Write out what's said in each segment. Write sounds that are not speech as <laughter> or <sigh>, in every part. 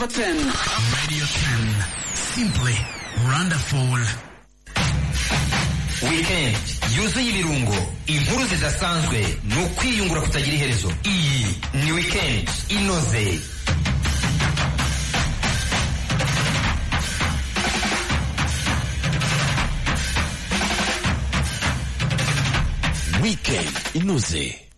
10 over 10. Radio 10. Simply wonderful. weekend yuzuye ibirungo inkuru zidasanzwe ni ukwiyungura kutagira iherezo iyi ni weekend inoze Weekend inoze.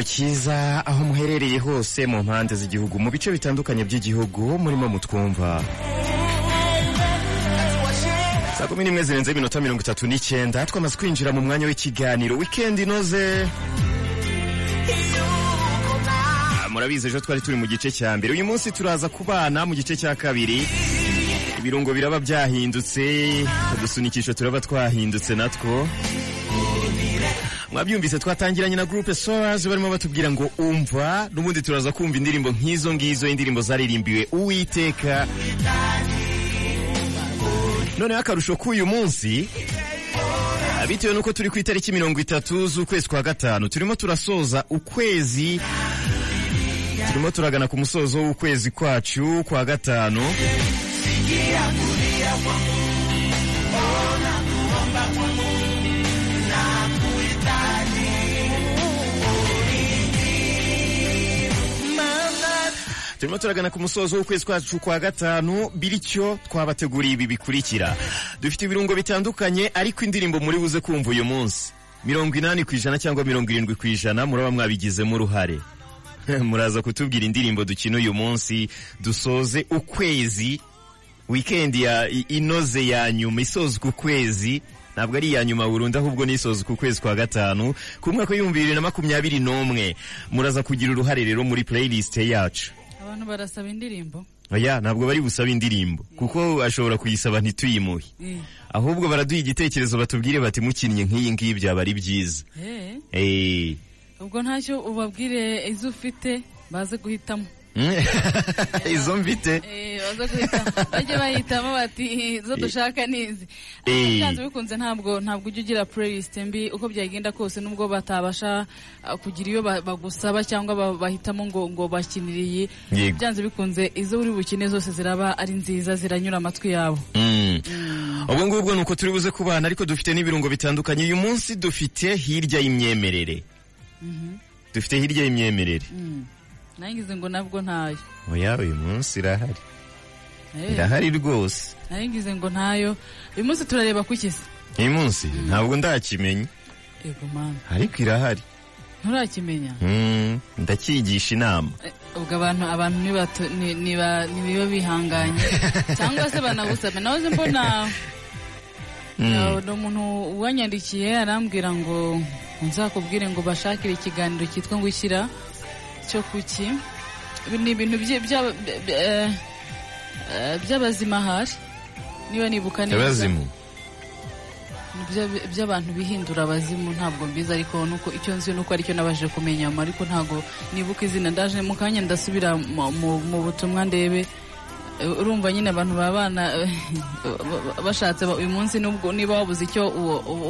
Igitondo cyiza aho muherereye hose mu mpande z'igihugu mu bice bitandukanye by'igihugu murimo mutwumva. Saa kumi n'imwe zirenze iminota mirongo itatu n'icyenda twamaze kwinjira mu mwanya w'ikiganiro wikendi inoze. Murabizi ejo twari turi mu gice cya mbere uyu munsi turaza kubana mu gice cya kabiri. Ibirungo biraba byahindutse udusunikisho turaba twahindutse natwo. Mwabyumvise twatangiranye na groupe Soras barimo batubwira ngo umva n'ubundi turaza kumva indirimbo nk'izo ngizo indirimbo zaririmbiwe uwiteka. Noneho akarusho k'uyu munsi bitewe n'uko turi ku itariki mirongo itatu z'ukwezi kwa gatanu turimo turasoza ukwezi turimo turagana ku musozo w'ukwezi kwacu kwa gatanu. Turimo turagana ku musozo w'ukwezi kwacu kwa gatanu bityo twabateguriye ibi bikurikira. Dufite ibirungo bitandukanye ariko indirimbo muri buze kumva uyu munsi. Mirongo inani ku ijana cyangwa mirongo irindwi ku ijana muraba mwabigizemo uruhare. <laughs> Muraza kutubwira indirimbo dukina uyu munsi dusoze ukwezi wikendi ya inoze ya nyuma isozwa ukwezi. Ntabwo ari iya nyuma burundu ahubwo nisozwa ku kwezi kwa gatanu ku mwaka w'ibihumbi bibiri na makumyabiri n'umwe. Muraza kugira uruhare rero muri playlist yacu. Abantu barasaba indirimbo. Oya ntabwo bari busabe indirimbo. Kuko ashobora kuyisaba ntituyimuhe. Ahubwo baraduha igitekerezo batubwire bati mukinnye nk'iyi ngiyi byaba ari byiza. Ubwo ntacyo ubabwire izo ufite baze guhitamo. <laughs> izo mfite. Eh, bajye bahitamo bati izo dushaka ni izi Eh. Byanze bikunze ntabwo ntabwo ujya ugira playlist mbi uko byagenda kose nubwo batabasha ah, kugira iyo ba- bagusaba cyangwa ba- bahitamo ngo ngo bakinire iyi. Byanze bikunze izo uri bukine zose ziraba ari nziza ziranyura amatwi yabo. Mm. ubwo ngubwo ni uko turi buze kubana ariko dufite n'ibirungo bitandukanye uyu munsi dufite hirya y'imyemerere. Dufite hirya y'imyemerere. Mm. Nangize ngo nabwo ntayo. Oya uyu munsi irahari. Eh, irahari rwose. Nangize ngo ntayo. Uyu munsi turareba ku kisi uyu munsi ntabwo ndakimenya yego mana. Ariko irahari. Nturakimenya? Mm, ndakigisha inama. Eh, ubwo abantu abantu niba bihanganye. <laughs> Cyangwa se banagusaba nahoze mbona Mm. ni umuntu wanyandikiye arambwira ngo nzakubwire ngo bashakire ikiganiro cyitwa ngo ishyira. Cyo kuki ni ibintu eh, eh, by'abazima hari? Niba nibuka neza? By'abantu bihindura abazimu ntabwo mbizi ariko nuko icyo nzi nuko ari cyo nabashije kumenya ariko ntabwo nibuka izina. Ndaje mu kanya ndasubira mu- butumwa ndebe Eh, urumva nyine abantu baba bana <laughs> bashatse ba- uyu munsi nubwo niba wabuze icyo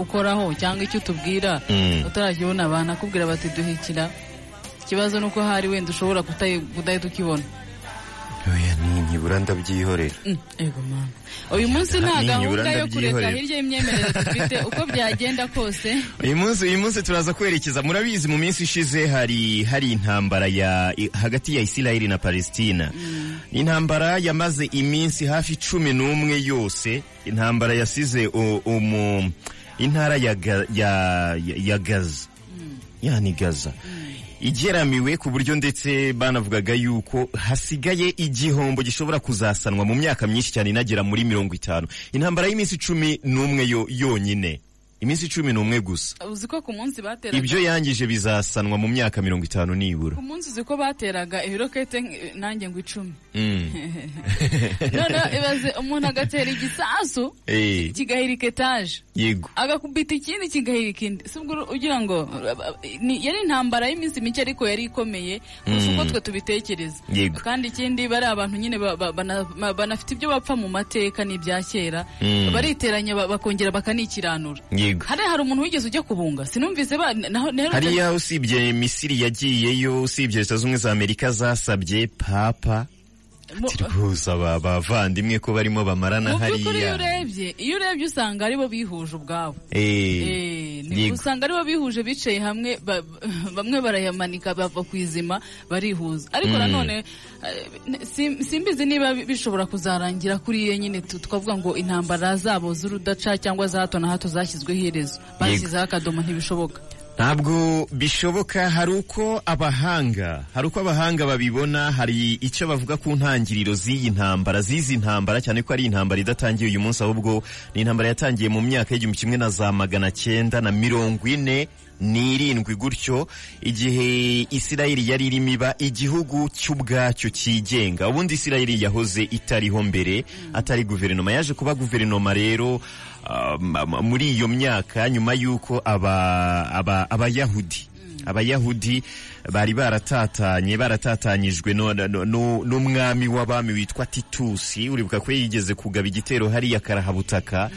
ukoraho cyangwa icyo utubwira Mm. utarakibona banakubwira bati duhikira ikibazo nuko hari wenda ushobora kudahita ukibona oya ni ninyibura ndabyihorera Mm, uyu munsi nta gahunda yo kureka hirya y'imyemerere dufite. <laughs> Uko byagenda kose. Uyu munsi uyu munsi turaza kwerekeza. Murabizi mu minsi ishize hari hari intambara ya hagati ya Isiraheli na Palestina. Ni intambara yamaze iminsi hafi cumi n'umwe yose. Intambara yasize umu intara ya, Ga- ya, ya, ya Gaza yani Gaza. Igeramiwe ku buryo ndetse banavugaga yuko hasigaye igihombo gishobora kuzasanwa mu myaka myinshi cyane inagera muri mirongo itanu. Intambara y'iminsi cumi n'umwe yo yonyine. Iminsi cumi n'umwe gusa. Uzi ko ku munsi bateraga ibyo yangije bizasanwa mu myaka mirongo itanu nibura. Ku munsi uzi ko bateraga ibirokete nanjye ngo icumi. Mm. <laughs> noneho ibaze umuntu agatera igisasu Eh, kigahirika etaje yego. Agakubita ikindi kigahirika indi. Si ubwo ugira ngo yari intambara y'iminsi mike ariko yari ikomeye kurusha uko twe tubitekereza. Yego. kandi ikindi bari abantu nyine ba- ba- bana- ba- banafite ibyo bapfa mu mateka n'ibya kera. Mm. bariteranya ba- bakongera bakanikiranura. Yego. Hari hari umuntu wigeze ujya kubunga? Sinumvise ba hariya usibye misiri yagiyeyo usibye leta z'ubumwe za amerika zasabye papa rwose aba bavandimwe ko barimo bamarana mu by'ukuri iyo hariya urebye iyo urebye usanga ari bo bihuje ubwabo. Eh, Eh, usanga ari bo bihuje bicaye hamwe ba- bamwe barayamanika bava ku izima barihuza. Ariko nanone eh, sim- simbizi niba bi- bishobora kuzarangira kuri iyo nyine twavuga ngo intambara zabo z'urudaca cyangwa za hato na hato zashyizweho iherezo. Bashyizeho akadomo ntibishoboka. Ntabwo bishoboka hari uko abahanga hari uko abahanga babibona hari icyo bavuga ku ntangiriro z'iyi ntambara z'izi ntambara cyane ko ari intambara idatangiye uyu munsi ahubwo ni intambara yatangiye mu myaka y'igihumbi kimwe na za magana cyenda na mirongo ine n'irindwi gutyo igihe isirayeli yari irimo iba igihugu cy'ubwacyo cyigenga. Ubundi isirayeli yahoze itariho mbere atari guverinoma. Yaje kuba guverinoma rero muri iyo myaka nyuma y'uko aba- aba- abayahudi abayahudi bari baratatanye baratatanyijwe n'umwami w'abami witwa titusi uribuka ko yigeze kugaba igitero hariya karahabutaka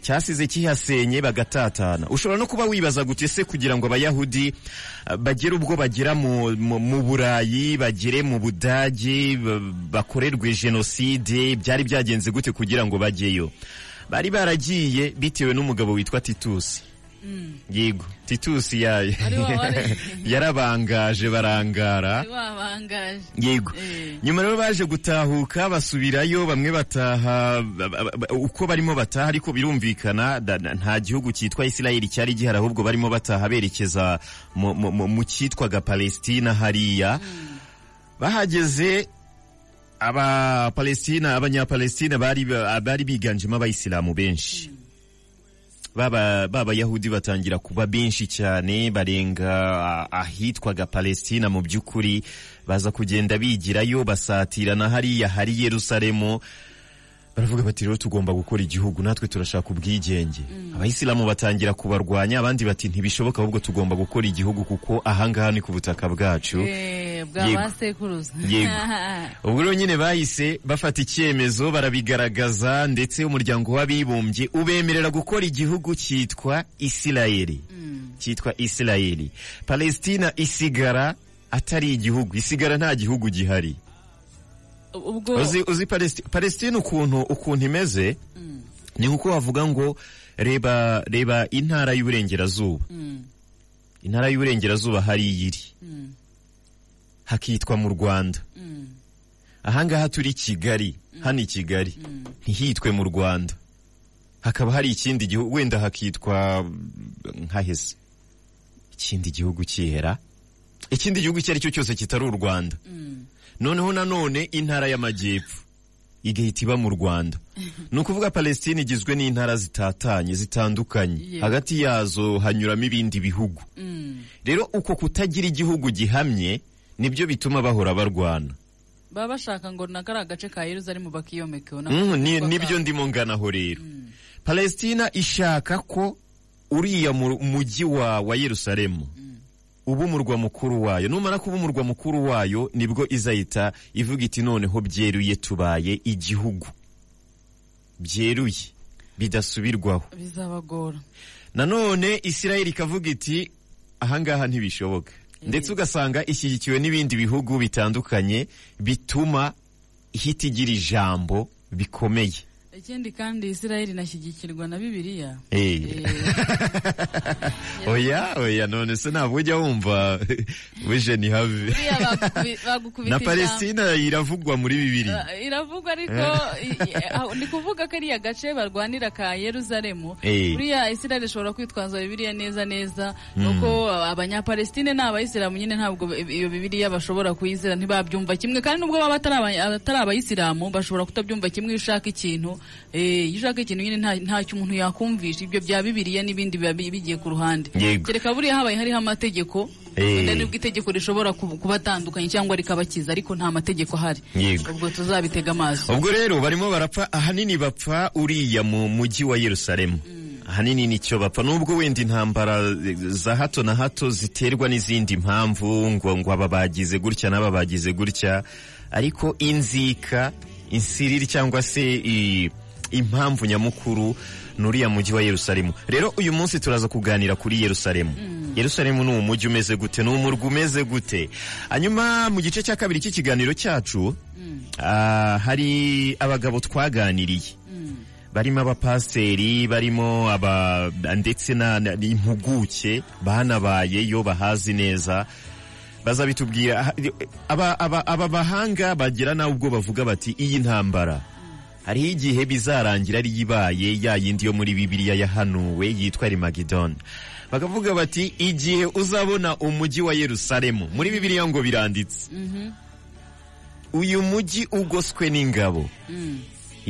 cyasize kihasenye bagatatana. Ushobora no kuba wibaza gute se kugira ngo abayahudi uh, bagere ubwo bagera mu, burayi bagere mu budage ba- bakorerwe jenoside byari byagenze gute kugira ngo bajyeyo bari baragiye bitewe n'umugabo witwa titusi yego titusi yayo <laughs> yarabangaje barangara. Yego. Eh. nyuma rero baje gutahuka basubirayo bamwe bataha ba- ba- ba- uko barimo bataha ariko birumvikana nta gihugu cyitwa isirayeli cyari gihari ahubwo barimo bataha berekeza mu- cyitwaga palestina hariya. Bahageze abapalestina abanyapalestina bari bari biganjemo abayisilamu benshi. Baba b'abayahudi batangira kuba benshi cyane barenga ah, ahitwaga palestina mu by'ukuri. Baza kugenda bigirayo basatirana hariya hari yerusalemu. Baravuga bati rero tugomba gukora igihugu natwe turashaka ubwigenge. Abayisilamu batangira kubarwanya abandi bati ntibishoboka ahubwo tugomba gukora igihugu kuko ahangaha ni ku butaka bwacu. Eh, Yego. <laughs> ubwo rero nyine bahise bafata icyemezo barabigaragaza ndetse umuryango w'abibumbye ubemerera gukora igihugu cyitwa isirayeli. Cyitwa isirayeli. Palestina isigara atari igihugu isigara nta gihugu gihari. Ubwo uzi, uzi Palesti- palestina ukuntu ukuntu imeze? Ni nk'uko wavuga ngo reba reba intara y'uburengerazuba. Mm, intara y'uburengerazuba hariya iri mm, hakitwa mu rwanda. Mm, ahangaha turi kigali. Hano i kigali. Ntihitwe mu rwanda. Hakaba hari ikindi gihugu wenda hakitwa mm, nkahese ikindi gihugu kihera. Ikindi gihugu icyo ari cyo cyose kitari u rwanda. Mm. Noneho nanone intara y'amajyepfo. Igahita iba mu rwanda. <laughs> Ni ukuvuga palestine igizwe n'intara zitatanye zitandukanye. Hagati yazo hanyuramo ibindi bihugu. Mm. rero uko kutagira igihugu gihamye ni byo bituma bahora barwana. Baba bashaka ngo na kariya gace ka yeruzalemu bakiyomekeho Mm, ni byo ndimo nganaho rero. Palestina ishaka ko uriya mu- mujyi wa, wa yerusalemu. Uba umurwa mukuru wayo. Numara kuba umurwa mukuru wayo ni bwo izahita ivuga iti noneho byeruye tubaye igihugu. Byeruye. Bidasubirwaho. Bizabagora. Nanone isirayeli ikavuga iti ahangaha ntibishoboka. Ndetse ugasanga ishyigikiwe n'ibindi bihugu bitandukanye bituma ihita igira ijambo bikomeye. Ikindi kandi isirayeli inashyigikirwa na bibiliya. Eh. Eh, <laughs> oya oya none se ntabwo ujya wumva <laughs> wije ni habi <laughs> na palestina iravugwa muri bibiri Uh, iravugwa ariko i- aho- ni kuvuga kariya gace barwanira ka yeruzalemu Eh. buriya isirayeli ishobora kwitwaza bibiliya neza neza. Nuko abanyapalestine ni abayisilamu nyine ntabwo iyo bibiliya bashobora kuyizera ntibabyumva kimwe. Kandi nubwo baba atari aba- atari abayisilamu bashobora kutabyumva kimwe iyo ushaka ikintu. eh, iyo ushaka ikintu nyine nta- ntacyo umuntu yakumvisha. Ibyo bya bibiliya n'ibindi biba bi- bigiye ku ruhande. Kereka buriya habaye hariho amategeko Eh. wenda ni bwo itegeko rishobora ku- kubatandukanya cyangwa rikabakiza ariko nta mategeko ahari. Ubwo tuzabitega amaso ubwo rero barimo barapfa ahanini bapfa uriya mu mujyi wa yerusalemu. Ahanini ni cyo bapfa. Nubwo wenda intambara eh, za hato na hato ziterwa n'izindi mpamvu ngo ngo aba bagize gutya n'aba bagize gutya ariko inzika insiriri cyangwa se impamvu nyamukuru ni uriya mujyi wa yerusalemu. Rero uyu munsi turaza kuganira kuri yerusalemu. Yerusalemu ni umujyi umeze gute? Ni umurwa umeze gute? Hanyuma mu gice cya kabiri cy'ikiganiro cyacu ah, hari abagabo twaganiriye. Barimo abapasiteri barimo aba ndetse n'impuguke banabayeyo bahazi neza. Bazabitubwira aba, bahanga bagira nawe ubwo bavuga bati iyi ntambara. Hariho igihe bizarangira ari ibaye ya yindi yo muri bibiliya yahanuwe yitwa rimagidon bakavuga bati igihe uzabona umujyi wa yerusalemu. Muri bibiliya ngo biranditse. Uyu mujyi ugoswe n'ingabo.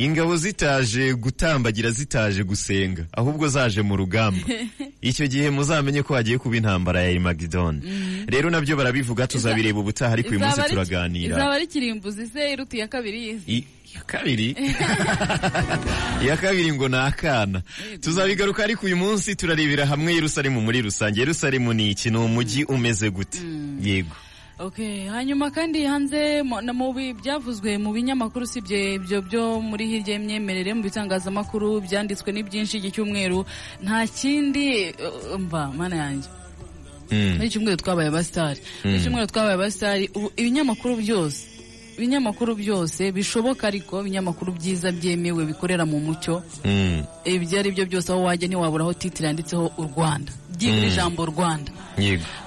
Ingabo zitaje gutambagira zitaje gusenga ahubwo zaje mu rugamba. <laughs> Icyo gihe muzamenye ko hagiye kuba intambara ya Armageddon. Rero na byo barabivuga tuzabireba ubutaha ariko uyu munsi turaganira. Izaba ari kirimbuzi se iruta iya kabiri yize I- iya kabiri? <laughs> Iya kabiri ngo ni akana. Tuzabigaruka ariko uyu munsi turarebera hamwe Yerusalemu muri rusange. Yerusalemu ni iki? Ni umujyi umeze gute? Yego. Okay, hanyuma kandi hanze mu- byavuzwe mu binyamakuru usibye ibyo byo muri hirya y'imyemerere mu bitangazamakuru byanditswe ni byinshi iki cyumweru nta kindi uh, mva mana yanjye. Mm. muri iki cyumweru twabaye abasitari. Muri iki cyumweru twabaye abasitari ibinyamakuru byose ibinyamakuru byose bishoboka ariko ibinyamakuru byiza byemewe bikorera mu mucyo. Mm. ibyo ari byo byose aho wajya ntiwabura aho titiri yanditseho u rwanda. Byibura ijambo rwanda.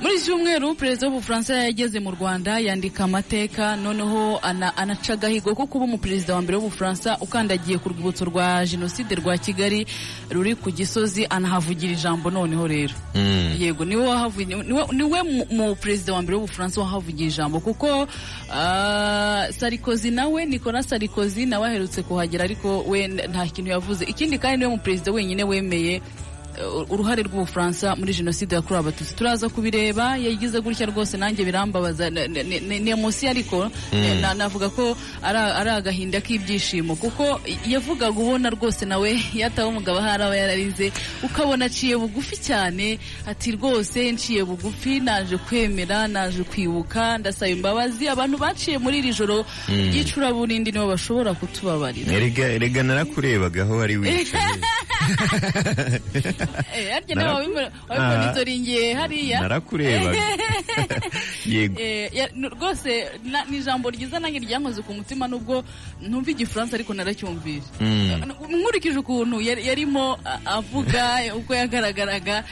Muri iki cyumweru perezida w'ubufaransa yageze mu rwanda yandika amateka noneho ana- anaca agahigo ko kuba umuperezida wa mbere w'ubufaransa ukandagiye ku rwibutso rwa jenoside rwa kigali ruri ku gisozi anahavugira ijambo noneho rero. Mm. yego ni we mu- perezida wa mbere w'ubufaransa wahavugiye ijambo kuko ah, sarikozi nawe nicolas sarikozi nawe aherutse kuhagera ariko we nta kintu yavuze. Ikindi kandi ni we mu perezida wenyine wemeye uruhare rw'ubufaransa muri jenoside yakorewe abatutsi. Turaza kubireba yagize gutya rwose nanjye birambabaza. Ni emosi ariko na- navuga ko ari agahinda k'ibyishimo. Kuko yavugaga ubona rwose nawe yatawe umugabo ahari aba yararize ukabona aciye bugufi cyane ati rwose nciye bugufi naje kwemera naje kwibuka ndasaba imbabazi. Abantu baciye muri iri joro ry'icuraburindi nibo bashobora kutubabarira. Erega erega narakurebaga aho wari wicaye. <laughs> harya nawe wabibonizoringiye hariya narakurebaga yego rwose ni ijambo ryiza nanjye ryankoze ku mutima nubwo ntumva igifaransa ariko naracyumvise nkurikije ukuntu yari- yarimo avuga uko yagaragaraga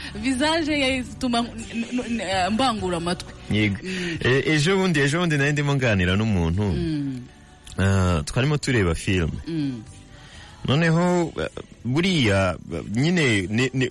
n- n- n- mbangura amatwi yego ejo bundi ejo bundi nari ndimo nganira n'umuntu twarimo tureba filime. Noneho eh, buriya eh, nyine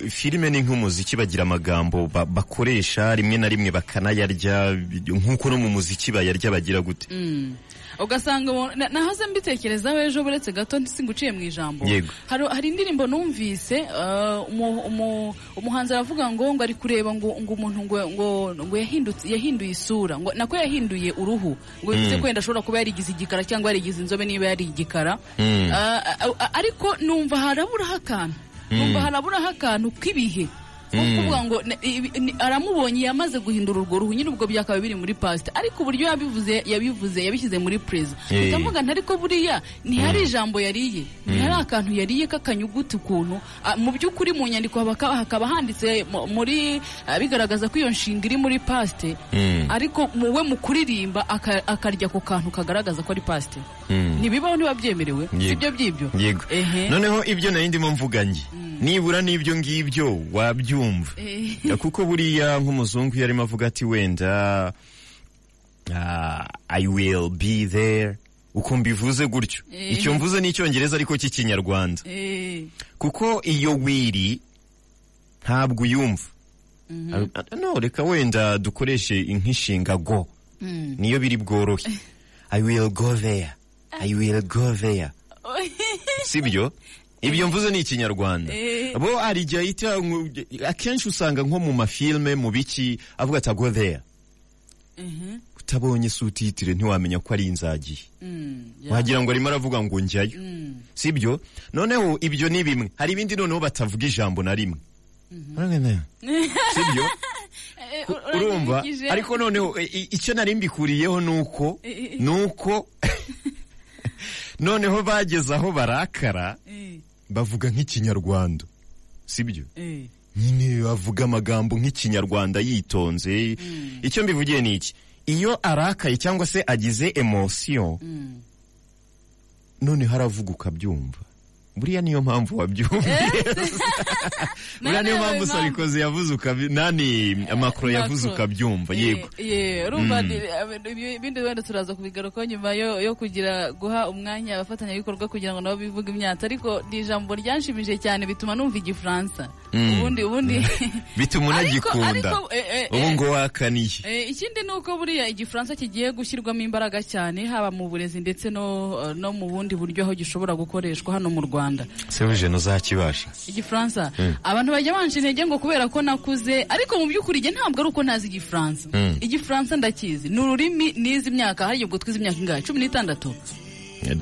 filime ni nk'umuziki bagira amagambo ba- bakoresha rimwe na rimwe bakanayarya nk'uko no mu muziki bayarya bagira gute Mm. Ugasanga nahoze mbitekerezaho ejo buretse gato singuciye mu ijambo. Hari, indirimbo numvise uh, umu, umu, umuhanzi aravuga ngo ngo ari kureba ngo, ngo umuntu ngo, ngo, ngo yahindutse yahinduye isura. Ngo nako yahinduye uruhu. Ngo bivuze ko wenda ashobora kuba yarigize igikara cyangwa yarigize inzobe niba yari igikara. Mm. uh, ariko numva haraburaho akantu. Numva haraburaho akantu k'ibihe. Kuvuga ngo ibi- ni- aramubonye yamaze guhindura urwo ruhu. Nyine ubwo byakaba biri muri pasite ariko uburyo yabivuze yabivuze yabishyize muri preza Eh. ndavuga nti ariko buriya ntihari ijambo yariye. Ntihari akantu yariye k'akanyuguti ukuntu. Mu by'ukuri mu nyandiko hakaba handitse mu- muri bigaragaza ko iyo nshinga iri muri pasite Mm. ariko we mu kuririmba aka- akarya ako kantu kagaragaza ko ari pasite Mm. ntibibaho ntiba byemerewe sibyo by'ibyo? Noneho ibyo nari ndimo mvuga nge nibura n'ibyo ngibyo wabyumva. Eh. Ya, kuko buriya nk'umuzungu iyo arimo avuga ati wenda ah, i will be there. Uko mbivuze gutyo. Eh. icyo mvuze ni icyongereza ariko cy'ikinyarwanda Eh, kuko iyo wiri ntabwo uyumva. Ah, ah, no reka wenda dukoreshe nk'inshinga go. Mm. niyo biri bworohe <laughs> i will go there. I will go there. <laughs> Sibyo? Ibyo mvuze ni ikinyarwanda. Eh. bo hari igihe ahita akenshi usanga nko mu mafilme mu biki avuga ati go there. Mhm. utabonye sutitire ntiwamenya ko ari inzagiye Mm, wagira ngo arimo aravuga ngo njyayo. Mm. sibyo? Noneho ibyo ni bimwe. Hari ibindi noneho batavuga ijambo na rimwe. <laughs> Sibyo? Eh, urumva? ariko noneho icyo nari mbikuriyeho ni uko Eh, ni uko <laughs> <laughs> noneho bageze aho barakara bavuga nk'ikinyarwanda. Sibyo? Eh. nyine bavuga amagambo nk'ikinyarwanda yitonze. Icyo mbivugiye ni iki? Iyo arakaye cyangwa se agize emosiyo Mm. noneho aravuga ukabyumva buriya niyo mpamvu wabyumvise buriya niyo mpamvu sarikozi yavuze nani? Makro yavuze Macron. ukabyumva Eh, yego eh, ibi- ibindi wenda turaza kubigarukaho nyuma yo kugira guha umwanya abafatanyabikorwa kugira ngo nabo bivuge imyatsi ariko ni ijambo ryanshimije cyane bituma numva igifaransa Mm. ubundi ubundi. Bituma <laughs> Ariko- unagikunda. eh, eh, ubu eh, ngo wakaniye. Eh, ikindi ni uko buriya igifaransa kigiye gushyirwamo imbaraga cyane haba mu burezi ndetse no no mu bundi buryo aho gishobora gukoreshwa hano mu rwanda. Sebuje ntuzakibasha igifaransa. Abantu bajya banca intege ngo kubera ko nakuze ariko mu by'ukuri njye ntabwo ari uko ntazi igifaransa. Mm. igifaransa ndakizi. Ni ururimi nizi imyaka hari ubwo twize imyaka ingahe? Cumi n'itandatu.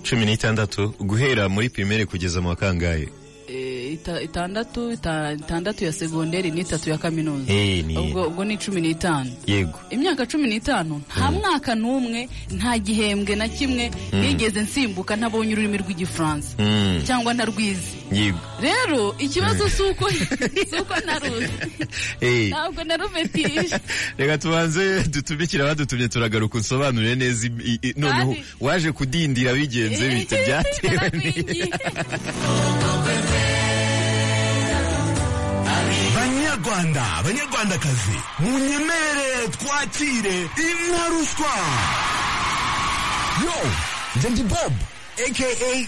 Cumi n'itandatu guhera muri pirimere kugeza mu kangahe? Eh, itandatu ita- itandatu ya segonderi n'itatu ya kaminuza. Eh, ubwo ni cumi n'itanu. Yego. Imyaka cumi n'itanu nta mwaka n'umwe nta gihembwe na kimwe nigeze nsimbuka ntabonye ururimi rw'igifaransa. Mm, cyangwa ntarwizi. Yego. Rero ikibazo si uko si uko naruzi <laughs> Eh, ntabwo narumetije <laughs> reka tubanze dutumikire abadutumye turagaruka unsobanurire neza noneho waje kudindira bigenze bite? Byatewe <laughs> banyarwanda banyarwandakazi munyemerere twakire inaruswa yo njye ndi bob aka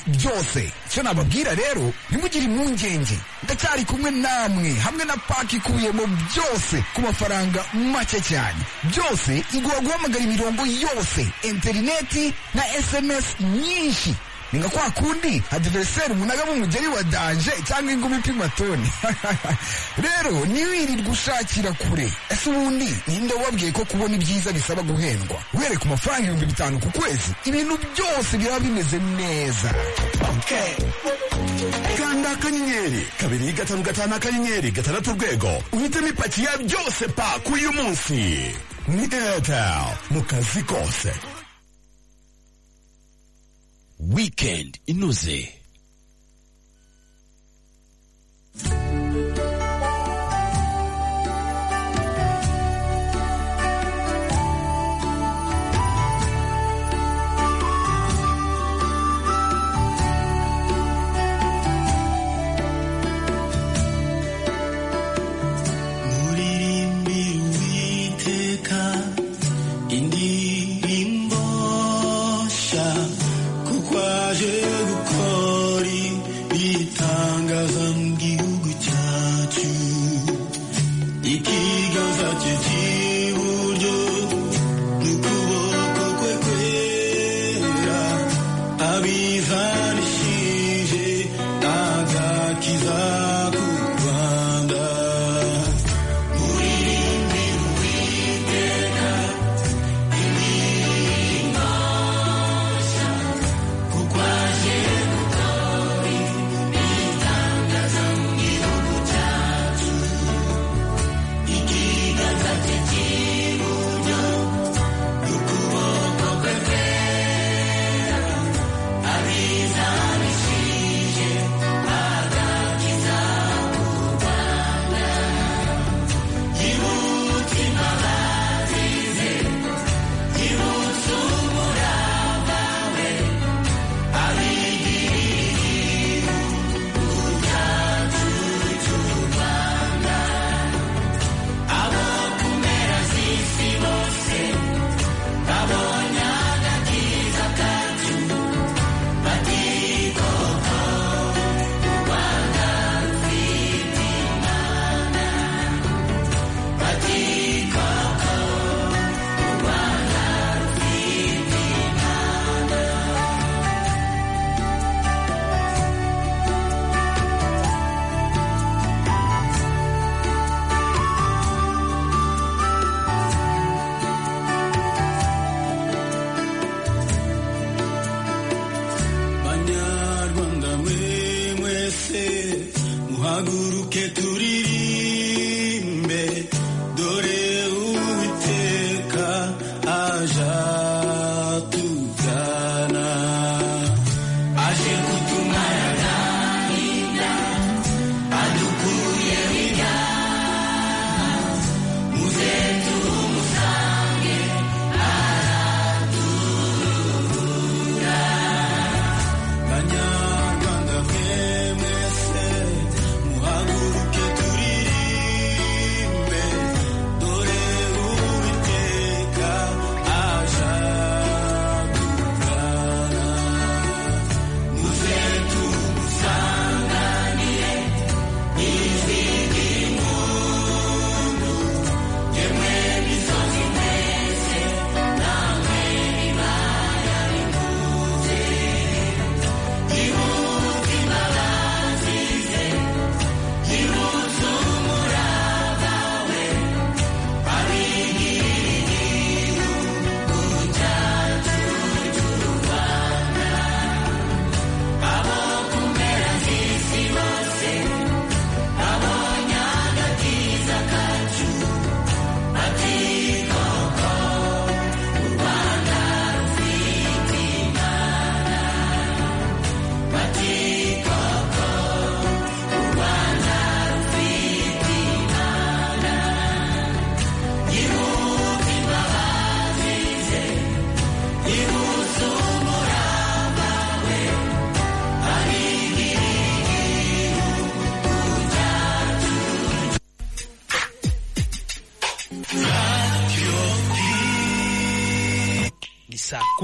byose icyo nababwira rero ntimugire impungenge. Ndacyari kumwe namwe hamwe na paki ikubiyemo byose ku mafaranga make cyane. Byose iguha guhamagara imirongo yose. Interineti na sms nyinshi. Ni nka kwa kundi adiveriseri umunagamo umugeri wa danje cyangwa ingumi ipima toni. <laughs> Rero ntiwirirwe ushakira kure. Ese ubundi ninde wababwiye ko kubona ibyiza bisaba guhendwa? Uhereye ku mafaranga ibihumbi bitanu ku kwezi. Ibintu byose biraba bimeze neza. Kanda akanyenyeri kabiri gatanu gatanu akanyenyeri gatandatu urwego. Uhitemo ipaki ya byose pa k'uyu munsi. Ni airtel. Mu kazi kose. Weekend inoze.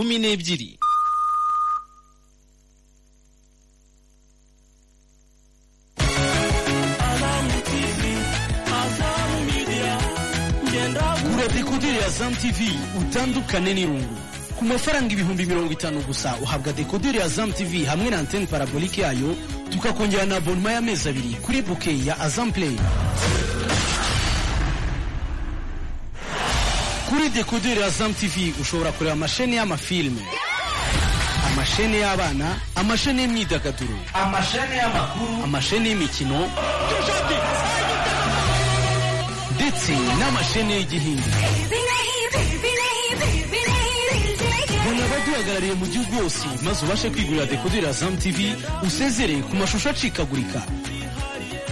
Kumi n'ebyiri. Dekoderi ya zamu tv utandukane n'irungu. Ku mafaranga ibihumbi mirongo itanu gusa uhabwa dekoderi ya zamu tv hamwe na anteni parabolike yayo tukakongera na abonema y'amezi abiri kuri buke ya azamu play. Kuri dekoderi ya zamu tv ushobora kureba amasheni y'amafilime amasheni y'abana amasheni y'imyidagaduro amasheni y'amakuru amasheni y'imikino ndetse n'amasheni y'igihindi bona abaduhagarariye mu gihugu hose maze ubashe kwigurira dekoderi ya zamu tv usezere ku mashusho acikagurika.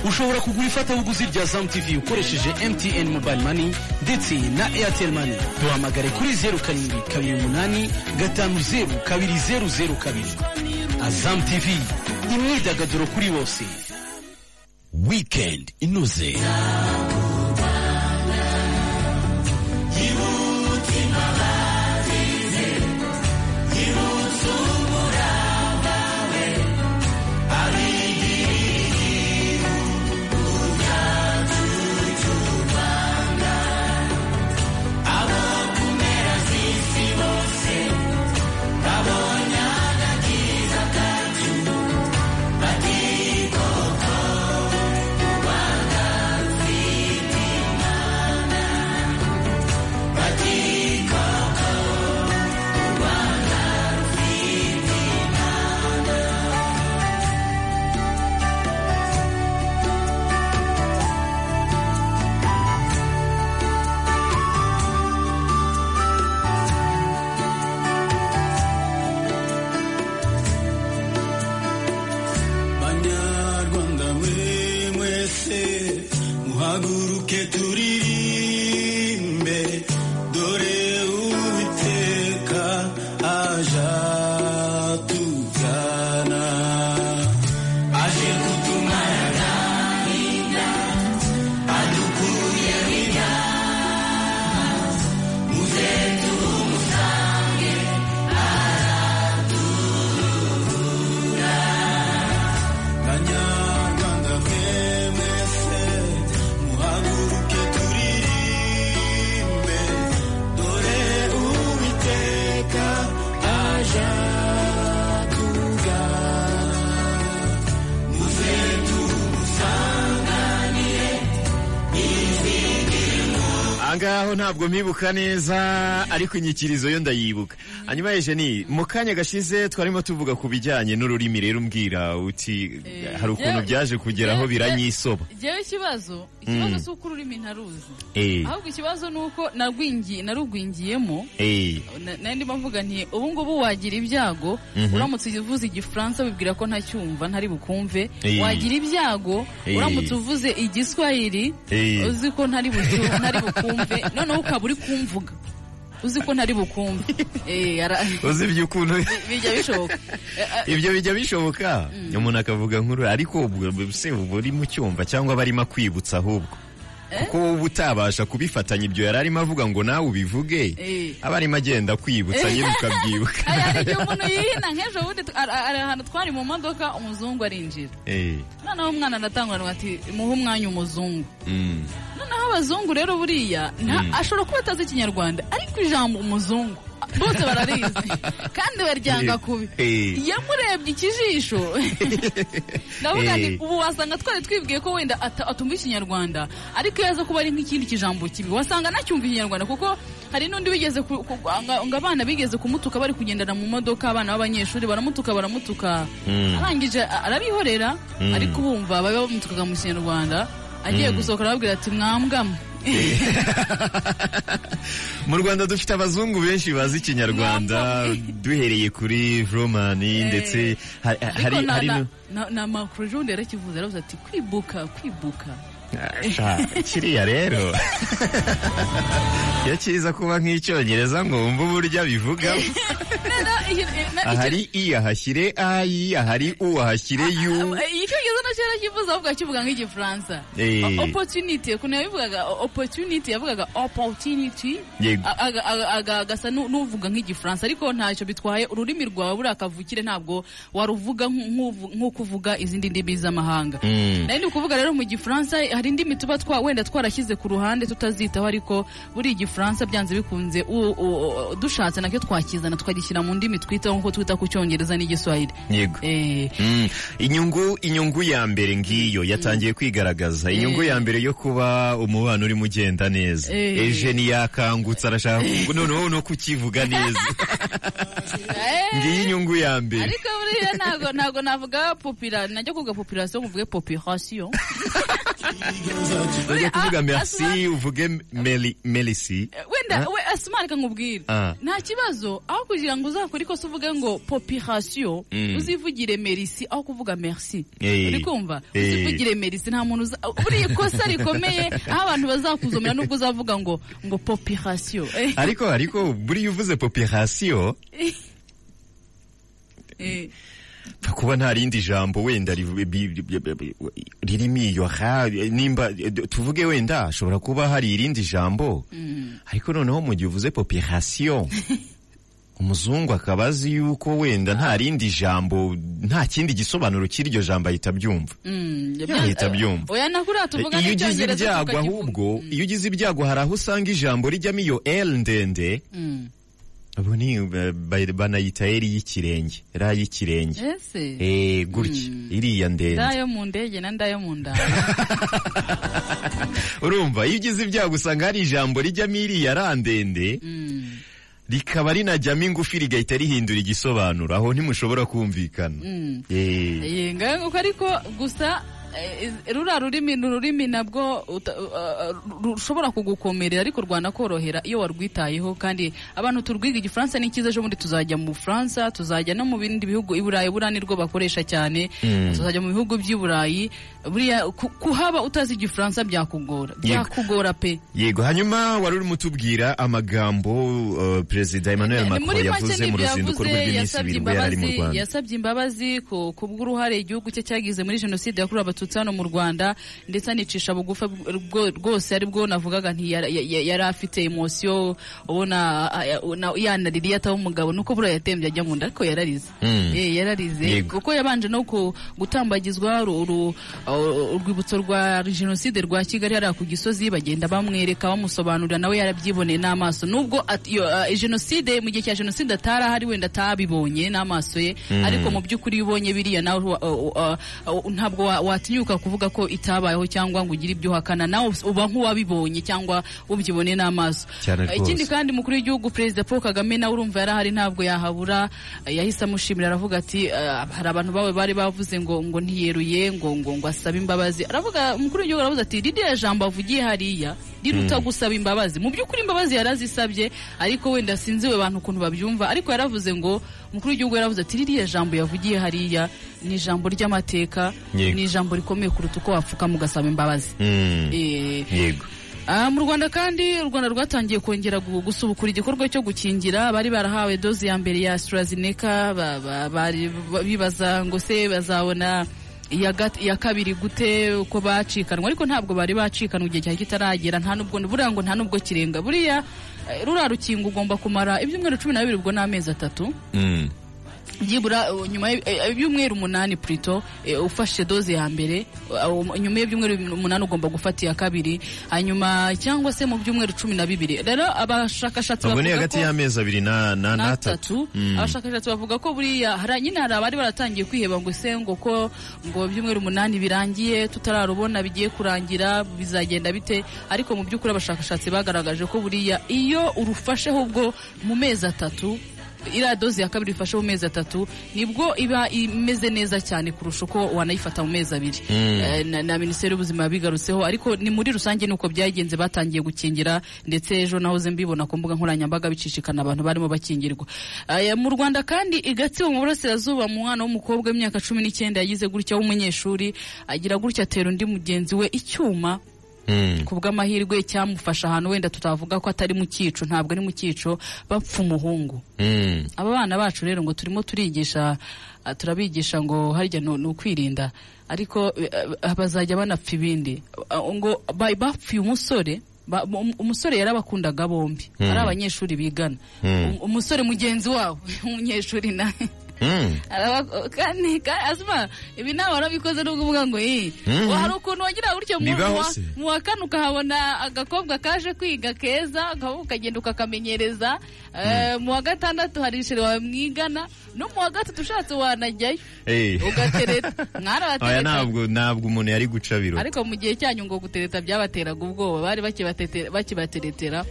Ushobora kugura ifatabuguzi rya zamu tv ukoresheje mtn mobile money ndetse na airtel money. Duhamagare kuri zeru karindwi kabiri umunani gatanu zeru kabiri zeru zeru kabiri. Azamu tv imyidagaduro kuri bose. Weekend inoze. Mpibuka neza ariko inyikirizo yo ndayibuka. Hanyuma Eugenie mu kanya gashize twarimo tuvuga ku bijyanye n'ururimi rero umbwira uti hari ukuntu byaje kugeraho biranyisoba Jewe ikibazo ikibazo si uko ururimi ntaruzi. Eh, ahubwo ikibazo ni uko narugwingiyemo. Eh, ndimo mvuga nti ubu ngubu wagira ibyago uramutse uvuze igifaransa wibwira ko ntacyumva ntari bukumve. Eh. wagira ibyago uramutse uvuze igiswahili uzi ko ntari bukumve. <laughs> Noneho ukaba uri kumvuga. Uzi ko ntari bukumve. <laughs> Eh, uzi ibyo ukuntu bijya bishoboka. <laughs> Ibyo bijya bishoboka? Umuntu akavuga nkuru ariko ubwo se uba uri mu cyumva cyangwa aba arimo akwibutsa ahubwo. Kuko wowe utabasha kubifatanya ibyo yari arimo avuga ngo nawe ubivuge. Eh. aba arimo agenda akwibutsa nyine ukabyibuka. <laughs> Hari hari igihe umuntu yihina nk'ejo bundi tw- ari ari ahantu twari mu modoka umuzungu arinjira. Eh, noneho umwana aratanguranwa ati muhe umwanya umuzungu. Mm. noneho abazungu rero buriya nta- ashobora kuba atazi ikinyarwanda ariko ijambo umuzungu. Bose bararizi kandi baryanga kubi. Eh. yamurebye ikijisho. <laughs> Ndavuga Eh. ubu wasanga twari twibwiye ko wenda atumva ikinyarwanda ariko iyo aza kuba ari nk'ikindi kijambo kibi wasanga anacyumva ikinyarwanda kuko hari n'undi wigeze ngo abana bigeze kumutuka bari kugendana mu modoka abana b'abanyeshuri baramutuka baramutuka. Arangije a- arabihorera ariko bumva baba bamutukaga mu kinyarwanda agiye gusohoka arababwira ati mwambwamo mu rwanda dufite abazungu benshi bazi ikinyarwanda. Duhereye kuri vromani ndetse ha- ha- hari na- makuru bundi yarakivuze yaravuze ati kwibuka kwibuka. Kiriya rero. <laughs> Iyo kiza kuba nk'icyongereza ngo wumve uburyo abivuga <laughs> ahari i ahashyire ayi ahari u ahashyire yu. iyi cyongereza na cyo yarakivuze ahubwo akivuga nk'igifaransa. Eh. O- opportunity ukuntu yabivugaga o- opportunity yavugaga aga- agasa nu- n'uvuga nk'igifaransa ariko ntacyo bitwaye. Ururimi rwawe buriya kavukire ntabwo waruvuga nk'uko uvuga izindi ndimi z'amahanga. Mm. nari ndi kuvuga rero mu gifaransa hari indimi tuba twa wenda twarashyize ku ruhande tutazitaho ariko buri igifaransa byanze bikunze dushatse na cyo twakizana tukagishyira mu ndimi twitaho nk'uko twita ku cyongereza n'igiswahili. Yego. Eh, Mm. inyungu inyungu ya mbere ngiyo yatangiye kwigaragaza. Inyungu ya mbere yo kuba umubano urimo ugenda neza. Eh. eje yakangutse arashaka noneho no kukivuga neza. Eh, ngiyi inyungu ya mbere. Ariko buriya ntago navuga popira najya kuvuga population ngo uvuge population. <laughs> ujya kuvuga Ah, merci asuma- uvuge meli melisi wenda Ah. we asuma reka nkubwire Ah. nta kibazo aho kugira ngo uzakore ikosa uvuge ngo population Mm. uzivugire merci aho kuvuga merci Eh. uri kumva Eh. uzivugire merci nta muntu buriya ikosa rikomeye <laughs> aho abantu bazakuzomera nubwo uzavuga ngo ngo population Eh, ariko ariko buriya uvuze population <laughs> eh. Kuba nta rindi jambo wenda ririmo iyo nimba tuvuge wenda hashobora kuba hari irindi jambo. Ariko noneho mu gihe uvuze population <laughs> umuzungu akaba azi yuko wenda nta rindi jambo nta kindi gisobanuro cy'iryo jambo ahita abyumva. Mm, abyumva. oya nakuriya tuvuga iyo ugize ibyago ahubwo iyo ugize ibyago hari aho usanga ijambo rijyamo iyo L ndende. Mm. Ubu ni eh, ba- banayita eri y'ikirenge ra y'ikirenge eh gutya iriya ndende ndayo mu ndege na ndayo mu ndara <laughs> urumva iyo ugize ibyago usanga hari ijambo rijyamo iriya ra ndende. Mm. rikaba rinajyamo ingufi rigahita rihindura igisobanuro. Aho ntimushobora kumvikana. Mm. Eh, Eh, nguko ariko gusa eh, ruriya rurimi ni ururimi nabwo uh, uh, rushobora kugukomerera ariko rwanakorohera iyo warwitayeho. Kandi abantu turwiga igifaransa ni cyiza ejo bundi tuzajya mu bufaransa tuzajya no mu bindi bihugu i burayi buriya nirwo bakoresha cyane. Tuzajya mu bihugu by'i burayi buriya ku- kuhaba utazi igifaransa byakugora byakugora pe. Yego. Hanyuma wari urimo utubwira amagambo uh, perezida emmanuel Ni macron yavuze mu ruzinduko rw'iminsi ibiri ubwo yari ari mu rwanda. yasabye imbabazi ku bw'uruhare igihugu cye cyagize muri jenoside yakorewe abatutsi hano mu rwanda ndetse anicisha bugufi bwo- rwose ari bwo navugaga nti yari afite emosiyo ubona yanaririye ataba umugabo nuko buriya yatembye ajya mu nda ariko yararize. Mm. Eh, yararize. Kuko yabanje no gutambagizwa urwibutso rwa jenoside rwa kigali hariya ku gisozi bagenda bamwereka bamusobanurira nawe yarabyiboneye n'amaso. Nubwo jenoside mu gihe cya jenoside atari ahari wenda atabibonye n'amaso ye. Ariko mu by'ukuri iyo ubonye biriya nawe uh, uh, uh, ntabwo wa- watinyuka kuvuga ko itabayeho cyangwa ngo ugire ibyo uhakana. Nawe uba nk'uwabibonye cyangwa ubyiboneye n'amaso. Ikindi kandi umukuru w'igihugu perezida paul kagame nawe urumva yari ahari ntabwo yahabura. Yahise amushimira aravuga ati hari abantu bawe bari bavuze ngo ngo ntiyeruye ngo ngo ngo asabe imbabazi. Aravuga umukuru w'igihugu aravuze ati ririya jambo avugiye hariya riruta gusaba imbabazi. Mu by'ukuri imbabazi yarazisabye ariko wenda sinzi we abantu ukuntu babyumva. Ariko yaravuze ngo umukuru w'igihugu yaravuze ati ririya jambo yavugiye hariya ni ijambo ry'amateka ni ijambo rikomeye kuruta uko wapfukama ugasaba imbabazi. Mm. Eh, yego. Ah, mu rwanda kandi u rwanda rwatangiye kongera gu- gusubukura igikorwa cyo gukingira. Bari barahawe doze ya mbere ya ba- bibaza ngo se bazabona iya kabiri gute uko bacikanwa. Ariko ntabwo bari bacikanwa igihe cyari kitaragera. Nta nubwo buriya ngo nta nubwo kirenga. Buriya eh, ruriya rukingo ugomba kumara ibyumweru cumi na bibiri ubwo ni amezi atatu. Mm. Byibura uh, nyuma y- eh, y'ibyumweru umunani purito ufashe doze ya mbere uh, nyuma y'ibyumweru umunani ugomba gufata iya kabiri hanyuma cyangwa se mu byumweru cumi na bibiri. Rero abashakashatsi bavuga hagati ko y'amezi abiri na na- n'atatu. n'atatu abashakashatsi bavuga ko buriya nyine hari abari baratangiye kwiheba ngo se ngo ko ngo ibyumweru umunani birangiye tutararubona bigiye kurangira bizagenda bite? Ariko mu by'ukuri abashakashatsi bagaragaje ko buriya iyo urufasheho ubwo mu mezi atatu iriya doze ya kabiri ifashe mu mezi atatu ni bwo iba imeze neza cyane kurusha uko wanayifata mu mezi abiri Eh, na, minisiteri y'ubuzima yabigarutseho ariko ni muri rusange nuko byagenze batangiye gukingira ndetse ejo nahoze mbibona ku mbuga nkoranyambaga bicishikana abantu barimo bakingirwa mu rwanda kandi i gatsibo mu burasirazuba mu mwana w'umukobwa w'imyaka cumi n'icyenda yagize gutya w'umunyeshuri agira gutya atera undi mugenzi we icyuma Mm. Ku bw'amahirwe cyamufasha ahantu wenda tutavuga ko atari mu cyico ntabwo ari mu cyico bapfa umuhungu. Mm. aba bana bacu rero ngo turimo turigisha ah, turabigisha ngo harya ni ukwirinda ariko eh, bazajya banapfa ibindi. Ah, ngo ba- bapfuye umusore um- umusore yarabakundaga bombi. Ari abanyeshuri bigana. Um- umusore mugenzi wabo <laughs> umunyeshuri nawe. Mm. Kandi asuma ibi nawe warabikoze no kuvuga ngo iyi hari ukuntu wagira gutyo mu wa- kane ukahabona agakobwa kaje kwiga keza ukagenda ukakamenyereza. Eh, mu wa gatandatu hari ishuri wawe mwigana no mu wa gatatu ushatse wanajyayo. Ugatereta. <laughs> Mwarabatereta. Ntabwo ntabwo umuntu yari guca biro ariko mu gihe cyanyu ngo gutereta byabateraga ubwoba bari bakibateretera.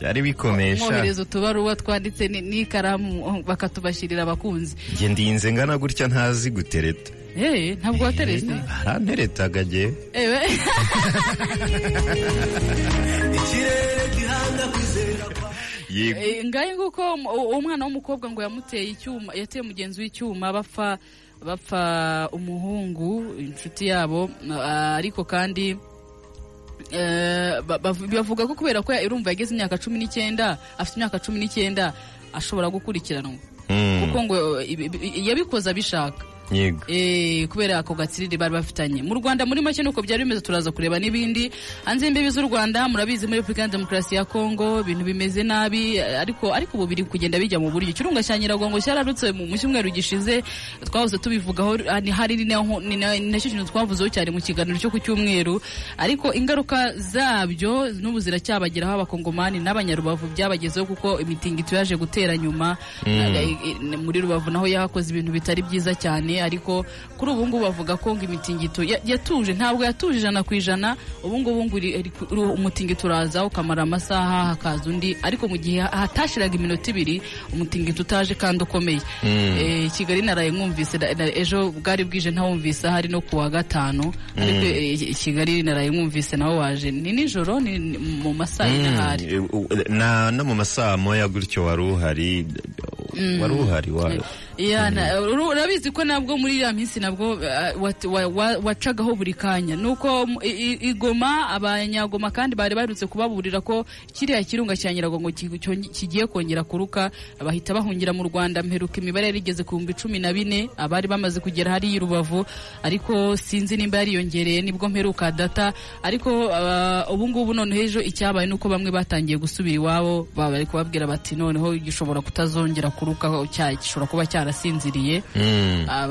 Byari bikomesha mwohereza utubaruwa twanditse ni- n'ikaramu bakatubashyirira abakunzi. Njye ndinze ngana gutya ntazi gutereta. Eh, ntabwo waterese aranteretaga jye ewe. <laughs> Ikirere gihanga kwizera kwa yego. Eh, ngahe nguko um- umwana w'umukobwa ngo yamuteye icyuma yateye mugenzi w'icyuma bapfa bapfa umuhungu inshuti yabo ariko kandi bavuga ko kubera ko urumva yageze imyaka cumi n'icyenda afite imyaka cumi n'icyenda ashobora gukurikiranwa Mm. kuko ngo ibi- yabikoze abishaka Eh, kubera ako gatsiriri bari bafitanye. Mu rwanda muri make nuko byari bimeze turaza kureba n'ibindi. Hanze y'imbibi z'u rwanda murabizi muri repubulika ya demokarasi ya kongo ibintu bimeze nabi eh, ariko ariko ubu biri kugenda bijya mu buryo. Ikirunga cya nyiragongo cyararutse mu cyumweru gishize twahoze tubivugaho ah, hari na cyo kintu twavuzeho cyane mu kiganiro cyo ku cyumweru. Ariko ingaruka zabyo n'ubu ziracyabageraho abakongomani n'abanyarubavu byabagezeho kuko imitingito yaje gutera nyuma. Eh, eh, muri rubavu naho yahakoze ibintu bitari byiza cyane. Ariko kuri ubu ngubu bavuga ko ngo imitingito ya- yatuje ntabwo yatuje ijana ku ijana ubu ngubu umutingito uraza ukamara amasaha hakaza undi ariko mu gihe hatashiraga iminota ibiri umutingito utaje kandi ukomeye. Eh, kigali naraye mwumvise ejo bwari bwije ntawumvise ahari no ku wa gatanu ariko eh, kigali naraye mwumvise nawe waje. Ni nijoro ni mu masaha yine ahari Mm, na no mu masaha moya gutyo wari uhari wari uhari urabizi ko nabwo muri iriya minsi nabwo uh, wacagaho buri kanya. Nuko mu- i- i- igoma abanyagoma kandi bari barutse kubaburira ko kiriya kirunga cya nyiragongo kigiye kongera kuruka bahita bahungira mu rwanda mperuka imibare yari igeze ku bihumbi cumi na bine abari bamaze kugera hariya i rubavu. Ariko sinzi nimba yariyongereye ni bwo mperuka data. Ariko uh, ubu ngubu noneho ejo icyabaye nuko bamwe batangiye gusubira iwabo bari kubabwira bati noneho gishobora kutazongera kuruka gishobora kuba cyarasinziriye.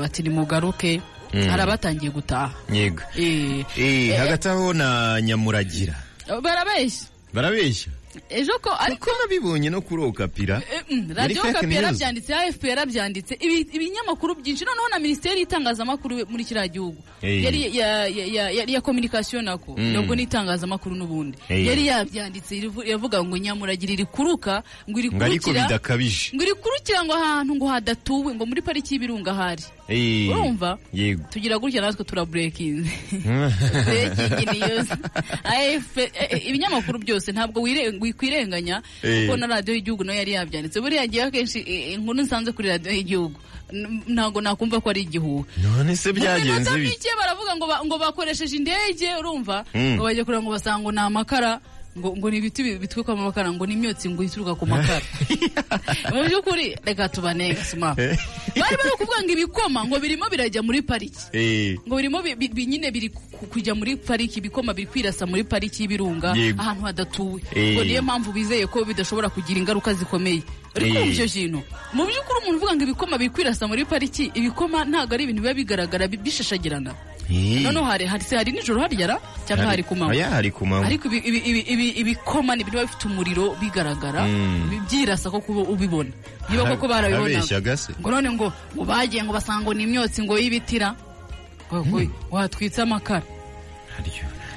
Mm, bati nimugaruke hari abatangiye gutaha. Yego. Eh, Eh, hagati aho na nyamuragira. Barabeshya. Barabeshya? Ejo ko ariko ko nabibonye no kuri okapira. Eh, mm, radiyo yarabyanditse afp yarabyanditse ibi- ibinyamakuru byinshi noneho na minisiteri y'itangazamakuru muri kiriya gihugu. Eh. yari ya, communication nako. Mm. nubwo n'itangazamakuru n'ubundi. Eh. yari yabyanditse iravuga ngo nyamuragira iri kuruka ngo iri ngo ariko kurukira. bidakabije. Ngo ahantu ngo hadatuwe ngo muri pariki y'ibirunga hari. Eh, urumva? yego. Tugira gutya natwe turaburekinze eh, eh, ibinyamakuru byose ntabwo wire- wikwirenganya kuko na radiyo y'igihugu na yo yari yabyanditse. Buriya ngiye akenshi inkuru nsanze kuri radiyo y'igihugu. Ntabwo nakumva ko ari igihuha none se byagenze mike baravuga ngo ba- ngo bakoresheje indege urumva? Mm. ngo bajya kureba ngo basanga ni amakara. Ngo ngo ni ibiti bi- bitwikwamo amakara ngo ni imyotsi ngo ituruka ku makara. <laughs> Mu by'ukuri reka tubanenga sima. Bari bari kuvuga ngo ibikoma ngo birimo birajya muri pariki. Eh, ngo birimo bi- bi- bi- nyine biri ku- kujya muri pariki ibikoma biri kwirasa muri pariki y'ibirunga ahantu hadatuwe. Eh. ngo niyo mpamvu bizeye ko bidashobora kugira ingaruka zikomeye. Uri kumva Eh. icyo kintu mu by'ukuri umuntu uvuga ngo ibikoma biri kwirasa muri pariki ibikoma ntabwo ari ibintu biba bigaragara bi- bishashagirana. Eh. noneho hari hari se hari nijoro haryara cyangwa hari ku manywa? Oya, hari ku manywa. Ariko ibi- ibi- ibi- ibi- ibikoma ni biba bifite umuriro bigaragara. Mm. bi- byirasa ko kuba ubibona. Niba koko se ngo none ngo ngo bagiye ngo basanga ni imyotsi ngo y'ibitira. Ngo watwitse amakara.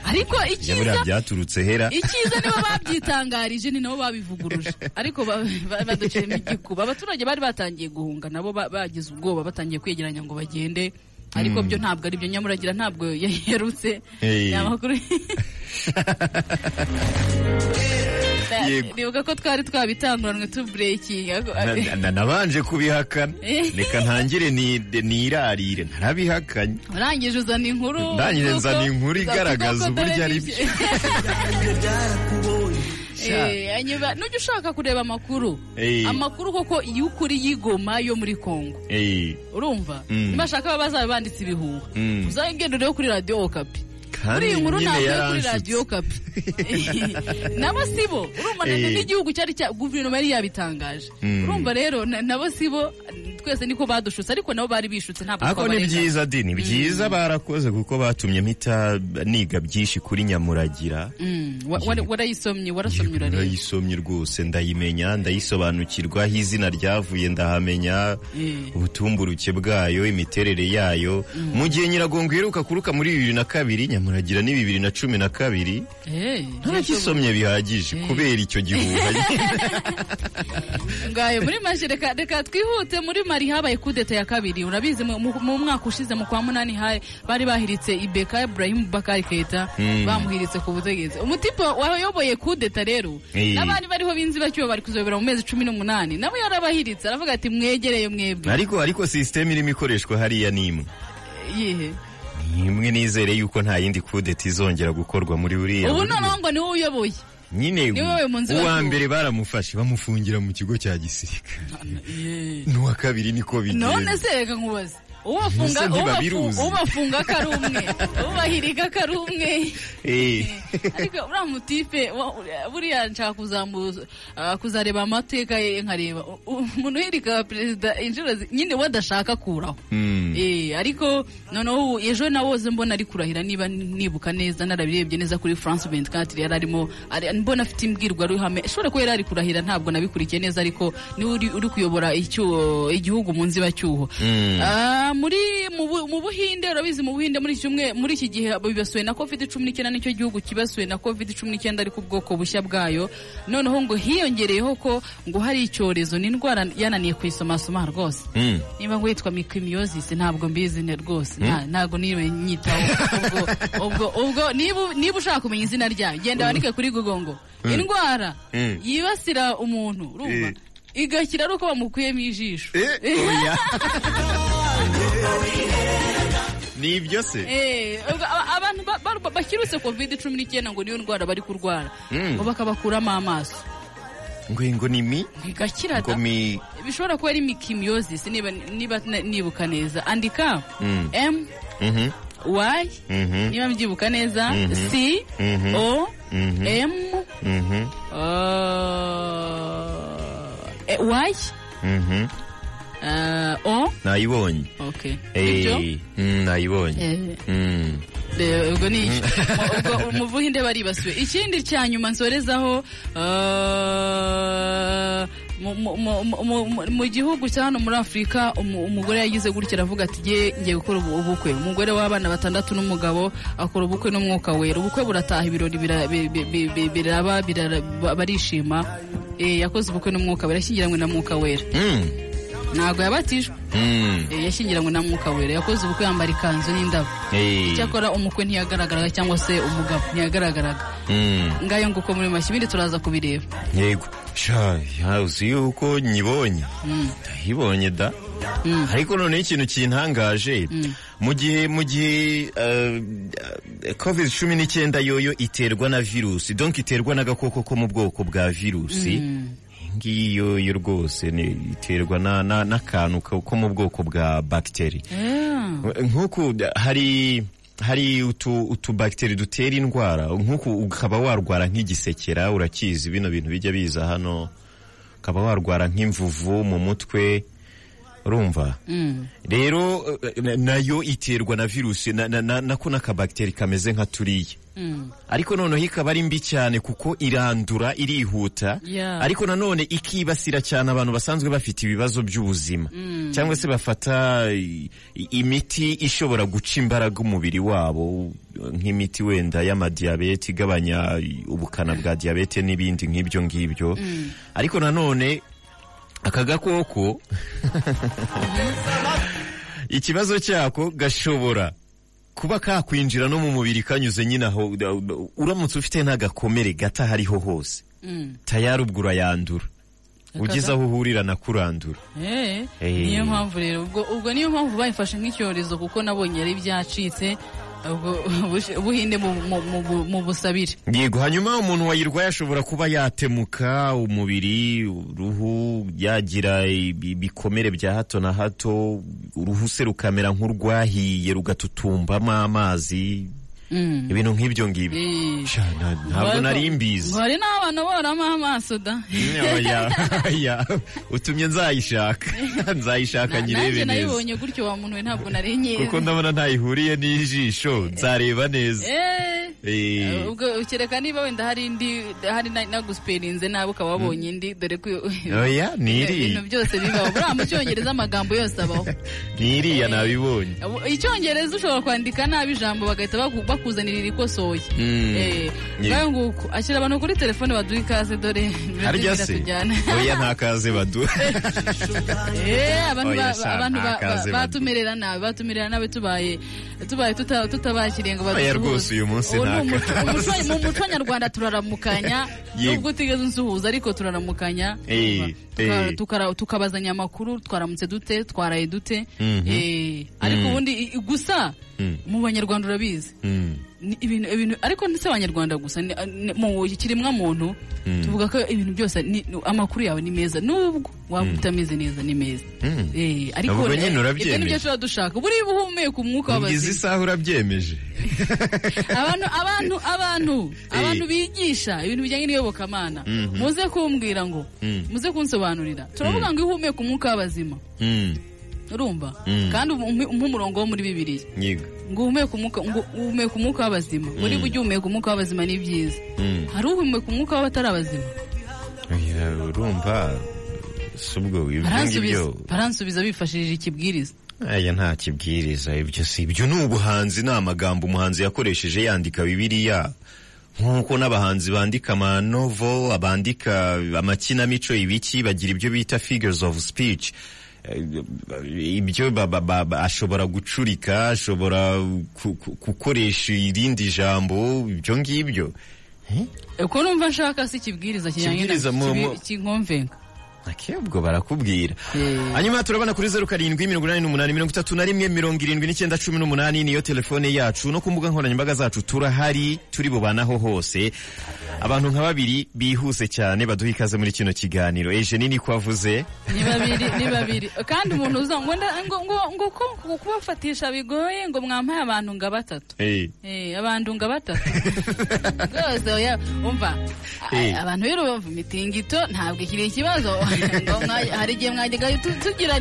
Ariko icyiza byaturutse hera. icyiza nibo babyitangarije ni nabo babivuguruje. Ariko ba- ba- baduciyemo igikuba abaturage bari batangiye guhunga nabo ba- bagize ubwoba batangiye kwegeranya ngo bagende. Ariko byo ntabwo ari byo nyamuragira ntabwo yaherutse ni amakuru. <laughs> Yego. nibuka ko twari twabitanguranwe tuburekinga Na- na- nabanje kubihakana. Eh. reka ntangire ni- nirarire. Ntarabihakanye urangije uzana inkuru Ndangije z'uko- nzana inkuru za- igaragaza uburyo ari televiziyo- Eh, nujya ushaka kureba amakuru? Eh. amakuru koko y'ukuri y'igoma yo muri kongo urumva? Mm. bashaka bazaba banditse ibihuha Mm. uzagenda urebe kuri radiyo okapi. Kandi kuri iyi nkuru nyine ntabwo iri kuri radiyo kapi nabo si bo. Urumva na- Eh. n'igihugu cyari cya guverinoma yari yabitangaje. Mm. urumva rero na- nabo si bo. Twese niko badushutse ariko nabo bari bishutse ntabwo ariko ni byiza di ni byiza barakoze kuko batumye mpita niga byinshi kuri nyamuragira. Mm, wa- wa- warayisomye warasomye urareba. ndayisomye rwose ndayimenya ndayisobanukirwa aho izina ryavuye ndahamenya Eh. ubutumburuke bwayo imiterere yayo. Mu gihe nyiragongo iheruka kuruka muri bibiri na kabiri nyamuragira ni bibiri na cumi na kabiri. Eh, ntagisomye bihagije kubera icyo gihuha. <laughs> <laughs> Ngayo muri reka reka twihute muri mari habaye kudeta ya kabiri. Urabizi mu mwaka ushize mu kwa munani ha- bari bahiritse ibeka Ibrahim Bakari Keita Mm. bamuhiritse ku butegetsi. Umutipe wayoboye kudeta rero Eh. n'abandi bariho b'inzibacyuho bari kuzobera mu mezi cumi n'umunani. Nabo yarabahiritse aravuga ati mwegereye mwebwe. Ariko ariko sisiteme irimo ikoreshwa hariya ni imwe yihe? Imwe nizere yuko nta yindi kudeta izongera gukorwa muri buriya ubu noneho ngo ni we uyoboye. Nyine uwa mbere baramufashe bamufungira mu kigo cya gisirikare. N'uwa kabiri niko none bigenda se reka nkubaze. Ubafunga ntibabiruzi. ubafu- ubafunga ko ari umwe ubahirika ko ari umwe ariko uriya mutipe buriya nshaka kuzareba amateka ye nkareba umuntu uhirika perezida inshuro nyine we adashaka kuraho. Eh, ariko noneho ejo nawoze mbona ari kurahira niba nibuka neza narabirebye neza kuri France 24 yari arimo ari- mbona afite imbwirwaruhame ishobora kuba yari ari kurahira ntabwo nabikurikiye neza ariko ni we uri, kuyobora igihugu mu nzibacyuho. Mm. Ah, muri mu Bu- mu buhinde urabizi mu buhinde muri iki cyumwe muri iki gihe bibasuwe na covid cumi n'icyenda ni cyo gihugu kibasuwe na covid cumi n'icyenda ariko ubwoko bushya bwayo. Noneho ngo hiyongereyeho ko ngo hari icyorezo ni indwara yananiye kuyisomasoma rwose. Mm. niba ngo yitwa mikromiosis ntabwo mbizi rwose. Nta- ntabwo ni we nyitaho. Ubwo ubwo niba ushaka kumenya izina ryayo genda wandike kuri google ngo indwara yibasira umuntu urumva. Igakira ari uko bamukuyemo ijisho. Eh, oya. <laughs> ni ibyo se? Eh, abantu ba- ba- bakirutse covid cumi n'icyenda ngo niyo ndwara bari kurwara. Mm. ngo bakabakuramo amaso. Ngo ngo ni mi? Igakira bishobora kuba ari mikimiosis niba nibuka neza. Andika. Mm. m. Mhm. y. Mhm. niba mbyibuka neza. Mhm. c. O. M. Uh, uh, o nayibonye mm, nayibonye Mm. Ubwo ni ubwo mu buhinde baribasiwe ikindi cya nyuma nsorezaho eh, mu- gihugu cya hano muri afurika umu- umugore yagize gutya aravuga ati ngiye gukora ubu- ubukwe. Umugore w'abana batandatu n'umugabo akora ubukwe n'umwuka wera. Ubukwe burataha ibirori bira- bi- bi- bi- bi- biraba barishima. Eh, yakoze ubukwe n'umwuka wera yashyingiranywe na mwuka wera. Mm. ntabwo yabatijwe. Mm. Eh, yashyingiranywe na mwuka wera. Yakoze ubukwe yambara ikanzu n'indabo. Eh. cyakora umukwe ntiyagaragaraga cyangwa se umugabo ntiyagaragaraga. Mm. ngayo nguko muri make ibindi turaza kubireba. Yego. Uzi yuko nyibonye. Ndayibonye da. Mm. ariko noneho ikintu kintangaje. Mu gihe mu gihe uh, covid cumi n'icyenda yoyo iterwa na virusi donc iterwa n'agakoko ko mu bwoko bwa virusi ngiyo yo rwose ni- iterwa na- na- n'akantu ko mu bwoko bwa bagiteri Yeah. nk'uku hari hari utu utubagiteri dutera indwara. Nk'uku ukaba warwara nk'igisekera urakizi. Bino bintu bijya biza hano. Ukaba warwara nk'imvuvu mu mutwe urumva Mm. rero eh, na yo iterwa na virusi na- na- na- nako n'akabagiteri kameze nka turiya. Mm. ariko noneho ikaba ari mbi cyane kuko irandura irihuta. Ariko nanone ikibasira cyane abantu basanzwe bafite ibibazo by'ubuzima. Cyangwa se bafata imiti ishobora guca imbaraga umubiri wabo nk'imiti wenda y'amadiyabete igabanya ubukana bwa diyabete n'ibindi nk'ibyo ngibyo. Ariko nanone aka gakoko. <laughs> Ikibazo cyako gashobora kuba kakwinjira no mu mubiri kanyuze nyine aho uramutse ufite n'agakomere gato aho ariho hose. Mm. tayari ubwo urayandura ugeze aho uhurira na kurandura. Eh, Eh. niyo mpamvu rero. Ubwo ubwo niyo mpamvu bayifashe nk'icyorezo kuko nabonye yari byacitse ubwo bush- buhinde mu, busabire yego hanyuma umuntu wayirwaye ashobora kuba yatemuka umubiri uruhu yagira ibi- ibikomere bya hato na hato uruhu se rukamera nk'urwahiye rugatutumbamo amazi. Ibintu nk'ibyo ngibyo ntabwo nari mbizi. hari n'abantu boramo amaso da. Utumye nzayishaka. <laughs> Nzayishaka nanjye nyirebe neza. nayibonye gutyo wa muntu we ntabwo nari nyizi kuko ndabona ntayihuriye n'ijisho nzareba neza. Kereka niba wenda hari indi hari na- nagusiperinze nabi ukaba wabonye indi dore ko oya ni ibintu iriya byose bibaho. Buriya mu cyongereza amagambo yose abaho. <laughs> Ni iriya nabibonye. icyongereza ushobora kwandika nabi ijambo bagahita baku- bakuzanira irikosoye. Mm. Eh, Ye- ngaho nguko ashyira abantu kuri telefone baduha ikaze dore harya se oya nta kaze baduha <laughs> Eh, abantu batumerera nabi batumerera nabi tubaye tubaye tuta- tutabakiriye ngo Oya, badusuhuze. rwose uyu munsi Mu muco nyarwanda turaramukanya <laughs> nubwo utigeze unsuhuza ariko turaramukanya Eh, eh. tukara- tukabazanya amakuru twaramutse dute twaraye dute Mhm. Eh, ariko Mm. ubundi gusa Mm. mu banyarwanda urabizi Mm. Ibintu ibintu ariko ndetse abanyarwanda gusa mu kiremwa muntu Mm. tuvuga ko ibintu byose amakuru yawe ni meza. Nubwo waba utameze neza ni meza. Mm. Eh, ariko eh, ibyo ni byo tuba dushaka buriya uba uhumeka umwuka w'abazima. Isaha urabyemeje. <laughs> Abantu abantu abantu Eh. abantu bigisha ibintu bijyanye n'iyobokamana. Muze kumbwira ngo muze kunsobanurira. Turavuga ngo iyo uhumeka umwuka w'abazima. Urumva Mm. kandi umpe umurongo wo muri bibiliya Yiga. ngo uhumeke umwuka ngo uhumeka umwuka w'abazima. Muri Mm. bujye uhumeka umwuka w'abazima ni byiza. Mm. hari uhumeka umwuka w'abatari abazima? Urumva si ubwo baransubiza bifashishije ikibwiriza. Aya nta kibwiriza. Ibyo si ibyo. Ni ubuhanzi ni amagambo umuhanzi yakoresheje yandika bibiliya. Nk'uko n'abahanzi bandika amanovo abandika amakinamico ibiki bagira ibyo bita figures of speech. Ibyo ba- ba- ba- ba- ashobora gucurika ashobora gukoresha irindi jambo ibyo ngibyo. Uko numva nshaka si ikibwiriza kijyanye na Kibwiriza mu- mu- kinkomvenga ake ubwo barakubwira. Eh. hanyuma turabona kuri zeru karindwi mirongo inani n'umunani mirongo itatu na rimwe mirongo irindwi n'icyenda cumi n'umunani niyo telefone yacu. No ku mbuga nkoranyambaga zacu turahari turi bubanaho hose. Abantu nka babiri bihuse cyane baduha ikaze muri kino kiganiro. Eje nini ko avuze ni babiri ni <laughs> babiri. Kandi umuntu uza ngo ngo ngo ngo kubafatisha bigoye ngo mwampaye abantu nga batatu. Eh, Eh, abantu nga batatu. <laughs> Rwose umva. Eh. abantu rero bumva imitingito ntabwo ikiri ikibazo. Hari igihe mwajyaga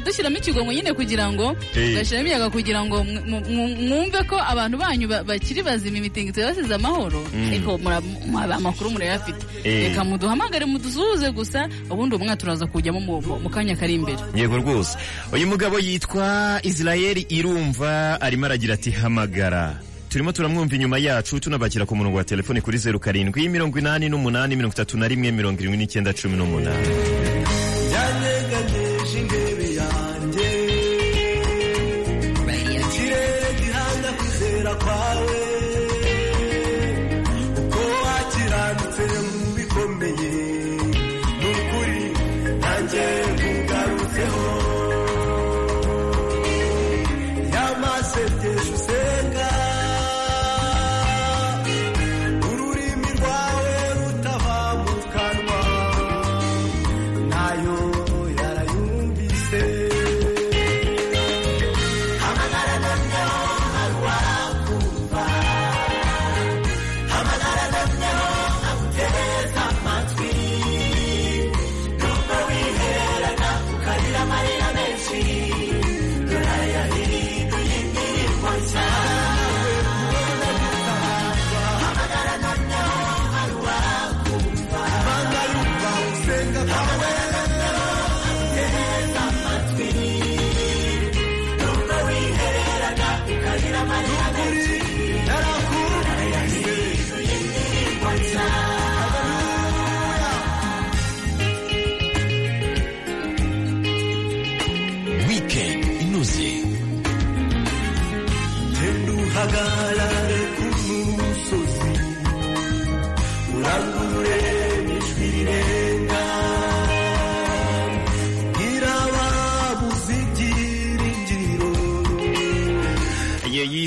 dushyiramo ikigongo nyine kugira ngo Eh. gashyiramo imiyaga kugira ngo mw- mw- mw- mwumve ko abantu banyu ba- bakiri bazima imitingito yabasize amahoro. Ariko mwa- amakuru murayafite reka muduhamagare mudusuhuze gusa ubundi umwe turaza kujyamo mu kanya kari imbere. Yego rwose. Uyu mugabo yitwa israel irumva arimo aragira ati hamagara. Turimo turamwumva inyuma yacu tunabakira ku murongo wa telefoni kuri zeru karindwi mirongo inani n'umunani mirongo itatu na rimwe mirongo irindwi n'icyenda cumi n'umunani.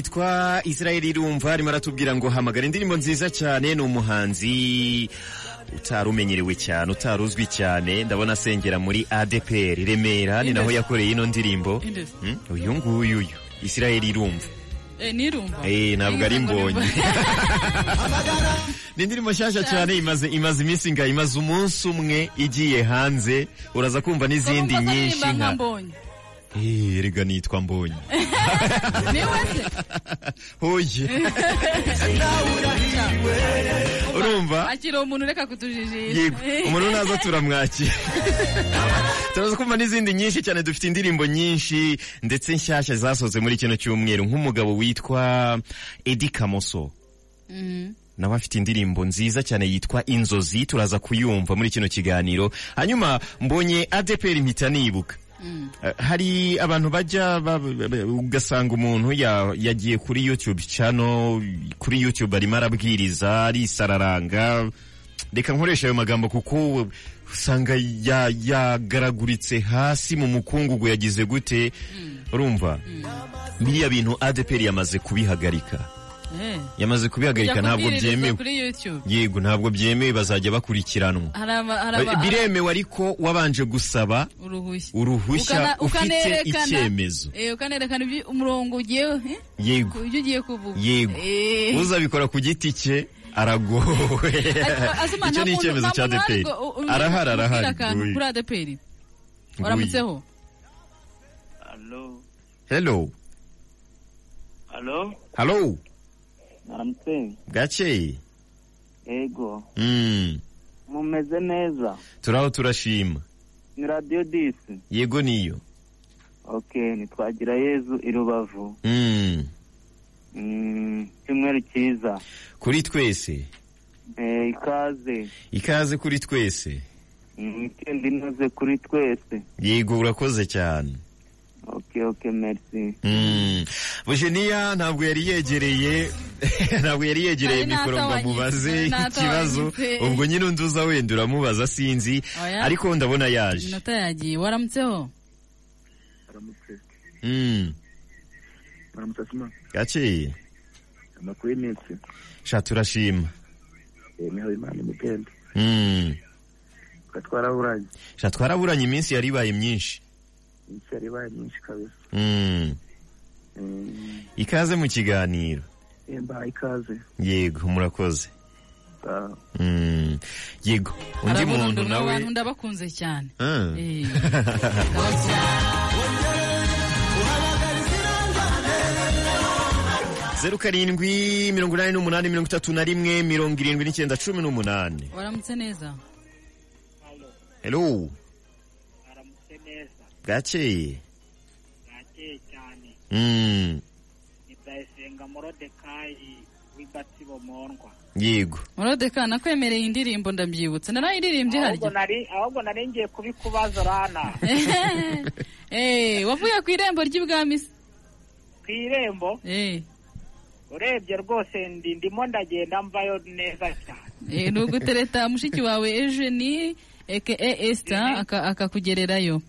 Yitwa israel irumva arimo aratubwira ngo hamagara indirimbo nziza cyane ni umuhanzi utari umenyerewe cyane utari uzwi cyane ndabona asengera muri adpr remera ni naho yakoreye ino ndirimbo. Hmm? uyu nguyu uyu israel irumva. Eh, Eh, ntabwo ari mbonye. <laughs> ni indirimbo nshyashya cyane imaze imaze iminsi nga imaze umunsi umwe igiye hanze. Uraza kumva n'izindi nyinshi nka erega nitwa mbonye hoye urumva akira umuntu reka kutujijisha yego umuntu naza turamwakira turaza kumva n'izindi nyinshi cyane dufite indirimbo nyinshi ndetse nshyashya zasohotse muri kino cyumweru nk'umugabo witwa edi kamoso Mhm. nawe afite indirimbo nziza cyane yitwa inzozi turaza kuyumva muri kino kiganiro hanyuma mbonye adeperi mpita nibuka hari abantu bajya ba- ba- ba- ugasanga umuntu ya- yagiye kuri youtube channel kuri youtube arimo arabwiriza arisararanga. Reka nkoresha ayo magambo kuko usanga ya- yagaraguritse hasi mu mukungugu yagize gute. Urumva? Biriya bintu adeperi yamaze kubihagarika. Eh. Yamaze kubihagarika ntabwo byemewe. yego ntabwo byemewe bazajya bakurikiranwa. Biremewe ariko wabanje gusaba uruhushya. ufite icyemezo. Eh, ukanerekana umurongo ugiye eh? yego. Yego. Eh. uzabikora ku giti cye aragowe. Icyo ni icyemezo cya adeperi. arahari arahari. kuri adeperi. Waramutseho? Halo, hello. Halo, hello. Naramutse. gakeye Ego, Mm, mumeze neza. turaho turashima Ni Radio Disi. yego niyo Okay, nitwagira Yezu i Rubavu. Mm, Mm, Cyumweru cyiza. kuri twese Eh, ikaze. ikaze kuri twese Mm, Weekend inoze kuri twese. yego urakoze cyane Okay, okay, merci. Bujeniya ntabwo yari yegereye ntabwo yari yegereye mikoro ngo amubaze ikibazo ubwo nyine undi uza wenda uramubaza sinzi Oya. ariko ndabona yaje iminota yagiye waramutseho Aramutse. Mm. Aramutse sima. gakeye Amakuru y'iminsi. sha turashima Eh. Mm. Gatwaraburanye. sha twaraburanye iminsi yari ibaye myinshi Yari ibaye nyinshi kabisa. Ikaze mu kiganiro mbahaye ikaze. yego murakoze Sawa. Mm. yego undi muntu nawe ndabakunze cyane Ah. Eh. Zeru karindwi mirongo inani n'umunani mirongo itatu na rimwe mirongo irindwi n'icyenda cumi n'umunani waramutse neza hello Aramutse neza. gakeye Yakeye cyane. Mm. Ni Ndayisenga Morodekayi w'Igatsibo Mondwa. yego. Murodeka nakwemereye indirimbo ndabyibutse narayiririmbye harya nari ahubwo nari ngiye kubikubaza rana. <laughs> Eh, wavuye ku irembo ry'ibwami se ku irembo? Eh, urebye rwose ndi ndimo ndagenda mvayo neza cyane. Eh, ni ugutereta mushiki wawe Eugenie aka Esther aka- akakugererayo?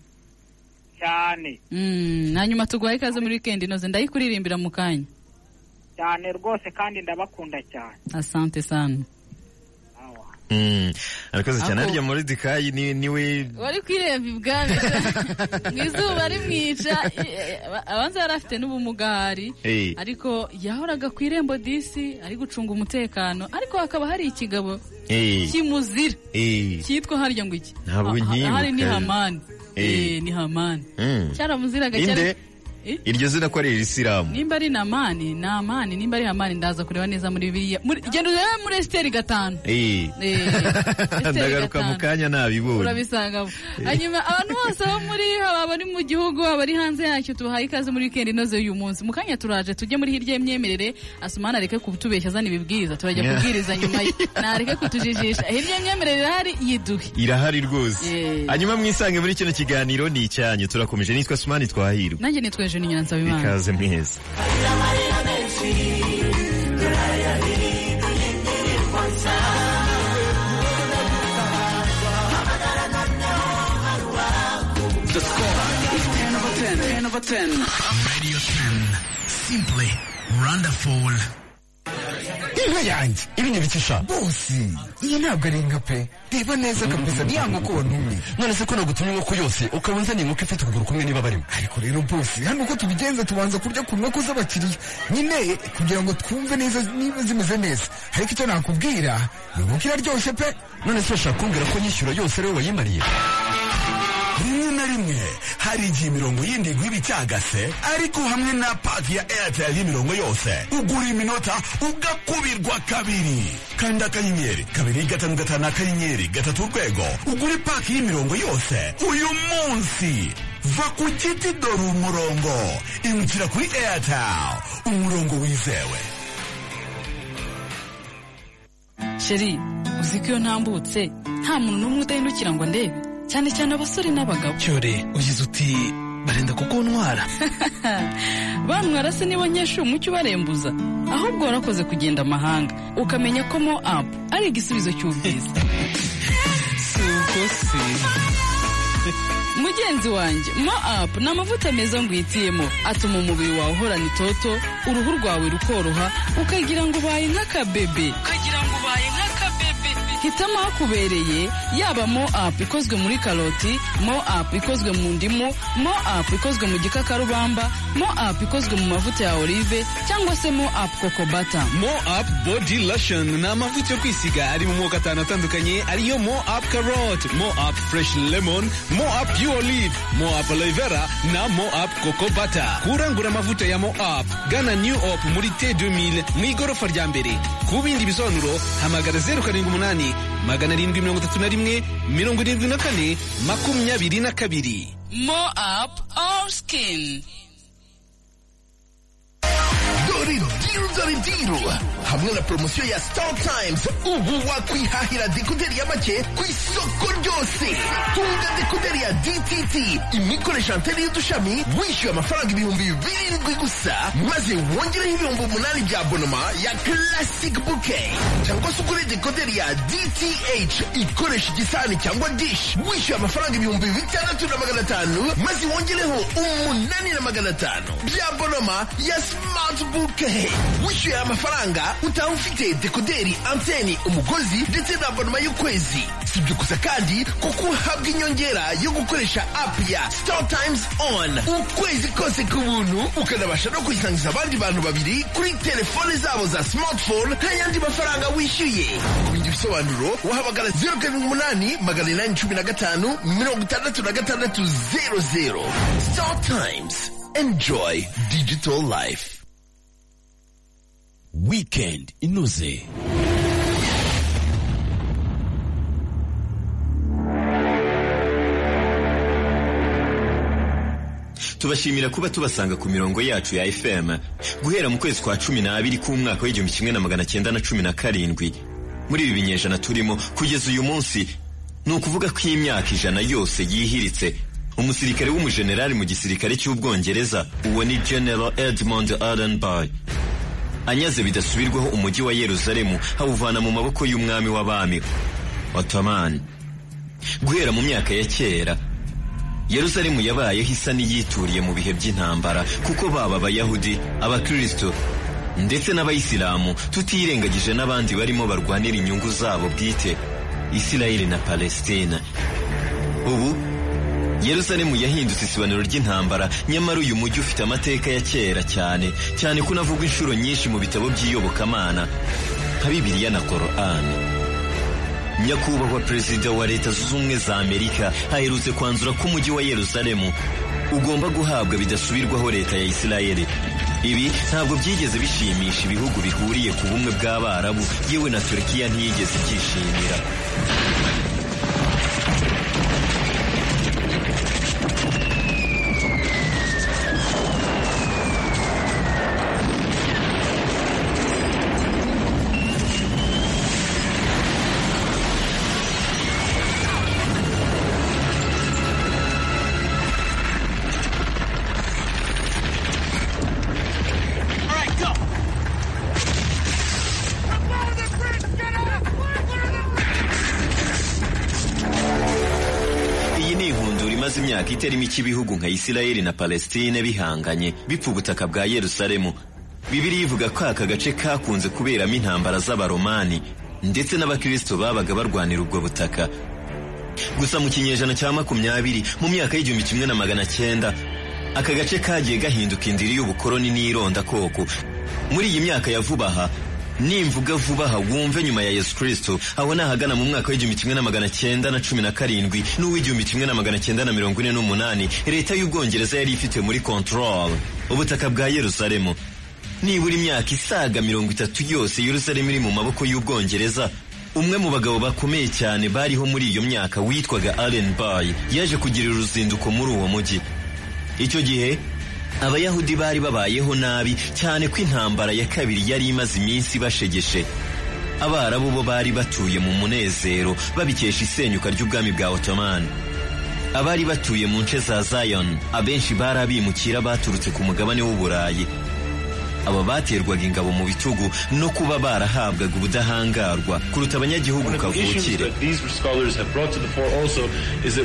Cyane. Mm, hanyuma tuguhaye ikaze muri weekend inoze. Ndayikuririmbira mu kanya. Cyane rwose kandi ndabakunda cyane. Asante sana. Arakoze cyane harya muri dikayi ni ni we wari kwiremba ibwami. <laughs> Mu izuba rimwica. Abanza yari afite n'ubumuga hari ariko yahoraga ku irembo disi ari gucunga umutekano. Ariko hakaba hari ikigabo kimuzira. Cyitwa harya ngo iki? Ntabwo nkibuka. hari ni hamani Eh. Ni hamani Mm. cyaramuziraga Eh? Iryo zina ko ari irisilamu nimba ari namani ni amani nimba ari hamani ndaza kureba neza muri biriya muri- genda urebe muri esiteri gatanu. Eh. Eh, <laughs> ndagaruka mu kanya nabibonye. Urabisangamo hanyuma abantu bose bo muri haba abari mu gihugu abari hanze yacyo tubahaye ikaze muri weekend inoze uyu munsi. Mu kanya turaje tujye muri hirya y'imyemerere. Asumana areke kutubeshya azana ibibwiriza turajya kubwiriza nyuma ye. <laughs> Nareke kutujijisha. Hirya y'imyemerere irahari yiduhe. Irahari rwose. Eh. hanyuma mwisange muri kino kiganiro ni icyanyu turakomeje nitwa sumani twahirwa nanjye nitwa Eugenie Nyiranzabimana ikaze mwese The score is 10 over 10. 10 over 10. Radio 10. Simply randaful inka yanjye ibi ni ibikisha bosi iyi ntabwo ari inka pe reba neza kabisa niya nkoko wantumye none se ko nagutumye inkoko yose ukaba unzaniye inkoko ifite ukuguru kumwe niba barimo? Ariko rero bosi hano uko tubigenza tubanza kurya ku nkoko z'abakiriya. Nyine kugira ngo twumve neza niba zimeze neza. Ariko icyo nakubwira iyi nkoko iraryoshye pe. None se urashaka kumbwira ko nyishyura yose wowe wayimariye? Na rimwe. Hari igihe imirongo yindi igwa icyagase ariko hamwe na paki ya airtel y'imirongo yose ugura iminota ugakubirwa kabiri. Kandi akanyenyeri kabiri gatanu gatanu akanyenyeri gatatu urwego. Ugure paki y'imirongo yose. Uyu munsi va ku giti dore umurongo. Imukira kuri airtel. Umurongo wizewe. Sheri uzi ko iyo ntambutse nta muntu n'umwe udahindukira ngo ndebe. Cyane cyane abasore n'abagabo. Cyore ugize uti barenda kukuntwara <laughs> bantwara se niba nyeshuye umucyo ubarembuza. Ahubwo warakoze kugenda amahanga. Ukamenya ko mo apu ari igisubizo cy'ubwiza. Si uko se. <laughs> Mugenzi wanjye mo apu ni amavuta meza ngwitiyemo. Atuma umubiri wawe uhorana itoto uruhu rwawe rukoroha ukagira ngo ubaye nk'akabebe ukagira ngo ubaye nk'akabebe hitamo ahakubereye yaba mo apu ikozwe muri karoti mo apu ikozwe mu ndimu mo apu ikozwe mu gikakarubamba mo apu ikozwe mu mavuta ya olive cyangwa se mo apu kokobata mo up body lotion ni amavuta yo kwisiga ari mu moko atanu atandukanye ariyo mo up carrot mo up fresh lemon mo up pure olive mo up aloe vera na mo coco butter kurangura amavuta ya mo up gana new up muri t 2000 mu igorofa rya mbere ku bindi bisobanuro hamagara zeru karindwi umunani magana arindwi mirongo itatu na rimwe mirongo irindwi na kane makumyabiri na kabiri. Mo apu all skin. Dore diru dore diru hamwe na poromosiyo ya star times. Ubu wakwihahira dekoderi ya make ku isoko ryose tunga dekoderi ya dtt imikoresha anteni y'udushami wishyuye amafaranga ibihumbi birindwi gusa maze wongereho ibihumbi umunani bya bonoma ya classic bouquet. Cyangwa se ugure dekoderi ya dth ikoresha igisahani cyangwa dish. Wishyuye amafaranga ibihumbi bitandatu na magana atanu maze wongereho umunani na magana atanu bya bonoma ya smart bouquet wishyuye aya mafaranga utaha ufite dekoderi anteni umugozi ndetse na abonoma y'ukwezi. Si ibyo gusa kandi kuko uhabwa inyongera yo gukoresha app ya star times on. Ukwezi kose ku buntu ukanabasha no kuyisangiza abandi bantu babiri kuri telefone zabo za smartphone nta yandi mafaranga wishyuye. Ku bindi bisobanuro wahamagara zeru karindwi umunani magana inani cumi na gatanu mirongo itandatu na gatandatu zeru zeru star times. Enjoy digital life. Weekend inoze. Tubashimira kuba tubasanga ku mirongo yacu ya fm guhera mu kwezi kwa cumi n'abiri k'umwaka w'igihumbi kimwe na magana cyenda na cumi na karindwi. Muri ibi binyejana turimo kugeza uyu munsi ni ukuvuga ko imyaka ijana yose yihiritse. Umusirikare w'umujenerali mu gisirikare cy'ubwongereza uwo ni general edmond allenby. Anyaze bidasubirwaho umujyi wa yeruzalemu hawuvana mu maboko y'umwami w'abami otomani guhera mu myaka ya kera yeruzalemu yabayeho isa n'iyituriye mu bihe by'intambara kuko baba abayahudi abakristo ndetse n'abayisilamu tutirengagije n'abandi barimo barwanira inyungu zabo bwite isirayeli na palestina. Ubu yeruzalemu yahindutse isibaniro ry'intambara nyamara uyu mujyi ufite amateka ya kera cyane cyane ko unavugwa inshuro nyinshi mu bitabo by'iyobokamana nka bibiliya na korani nyakubahwa perezida wa leta zunze ubumwe za amerika aherutse kwanzura ko umujyi wa yeruzalemu ugomba guhabwa bidasubirwaho leta ya isirayeli. Ibi ntabwo byigeze bishimisha ibihugu bihuriye ku bumwe bw'abarabu. Yewe na turukiya ntiyigeze ibyishimira. Itarimo ikibihugu nka isirayeli na palestine bihanganye. Bipfa ubutaka bwa yeruzalemu bibiri ivuga ko aka gace kakunze kuberamo intambara z'abaromani ndetse n'abakristo babaga barwanira ubwo butaka. Gusa mu kinyejana cya makumyabiri mu myaka y'igihumbi kimwe na magana cyenda aka gace kagiye gahinduka indiri y'ubukoroni n'irondakoko muri iyi myaka ya vuba aha nimvuga vuba aha wumve nyuma ya yesu kristo. Aho ni ahagana mu mwaka w'igihumbi kimwe na magana cyenda na cumi na karindwi n'uw'igihumbi kimwe na magana cyenda na mirongo ine n'umunani. Leta y'ubwongereza yari ifite muri control. Ubutaka bwa yerusalemu. Nibura imyaka isaga mirongo itatu yose yerusalemu iri mu maboko y'ubwongereza umwe mu bagabo bakomeye cyane bariho muri iyo myaka witwaga allen bay yaje kugira uruzinduko muri uwo mujyi icyo gihe abayahudi bari babayeho nabi cyane ko intambara ya kabiri yari imaze iminsi bashegeshe abarabu bo bari batuye mu munezero babikesha isenyuka ry'ubwami bwa otomani abari batuye mu nce za zion abenshi bari abimukira baturutse ku mugabane w'uburayi aba baterwaga ingabo mu bitugu no kuba barahabwaga ubudahangarwa kuruta abanyagihugu One of the issues kavukire. that these scholars have brought to the fore also is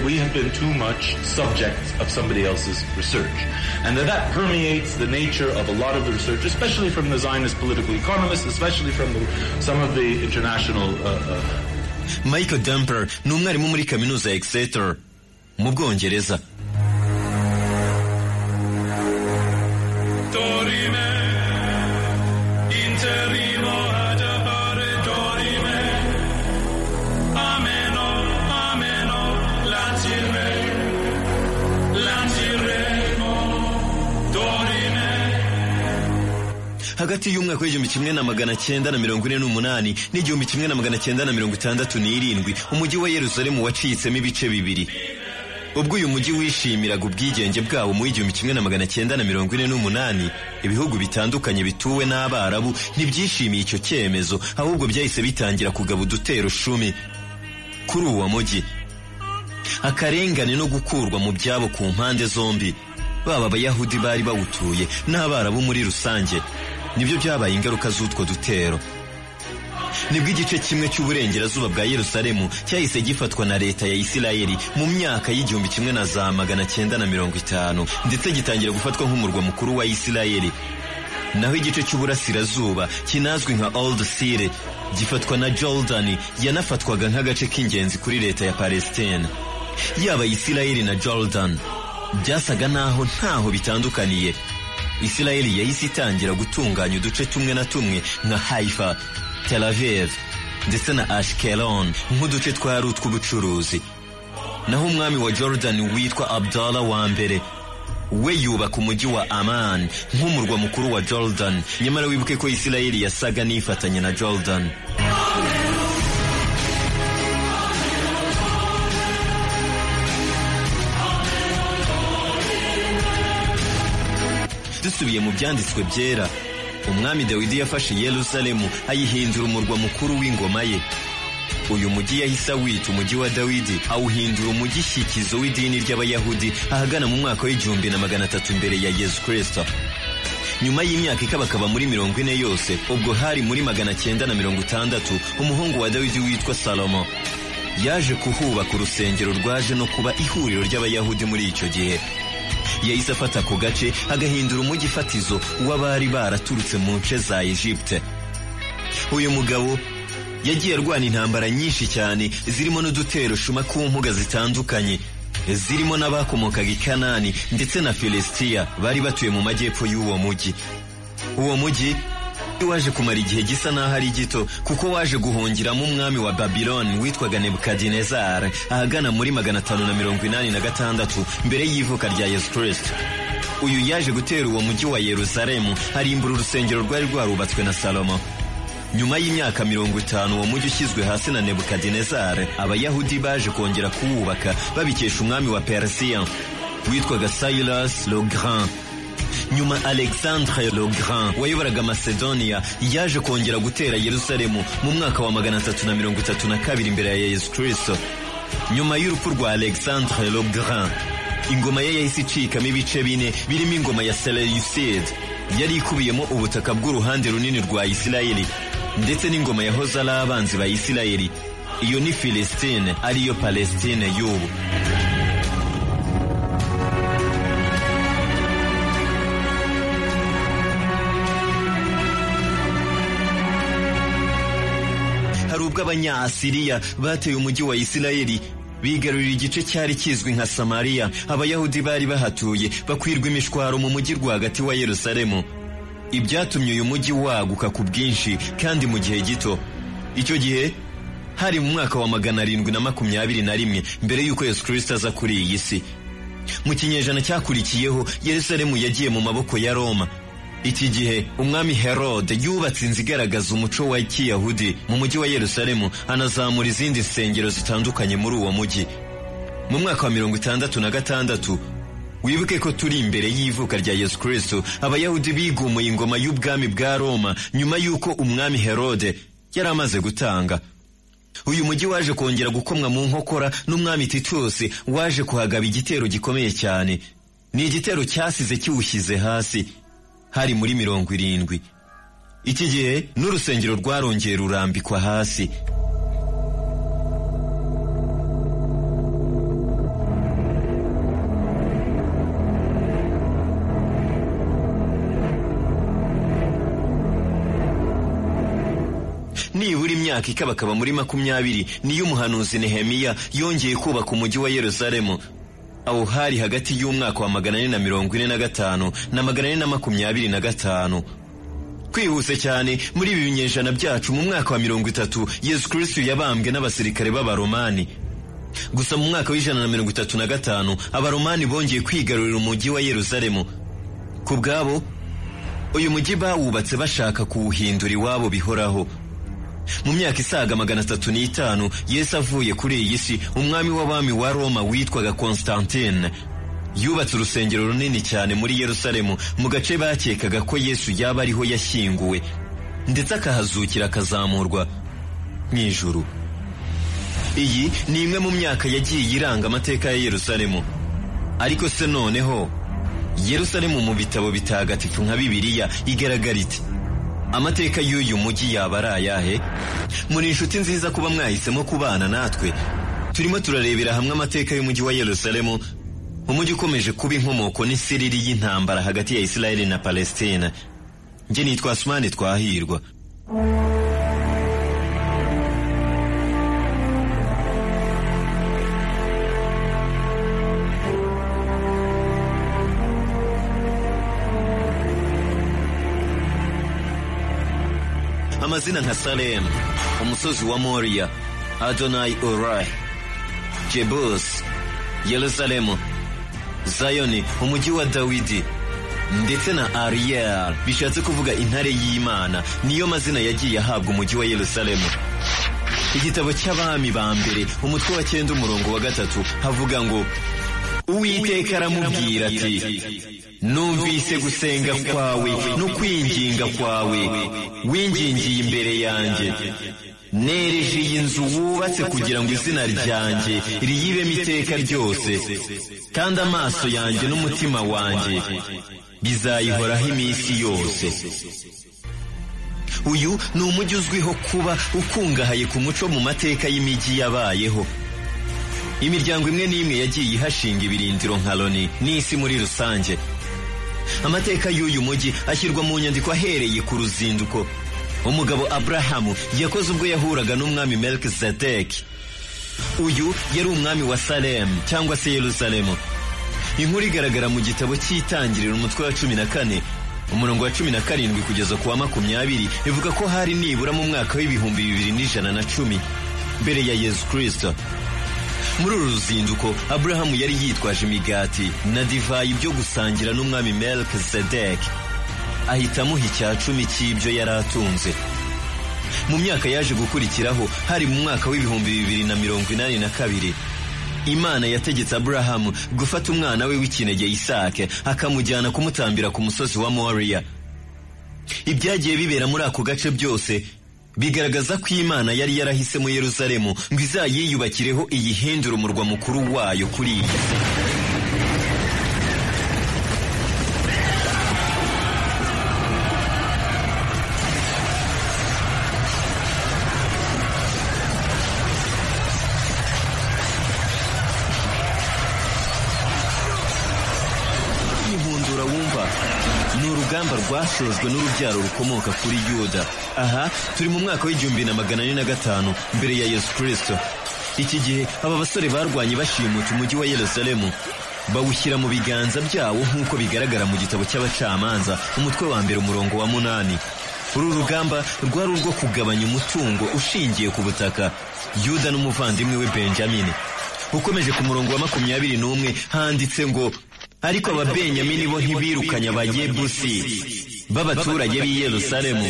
hagati y'umwaka w'igihumbi kimwe na magana cyenda na mirongo ine n'umunani n'igihumbi kimwe na magana cyenda na mirongo itandatu n'irindwi umujyi wa yerusalemu wacitsemo ibice bibiri. Ubwo uyu mujyi wishimiraga ubwigenge bwawo mu w'igihumbi kimwe na magana cyenda na mirongo ine n'umunani ibihugu bitandukanye bituwe n'abarabu ntibyishimiye icyo cyemezo ahubwo byahise bitangira kugaba udutero shumi kuri uwo mujyi. Akarengane no gukurwa mu byabo ku mpande zombi baba abayahudi bari bawutuye n'abarabu muri rusange. Ni byo byabaye ingaruka z'utwo dutero. Nibwo igice kimwe cy'uburengerazuba bwa yerusalemu cyahise gifatwa na leta ya isirayeli mu myaka y'igihumbi kimwe na za magana cyenda na mirongo itanu ndetse gitangira gufatwa nk'umurwa mukuru wa isirayeli. Naho igice cy'uburasirazuba kinazwi nka old sire gifatwa na jordan yanafatwaga nk'agace k'ingenzi kuri leta ya palestine. Yaba isirayeli na jordan byasaga naho ntaho bitandukaniye. Isirayeli yahise itangira gutunganya uduce tumwe na tumwe nka haifa tel aviv ndetse na ashkelon nk'uduce twari utw'ubucuruzi naho umwami wa jordan witwa abdallah wa mbere we yubaka umujyi wa aman nk'umurwa mukuru wa jordan. Nyamara wibuke ko isirayeli yasaga n'ifatanya na jordan. Dusubiye mu byanditswe byera. Umwami dawidi yafashe yerusalemu ayihindura umurwa mukuru w'ingoma ye. Uyu mujyi yahise awita umujyi wa dawidi awuhindura umujyi shyikizo w'idini ry'abayahudi ahagana mu mwaka w'igihumbi na magana atatu mbere ya yesu kirisito nyuma y'imyaka ikabakaba muri mirongo ine yose ubwo hari muri magana cyenda na mirongo itandatu umuhungu wa dawidi witwa salomo. Yaje kuhubaka urusengero rwaje no kuba ihuriro ry'abayahudi muri icyo gihe. Yahise afata ako gace agahindura umujyi fatizo w'abari baraturutse mu nce za Egypte. Uyu mugabo yagiye arwana intambara nyinshi cyane zirimo n'udutero shuma ku mpuga zitandukanye. Zirimo n'abakomokaga i kanani ndetse na filisitiya bari batuye mu majyepfo y'uwo mujyi. Uwo mujyi waje kumara igihe gisa n'aho ari gito kuko waje guhungiramo umwami wa babiloni witwaga nebukadinezar ahagana muri magana atanu na mirongo inani na gatandatu mbere y'ivuka rya yesu kirisito uyu yaje gutera uwo mujyi wa yeruzalemu arimbura urusengero rwari rwarubatswe na salomo. Nyuma y'imyaka mirongo itanu uwo mujyi ushyizwe hasi na nebukadinezar abayahudi baje kongera kuwubaka babikesha umwami wa persiya witwaga silas le grand. Nyuma alexandre le grand wayoboraga macedonia yaje kongera gutera yerusalemu mu mwaka wa magana atatu na mirongo itatu na kabiri imbere ya yesu kirisito nyuma y'urupfu rwa alexandre le grand ingoma ye yahise icikamo ibice bine birimo ingoma ya seleucide. Yari ikubiyemo ubutaka bw'uruhande runini rwa isirayeli ndetse n'ingoma yahoze ari abanzi ba isirayeli. Iyo ni filistine ariyo palestine y'ubu. Bwari ubw'abanyasiriya bateye umujyi wa isirayeli. Bigarurira igice cyari kizwi nka samariya. Abayahudi bari bahatuye bakwirwa imishwaro mu mujyi rwagati wa yerusalemu. Ibyatumye uyu mujyi waguka ku bwinshi kandi mu gihe gito. Icyo gihe hari mu mwaka wa magana arindwi na makumyabiri na rimwe mbere y'uko yesu kirisito aza kuri iyi si. Mu kinyejana cyakurikiyeho yerusalemu yagiye mu maboko ya roma. Iki gihe umwami herode yubatse inzu igaragaza umuco wa kiyahudi mu mujyi wa yerusalemu anazamura izindi nsengero zitandukanye muri uwo mujyi. Mu mwaka wa mirongo itandatu na gatandatu wibuke ko turi imbere y'ivuka rya yesu kirisito abayahudi bigumuye ingoma y'ubwami bwa roma nyuma y'uko umwami herode yari amaze gutanga. Uyu mujyi waje kongera gukomwa mu nkokora n'umwami titusi waje kuhagaba igitero gikomeye cyane. Ni igitero cyasize kiwushyize hasi. Hari muri mirongo irindwi. Iki gihe n'urusengero rwarongeye rurambikwa hasi. Nibura imyaka ikabakaba muri makumyabiri niyo umuhanuzi nehemiya yongeye kubaka umujyi wa yerusalemu. Aho hari hagati y'umwaka wa magana ane na mirongo ine na gatanu na magana ane na makumyabiri na gatanu. Kwihuse cyane muri ibi binyejana byacu mu mwaka wa mirongo itatu yesu kirisitu yabambwe n'abasirikare b'abaromani. Gusa mu mwaka w'ijana na mirongo itatu na gatanu abaromani bongeye kwigarurira umujyi wa yerusalemu. Ku bwabo uyu mujyi bawubatse bashaka kuwuhindura iwabo bihoraho. Mu myaka isaga magana atatu n'itanu yesu avuye kuri iyi si umwami w'abami wa roma witwaga constantine. Yubatse urusengero runini cyane muri yerusalemu mu gace bakekaga ko yesu yaba ariho yashyinguwe ndetse akahazukira akazamurwa mu ijuru. Iyi ni imwe mu myaka yagiye iranga amateka ya yerusalemu. Ariko se noneho yerusalemu mu bitabo bitagatifu nka bibiliya igaragara iti amateka y'uyu mujyi yaba ari ayahe? Muri inshuti nziza kuba mwahisemo kubana natwe. Turimo turarebera hamwe amateka y'umujyi wa yerusalemu. Umujyi ukomeje kuba inkomoko n'isiriri y'intambara hagati ya isirayeli na palestina. Njye nitwa asumani twahirwa. Amazina nka salemu umusozi wa moriya adonai urai jebus yerusalemu zayoni umujyi wa dawidi ndetse na ariyel bishatse kuvuga intare y'imana niyo mazina yagiye ahabwa umujyi wa yerusalemu. Igitabo cy'abami ba mbere umutwe wa cyenda umurongo wa gatatu havuga ngo uwiteka aramubwira ati numvise gusenga kwawe no kwinginga kwawe. wingingiye imbere yanjye nereje iyi nzu wubatse kugira ngo izina ryanjye riyibemo iteka ryose. Kandi amaso yanjye n'umutima wanjye bizayihoraho iminsi yose. Uyu ni umujyi uzwiho kuba ukungahaye ku muco mu mateka y'imijyi yabayeho. Imiryango imwe n'imwe yagiye ihashinga ibirindiro nka loni n'isi muri rusange. Amateka y'uyu mujyi ashyirwa mu nyandiko ahereye ku ruzinduko. Umugabo aburahamu yakoze ubwo yahuraga n'umwami melkisedeki uyu yari umwami wa salemu cyangwa se yerusalemu. Inkuru igaragara mu gitabo cy'itangiriro umutwe wa cumi na kane. Umurongo wa cumi na karindwi kugeza ku wa makumyabiri ivuga ko hari nibura mu mwaka w'ibihumbi bibiri n'ijana na cumi. Mbere ya yesu kirisito muri uru ruzinduko aburahamu yari yitwaje imigati. Na divayi byo gusangira n'umwami melkisedeki ahita amuha icya cumi cy'ibyo yari atunze. Mu myaka yaje gukurikiraho hari mu mwaka w'ibihumbi bibiri na mirongo inani na kabiri imana yategetse aburahamu gufata umwana we w'ikinege isake akamujyana kumutambira ku musozi wa moriya ibyagiye bibera muri ako gace byose bigaragaza ko imana yari yarahisemo yeruzalemu ngo izayiyubakireho iyihindure umurwa mukuru wayo kuri rugamba rwashojwe n'urubyaro rukomoka kuri yuda. Aha turi mu mwaka w'igihumbi na magana ane na gatanu mbere ya yesu kirisito iki gihe aba basore barwanye bashimuta umujyi wa yerusalemu. Bawushyira mu biganza byawo nk'uko bigaragara mu gitabo cy'abacamanza umutwe wa mbere umurongo wa munani. Uru rugamba rwari urwo kugabanya umutungo ushingiye ku butaka. Yuda n'umuvandimwe we benjamini. Ukomeje ku murongo wa makumyabiri n'umwe handitse ngo ariko ababenyamini bo ntibirukanye abayebusi b'abaturage b'i yerusalemu.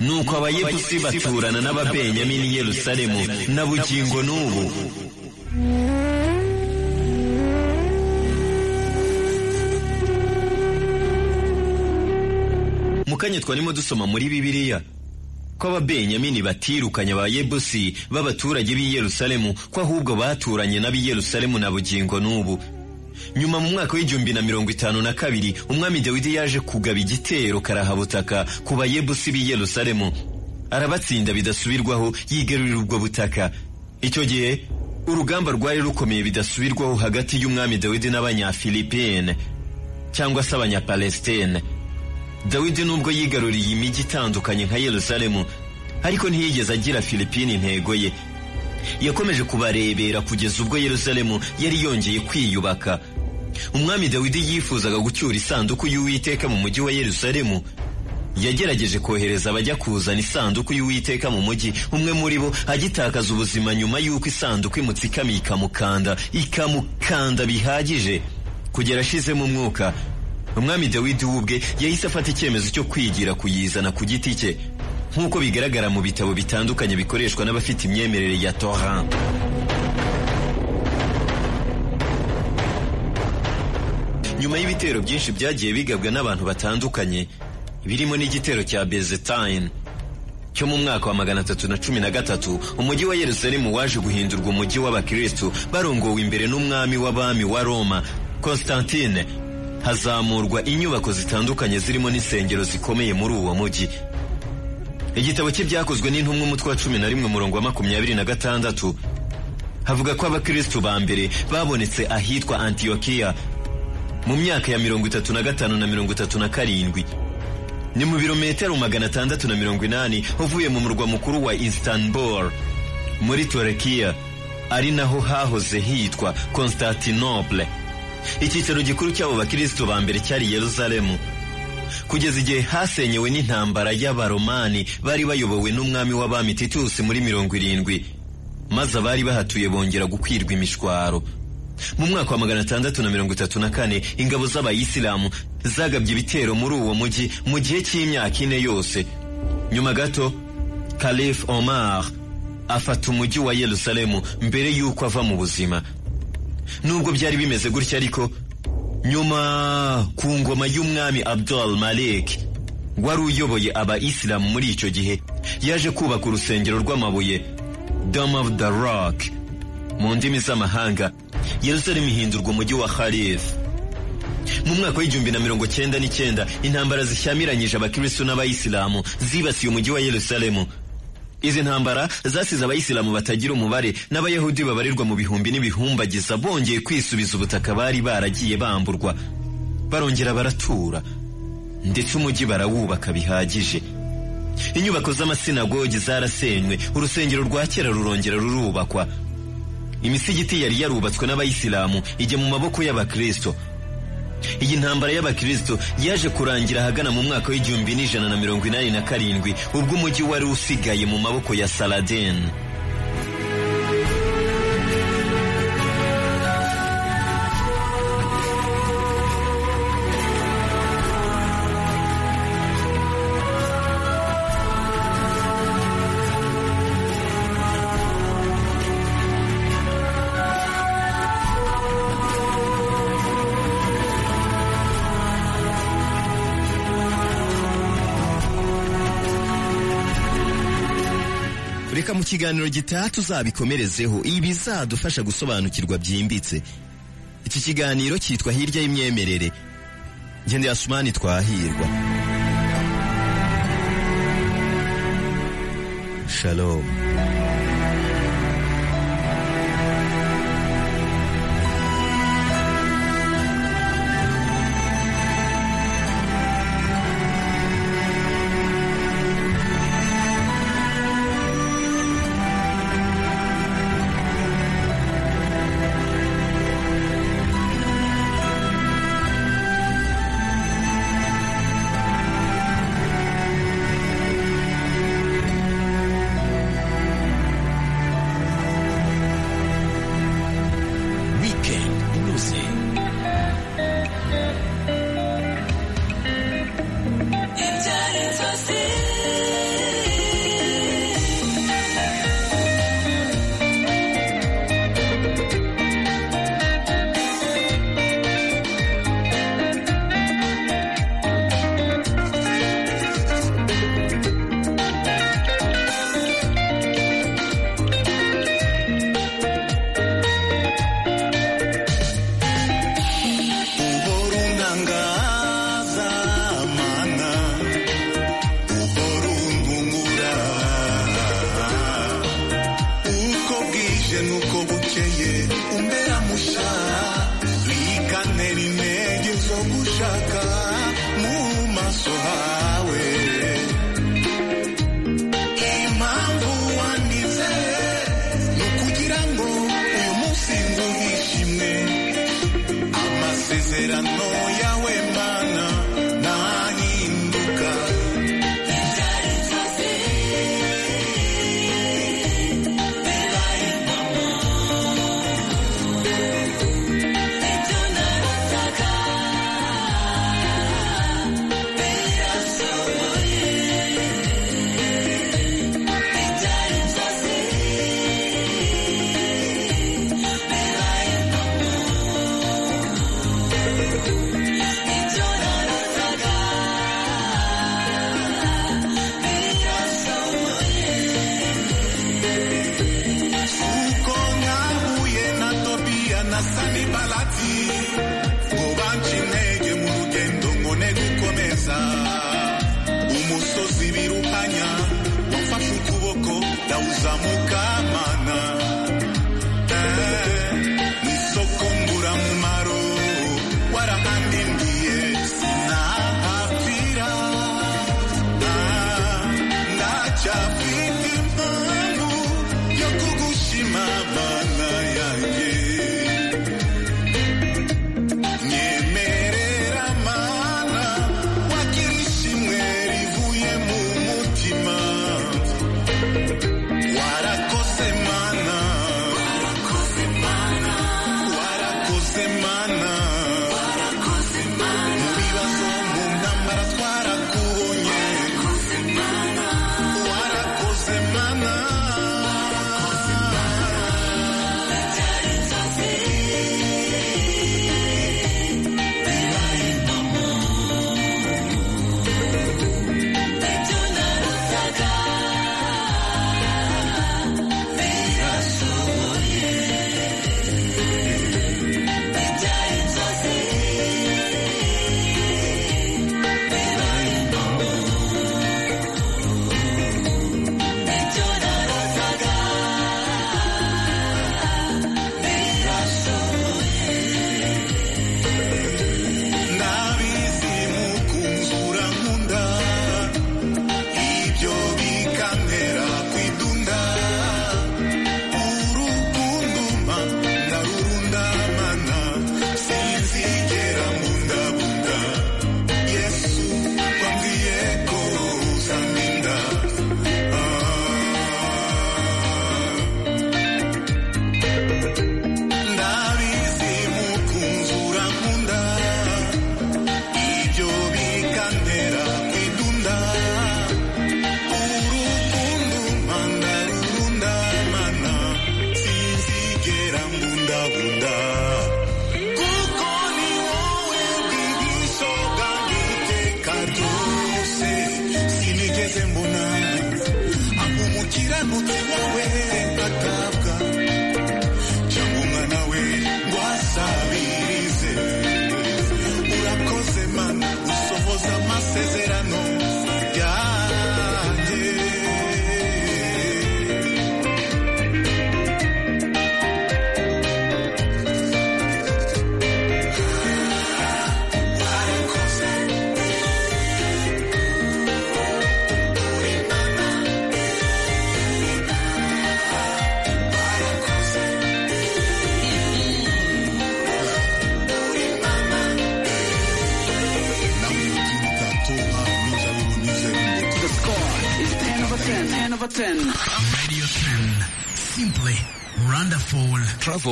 Nuko abayebusi baturana n'ababenyamini i yerusalemu. Na bugingo n'ubu. Mukanya twarimo dusoma muri bibiliya ko ababenyamini batirukanye abayebusi b'abaturage b'i yerusalemu ko ahubwo baturanye n'ab'i yerusalemu na bugingo n'ubu. Nyuma mu mwaka w'igihumbi na mirongo itanu na kabiri umwami dawidi yaje kugaba igitero karahabutaka ku bayebusi b'i yerusalemu. Arabatsinda bidasubirwaho yigarurira ubwo butaka. Icyo gihe urugamba rwari rukomeye bidasubirwaho hagati y'umwami dawidi n'abanyafilipine cyangwa se abanyapalestine. Dawidi nubwo yigaruriye imijyi itandukanye nka yerusalemu ariko ntiyigeze agira filipine intego ye. Yakomeje kubarebera kugeza ubwo yerusalemu yari yongeye kwiyubaka. Umwami dawidi yifuzaga gucyura isanduku y'uwiteka mu mujyi wa yerusalemu. Yagerageje kohereza abajya kuzana isanduku y'uwiteka mu mujyi umwe muri bo agitakaza ubuzima nyuma y'uko isanduku imutsikamiye ikamukanda ikamukanda bihagije. Kugera ashizemo umwuka umwami dawidi we ubwe yahise afata icyemezo cyo kwigira kuyizana ku giti cye. Nk'uko bigaragara mu bitabo bitandukanye bikoreshwa n'abafite imyemerere ya toran nyuma y'ibitero byinshi byagiye bigabwa n'abantu batandukanye birimo n'igitero cya bezetayini cyo mu mwaka wa magana atatu na cumi na gatatu umujyi wa yerusalemu waje guhindurwa umujyi w'abakristu barongowe imbere n'umwami w'abami wa roma constantine. Hazamurwa inyubako zitandukanye zirimo n'insengero zikomeye muri uwo mujyi. Igitabo cye byakozwe n'intumwa umutwe wa cumi na rimwe umurongo wa makumyabiri na gatandatu. Havuga ko abakristu ba mbere babonetse ahitwa antiyokiya mu myaka ya mirongo itatu na gatanu na mirongo itatu na karindwi. Ni mu birometero magana atandatu na mirongo inani uvuye mu murwa mukuru wa istanbul muri turekiya. Ari naho hahoze hitwa constantinople icyicaro gikuru cy'abo bakristo ba mbere cyari yeruzalemu kugeza igihe hasenyewe n'intambara y'abaromani bari bayobowe n'umwami w'abami titusi muri mirongo irindwi maze abari bahatuye bongera gukwirwa imishwaro. Mu mwaka wa magana atandatu na mirongo itatu na kane ingabo z'abayisilamu zagabye ibitero muri uwo mujyi mu gihe cy'imyaka ine yose. Nyuma gato kalif omar afata umujyi wa yerusalemu mbere y'uko ava mu buzima. Nubwo byari bimeze gutya ariko nyuma ku ngoma y'umwami abdul malik wari uyoboye abayisilamu muri icyo gihe yaje kubaka urusengero rw'amabuye dome of the rock mu ndimi z'amahanga yerusalemu ihindurwa umujyi wa khalif mu mwaka w'igihumbi na mirongo cyenda n'icyenda intambara zishyamiranyije abakristo n'abayisilamu zibasiye umujyi wa yerusalemu. Izi ntambara zasize abayisilamu batagira umubare. N'abayahudi babarirwa mu bihumbi n'ibihumbagiza bongeye kwisubiza ubutaka bari baragiye bamburwa. Barongera baratura ndetse umujyi barawubaka bihagije. Inyubako z'amasinagogi zarasenywe urusengero rwa kera rurongera rurubakwa. Imisigiti yari yarubatswe n'abayisilamu ijya mu maboko y'abakristo. Iyi ntambara y'abakristo yaje kurangira ahagana mu mwaka w'igihumbi n'ijana na mirongo inani na karindwi ubwo umujyi wari usigaye mu maboko ya saladin. Kiganiro gitaha tuzabikomerezeho ibi bizadufasha gusobanukirwa byimbitse. Iki kiganiro cyitwa hirya y'imyemerere. Ngende asumani twahirwa. Shalom.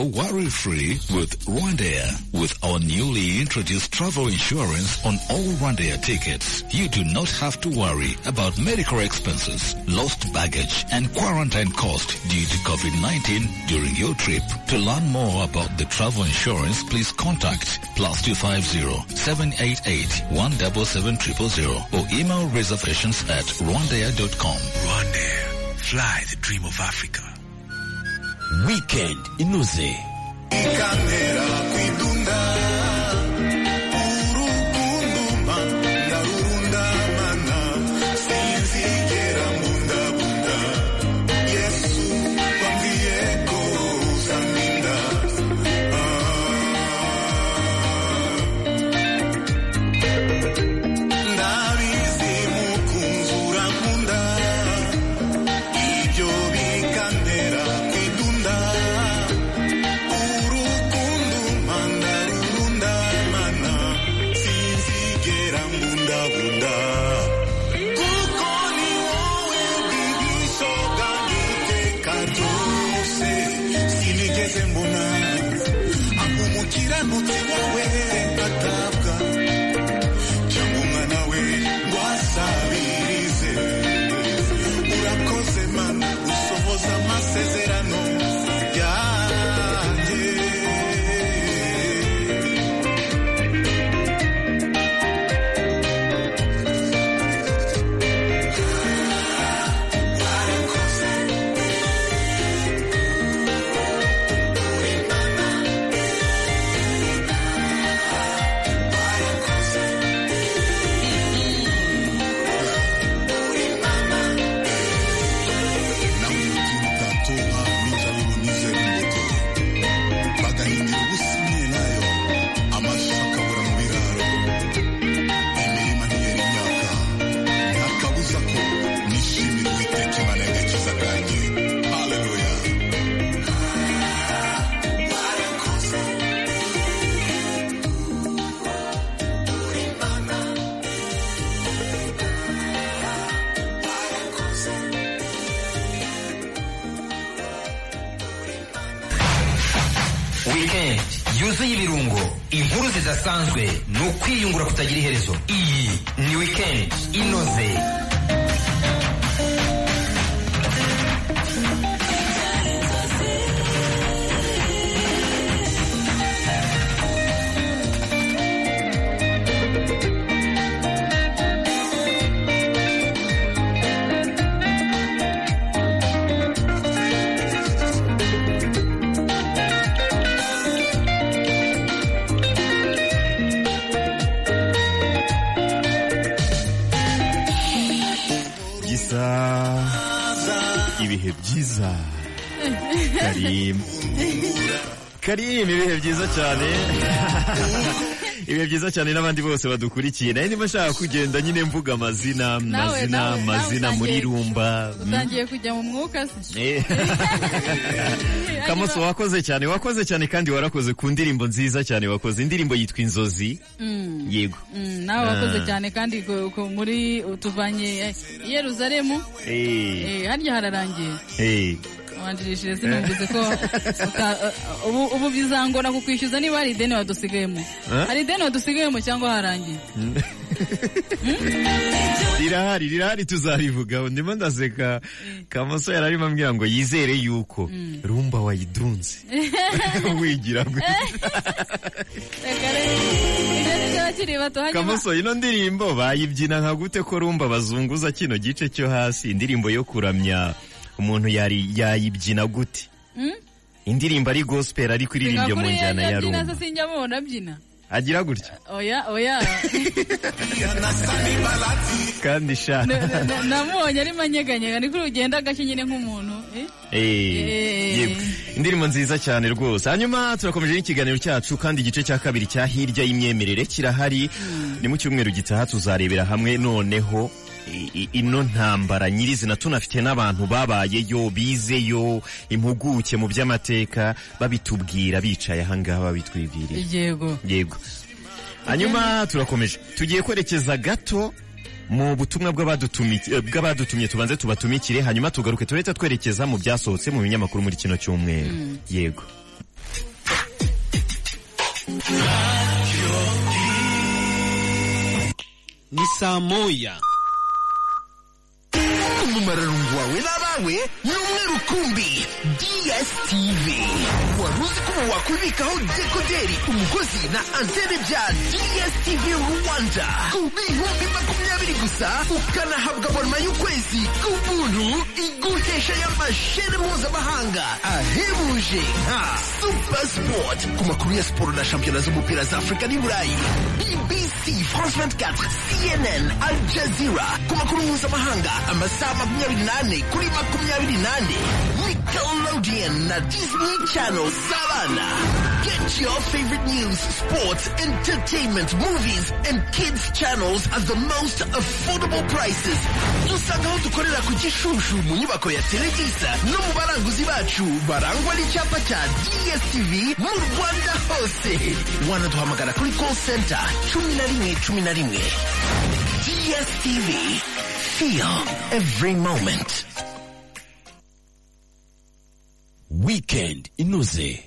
worry-free with Rwandair. With our newly introduced travel insurance on all Rwandair tickets, you do not have to worry about medical expenses, lost baggage, and quarantine cost due to COVID-19 during your trip. To learn more about the travel insurance, please contact plus 250-788-17700 or email reservations at rwandair.com. Rwandair. Fly the dream of Africa. wikendi inoze ikantera kwidunda. Inkuru zidasanzwe ni ukwiyungura kutagira iherezo karim ibihe byiza cyane. <laughs> Ibihe byiza cyane n'abandi bose badukurikiye na yo ndimo nshaka kugenda nyine mvuga amazina amazina amazina muri rumba. Utangiye kujya mu mwuka se <laughs> Eh. <laughs> kamoso wakoze cyane. Wakoze cyane kandi warakoze ku ndirimbo nziza cyane. Wakoze indirimbo yitwa inzozi. Mm. yego. Mm, nawe wakoze Ah. cyane kandi muri utuvanye i Yeruzalemu. Eh. Eh, harya hararangiye. Eh. wanjirishije sinumvise ko uta- uh, ubu bizangora kukwishyuza niba hari ideni wadusigayemo. Huh? hari ideni wadusigayemo cyangwa harangiye? <laughs> Rirahari rirahari tuzarivugaho ndimo ndaseka kamoso yari arimo ambwira ngo yizere yuko rumba wayidunze. <laughs> Wigira kamoso ino ndirimbo bayibyina nka gute ko rumba bazunguza kino gice cyo hasi? Indirimbo yo kuramya. Umuntu yari yayibyina gute? Mm? indirimbo ari gospel ariko iririmbye mu njyana ya rumba agira gutya? Oya oya. <laughs> Kandi sha. Na- na- na- namubonye arimo anyeganyega niko ugenda agashya nyine nk'umuntu eh? Eh, Eh. yego. Indirimbo nziza cyane rwose. Hanyuma turakomeje n'ikiganiro cyacu kandi igice cya kabiri cya hirya y'imyemerere kirahari. Ni mu cyumweru gitaha tuzarebera hamwe noneho ino ntambara nyirizina tunafite n'abantu babayeyo bizeyo impuguke mu by'amateka babitubwira bicaye ahangaha babitwibwiriye yego. Yego. Hanyuma turakomeje. Tugiye kwerekeza gato mu butumwa bw'abadutumye tubanze tubatumikire hanyuma tugaruke turahita twerekeza mu byasohotse mu binyamakuru muri kino cyumweru. Yego. Ni saa moya. Umumararungu wawe n'abawe ni umwe rukumbi dstv wari uzi ko ubu wakwibikaho dekoderi umugozi na antene bya dstv rwanda. Ku bihumbi makumyabiri gusa ukanahabwa abonema y'ukwezi ku buntu iguhesha y'amashene mpuzamahanga ahebuje. Nka super sport ku makuru ya siporo na shampiyona z'umupira za afurika n'i burayi. Bbc france 24 cnn al jazeera ku makuru mpuzamahanga amasaha makumyabiri n'ane kuri makumyabiri n'ane. Nickelodeon na disney channel z'abana get your favorite news sports entertainment movies and kids channels at the most affordable prices. Dusanga aho dukorera ku gishushu mu nyubako ya telegisa no mu baranguzi bacu barangwa n'icyapa cya dstv mu rwanda hose. Wanaduhamagara kuri call center cumi na rimwe cumi na rimwe. Dstv Feel every moment. Weekend inoze.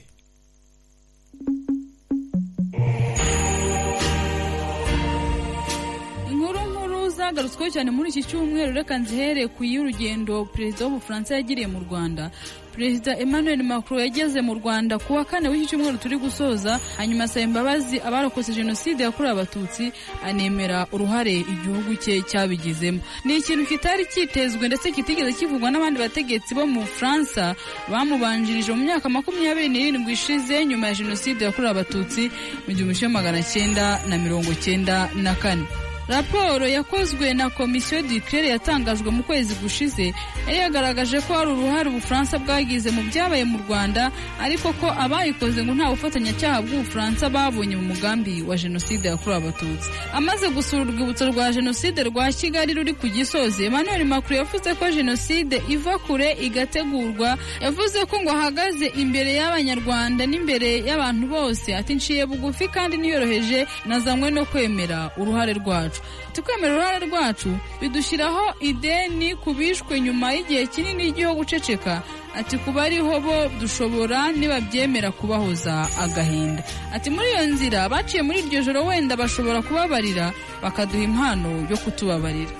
zagarutsweho cyane muri iki cyumweru reka nzihere ku y'urugendo perezida w'ubufaransa yagiriye mu rwanda perezida emmanuel macron yageze mu rwanda ku wa kane w'iki cyumweru turi gusoza hanyuma asaba imbabazi abarokotse jenoside yakorewe abatutsi anemera uruhare igihugu cye cyabigizemo. Ni ikintu kitari cyitezwe ndetse kitigeze kivugwa n'abandi bategetsi bo mu bufaransa bamubanjirije mu myaka makumyabiri n'irindwi ishize nyuma ya jenoside yakorewe abatutsi mu gihumbi kimwe magana cyenda na mirongo cyenda na kane. Raporo yakozwe na komisiyo dikirere yatangajwe mu kwezi gushize. Yari yagaragaje ko hari uruhare ubufaransa bwagize mu byabaye mu rwanda ariko ko abayikoze ngo nta bufatanyacyaha bw'ubufaransa babonye mu mugambi wa jenoside yakorewe abatutsi. Amaze gusura urwibutso rwa jenoside rwa kigali ruri ku gisozi emmanuel macron yavuze ko jenoside iva kure igategurwa. Yavuze ko ngo ahagaze imbere y'abanyarwanda n'imbere y'abantu bose ati nciye bugufi kandi niyoroheje nazanywe no kwemera uruhare rwacu. Tukwemera uruhare rwacu bidushyiraho ideni ku bishwe nyuma y'igihe kinini y'igihugu guceceka ati kuba ariho bo dushobora nibabyemera kubahoza agahinda. Ati muri iyo nzira baciye muri iryo joro wenda bashobora kubabarira bakaduha impano yo kutubabarira.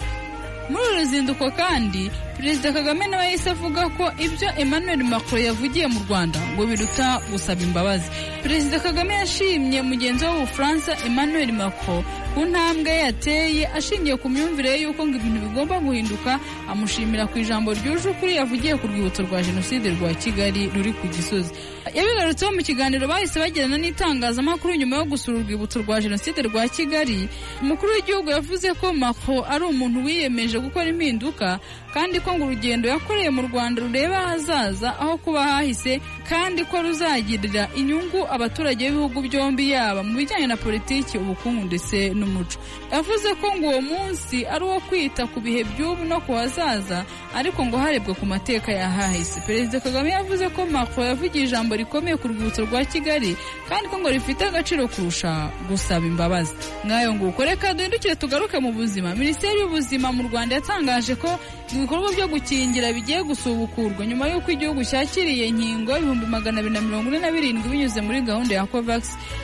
Muri uru ruzinduko kandi perezida kagame nawe yahise avuga ko ibyo emmanuel macron yavugiye mu rwanda ngo biruta gusaba imbabazi. Perezida kagame yashimye mugenzi we w'ubufaransa emmanuel macron ku ntambwe ye yateye ashingiye ku myumvire ye y'uko ngo ibintu bigomba guhinduka amushimira ku ijambo ryuje ukuri yavugiye ku rwibutso rwa jenoside rwa kigali ruri ku gisozi. Yabigarutseho mu kiganiro bahise bagirana n'itangazamakuru nyuma yo gusura urwibutso rwa jenoside rwa kigali. Umukuru w'igihugu yavuze ko macron ari umuntu wiyemeje gukora impinduka kandi ko ngo urugendo yakoreye mu rwanda rureba ahazaza aho kuba hahise kandi ko ruzagirira inyungu abaturage b'ibihugu byombi yaba mu bijyanye na politiki ubukungu ndetse n'umuco. Yavuze ko ngo uwo munsi ari uwo kwita ku bihe by'ubu no ku hazaza ariko ngo harebwe ku mateka y'ahahise perezida kagame yavuze ko macron yavugiye ijambo rikomeye ku rwibutso rwa kigali kandi ko ngo rifite agaciro kurusha gusaba imbabazi. Nk'ayo nguko reka duhindukire tugaruke mu buzima. Minisiteri y'ubuzima mu rwanda yatangaje ko ibikorwa byo gukingira bigiye gusubukurwa. Nyuma y'uko igihugu cyakiriye inkingo ibihumbi magana abiri na mirongo ine na birindwi binyuze muri gahunda ya covax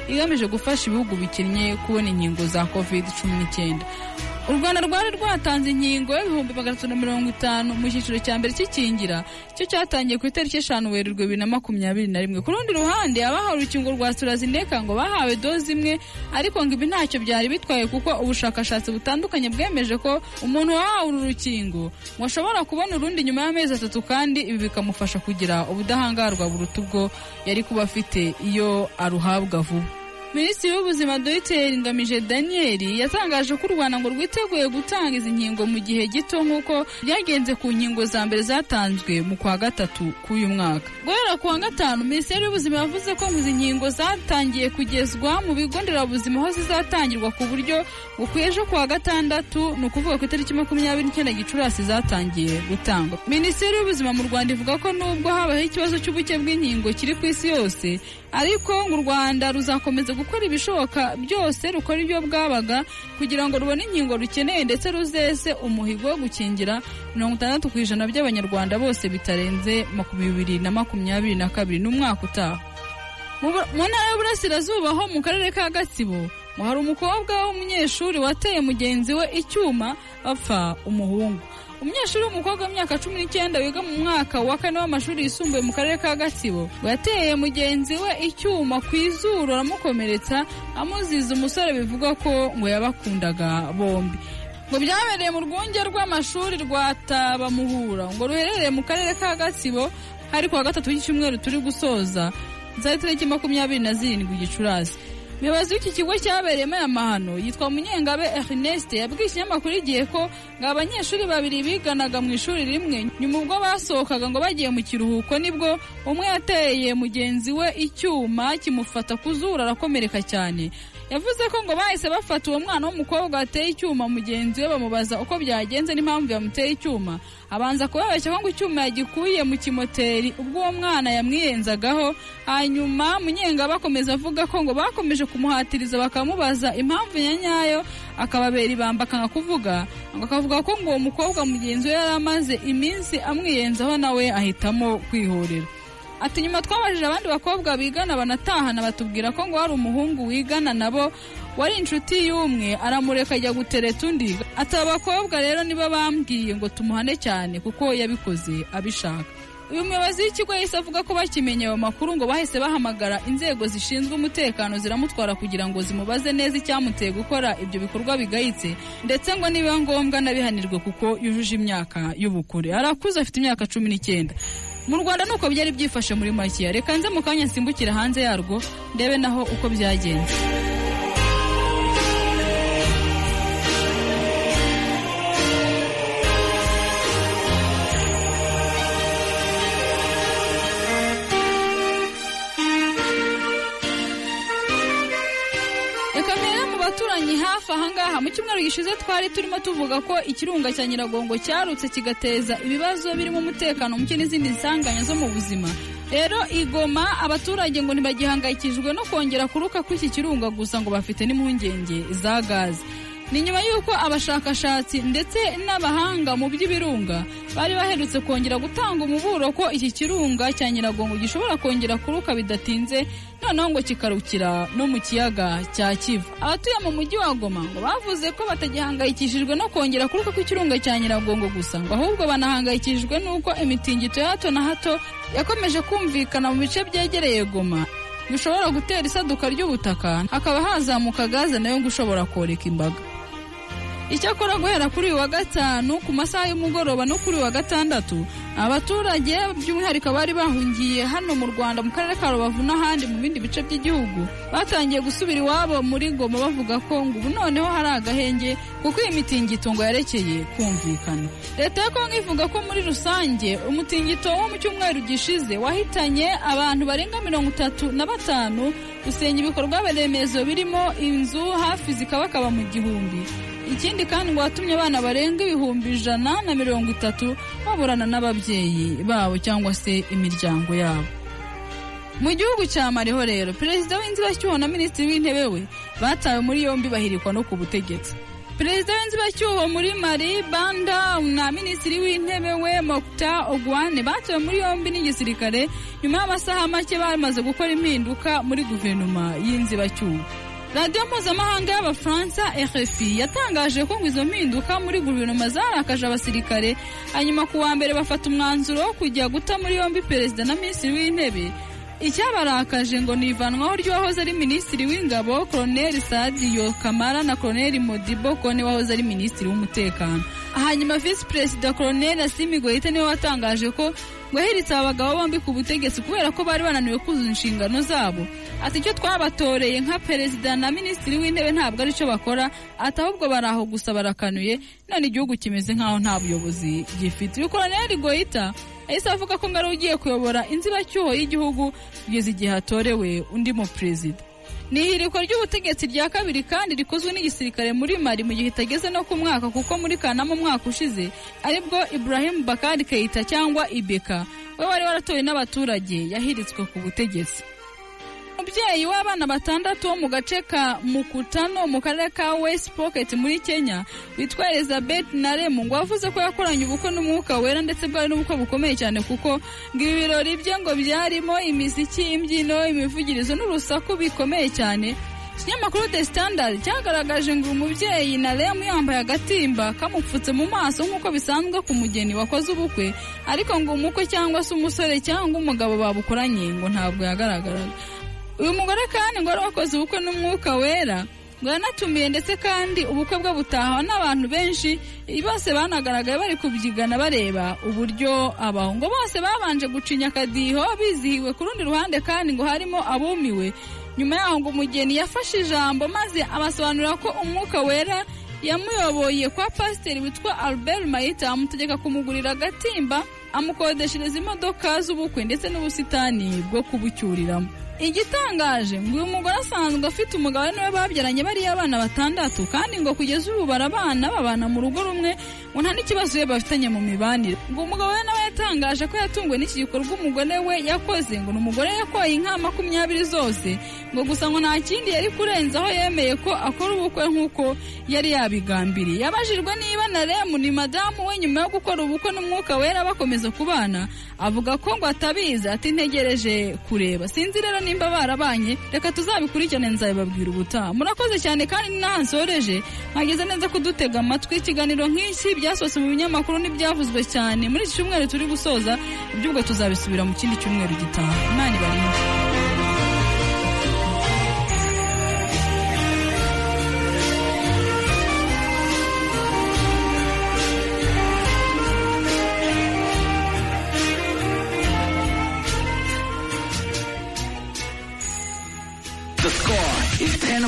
igamije gufasha ibihugu bikennye kubona inkingo za covid cumi n'icyenda. U rwanda rwari rwatanze inkingo y'ibihumbi magana atatu na mirongo itanu mu cyiciro cya mbere cy'ikingira. Cyo cyatangiye ku itariki eshanu werurwe bibiri na makumyabiri na rimwe. Ku rundi ruhande abahawe urukingo rwa turazineka ngo bahawe doze imwe ariko ngo ibi ntacyo byari bitwaye kuko ubushakashatsi butandukanye bwemeje ko umuntu wahawe uru rukingo. Ngo ashobora kubona urundi nyuma y'amezi atatu kandi ibi bikamufasha kugira ubudahangarwa buruta ubwo yari kuba afite iyo aruhabwa vuba. Minisitiri w'ubuzima dogiteri ngamije daniel yatangaje ko u rwanda ngo rwiteguye gutanga izi nkingo mu gihe gito nk'uko byagenze ku nkingo za mbere zatanzwe mu kwa gatatu k'uyu mwaka. Guhera ku wa gatanu minisiteri y'ubuzima yavuze ko izi nkingo zatangiye kugezwa mu bigo nderabuzima aho zizatangirwa ku buryo bukwiye ejo ku wa gatandatu ni ukuvuga ku itariki makumyabiri n'icyenda gicurasi zatangiye gutangwa. Minisiteri y'ubuzima mu rwanda ivuga ko nubwo habayeho ikibazo cy'ubuke bw'inkingo kiri ku isi yose ariko ngo u rwanda ruzakomeza gukora ibishoboka byose rukora ibyo bwabaga kugira ngo rubone inkingo rukeneye ndetse ruzese umuhigo wo gukingira mirongo itandatu ku ijana by'abanyarwanda bose bitarenze bibiri na makumyabiri na kabiri n'umwaka utaha. Mu ntara y'uburasirazuba ho mu karere ka gatsibo ngo hari umukobwa w'umunyeshuri wateye mugenzi we icyuma bapfa umuhungu. Umunyeshuri w'umukobwa w'imyaka cumi n'icyenda wiga mu mwaka wa kane w'amashuri yisumbuye mu karere ka gatsibo yateye mugenzi we icyuma ku izuru aramukomeretsa amuziza umusore bivugwa ko ngo yabakundaga bombi. Ngo byabereye mu rwunge rw'amashuri rwa tabamuhura ngo ruherereye mu karere ka gatsibo hari ku wa gatatu w'icyumweru turi gusoza zari tariki makumyabiri na zirindwi gicurasi. Umuyobozi w'iki kigo cyabereyemo aya mahano. Yitwa munyengabe ernest yabwiye ikinyamakuru igihe ko ngo abanyeshuri babiri biganaga mu ishuri rimwe. Nyuma ubwo basohokaga ngo bagiye mu kiruhuko ni bwo umwe yateye mugenzi we icyuma kimufata ku zuru arakomereka cyane. Yavuze ko ngo bahise bafata uwo mwana w'umukobwa wateye icyuma mugenzi we bamubaza uko byagenze n'impamvu yamuteye icyuma. Abanza kubabeshya ko ngo icyuma yagikuye mu kimoteri ubwo uwo mwana yamwiyenzagaho hanyuma munyenga bakomeza avuga ko ngo bakomeje kumuhatiriza bakamubaza impamvu ya nyayo akababera ibamba akanga kuvuga. Ngo akavuga ko ngo uwo mukobwa mugenzi we yari amaze iminsi amwiyenzaho nawe ahitamo kwihorera. Ati nyuma twabajije abandi bakobwa bigana banatahana batubwira ko ngo hari umuhungu wigana nabo wari inshuti y'umwe aramureka ajya gutereta undi. Ati aba bakobwa rero nibo bambwiye ngo tumuhane cyane kuko yabikoze abishaka. Uyu muyobozi w'ikigo yahise avuga ko bakimenye ayo makuru ngo bahise bahamagara inzego zishinzwe umutekano ziramutwara kugira ngo zimubaze neza icyamuteye gukora ibyo bikorwa bigayitse ndetse ngo nibiba ngombwa nabihanirwe kuko yujuje imyaka y'ubukure. Arakuze afite imyaka cumi n'icyenda. Mu rwanda nuko byari byifashe muri makiya reka nze mu kanya nsimbukire hanze yarwo ndebe naho uko byagenze. Hafi ahangaha mu cyumweru gishize twari turimo tuvuga ko ikirunga cya nyiragongo cyarutse kigateza ibibazo birimo umutekano muke n'izindi nsanganya zo mu buzima. Rero igoma abaturage ngo ntibagihangayikishijwe no kongera kuruka kw'iki kirunga gusa ngo bafite n'impungenge za gaze. Ni nyuma y'uko abashakashatsi ndetse n'abahanga mu by'ibirunga bari baherutse kongera gutanga umuburo ko iki kirunga cya nyiragongo gishobora kongera kuruka bidatinze noneho ngo kikarukira no mu kiyaga cya kivu. Abatuye mu mujyi wa goma ngo bavuze ko batagihangayikishijwe no kongera kuruka kw'ikirunga cya nyiragongo gusa ngo ahubwo banahangayikishijwe n'uko imitingito ya hato na hato yakomeje kumvikana mu bice byegereye goma. Bishobora gutera isaduka ry'ubutaka. Hakaba hazamuka gaze na yo ngo ushobora koreka imbaga. Icyakora guhera kuri wa gatanu ku masaha y'umugoroba no kuri wa gatandatu abaturage by'umwihariko bari bahungiye hano mu rwanda mu karere ka rubavu n'ahandi mu bindi bice by'igihugu batangiye gusubira iwabo muri goma bavuga ko ngo ubu noneho hari agahenge kuko iyi mitingito ngo yarekeye kumvikana. Leta ya kongo ivuga ko muri rusange umutingito wo mu cyumweru gishize wahitanye abantu barenga mirongo itatu na batanu usenya ibikorwa remezo birimo inzu hafi zikabakaba mu gihumbi. Ikindi kandi ngo watumye abana barenga ibihumbi ijana na mirongo itatu baburana n'ababyeyi babo cyangwa se imiryango yabo. Mu gihugu cya mariho rero perezida w'inzibacyuho na minisitiri w'intebe we batawe muri yombi bahirikwa no ku butegetsi. Perezida w'inzibacyuho muri mari banda na minisitiri w'intebe we mokta ogwane batawe muri yombi n'igisirikare nyuma y'amasaha make bamaze gukora impinduka muri guverinoma y'inzibacyuho. Radiyo mpuzamahanga y'abafaransa rfi yatangaje ko ngo izo mpinduka muri guverinoma zarakaje abasirikare. Hanyuma ku wa mbere bafata umwanzuro wo kujya guta muri yombi perezida na minisitiri w'intebe. Icyabarakaje ngo ni ivanwaho ry'uwahoze ari minisitiri w'ingabo koroneli sadiyo kamara na koroneli modibo kone wahoze ari minisitiri w'umutekano. Hanyuma visi perezida koroneli asimi gohita ni we watangaje ko ngo yahiritse aba bagabo bombi ku butegetsi kubera ko bari bananiwe kuzuza inshingano zabo. Ati icyo twabatoreye nka perezida na minisitiri w'intebe ntabwo ari cyo bakora ati ahubwo bari aho gusa barakanuye none igihugu kimeze nk'aho nta buyobozi gifite. Uyu koroneli gohita yahise avuga ko ngo ari ugiye kuyobora inzibacyuho y'igihugu kugeza igihe hatorewe undi mu perezida ni ihirikwa ry'ubutegetsi rya kabiri kandi rikozwe n'igisirikare muri mari mu gihe itageze no ku mwaka kuko muri kanama umwaka ushize ari bwo ibrahim bakari keita cyangwa ibeka. We wari waratowe n'abaturage yahiritswe ku butegetsi. Umubyeyi w'abana batandatu wo mu gace ka mukutano mu karere ka west pocket muri kenya witwa elizabeth naremu ngo wavuze ko yakoranye ubukwe n'umwuka wera ndetse bwari n'ubukwe bukomeye cyane kuko ngo ibi birori bye ngo byarimo imiziki imbyino imivugirizo n'urusaku bikomeye cyane. Ikinyamakuru the standard cyagaragaje ngo umubyeyi naremu yambaye agatimba kamupfutse mu maso nk'uko bisanzwe ku mugeni wakoze ubukwe ariko ngo umukwe cyangwa se umusore cyangwa umugabo babukoranye ngo ntabwo yagaragaraga. Uyu mugore kandi ngo wari wakoze ubukwe n'umwuka wera ngo yanatumiye ndetse kandi ubukwe bwe butahawe n'abantu benshi bose banagaragaye bari kubyigana bareba uburyo abaho. Ngo bose babanje gucinya akadiho bizihiwe ku rundi ruhande kandi ngo harimo abumiwe. Nyuma yaho ngo umugeni yafashe ijambo maze abasobanurira ko umwuka wera yamuyoboye kwa pasiteri witwa albert mayita amutegeka kumugurira agatimba amukodeshereza imodoka z'ubukwe ndetse n'ubusitani bwo kubucyuriramo. Igitangaje ngo uyu mugore asanzwe afite umugabo we ni we babyaranye bariya abana batandatu kandi ngo kugeza ubu barabana babana mu rugo rumwe ngo nta n'ikibazo we bafitanye mu mibanire. Ngo umugabo we nawe yatangaje ko yatunguwe n'iki gikorwa umugore we yakoze ngo ni umugore yakoye inka makumyabiri zose ngo gusa ngo nta kindi yari kurenzaho yemeye ko akora ubukwe nk'uko yari yabigambiriye. Yabajijwe niba na remu ni madamu we nyuma yo gukora ubukwe n'umwuka wera bakomeza kubana avuga ko ngo atabizi ati ntegereje kureba. Sinzi rero nimba barabanye reka tuzabikurikirane nzabibabwira ubutaha murakoze cyane kandi n'aha nsoreje mwageze neza kudutega amatwi ikiganiro nk'iki byasohotse mu binyamakuru n'ibyavuzwe cyane. Muri iki cyumweru turi gusoza iby'ubwo tuzabisubira mu kindi cyumweru gitaha. Imana ibarinde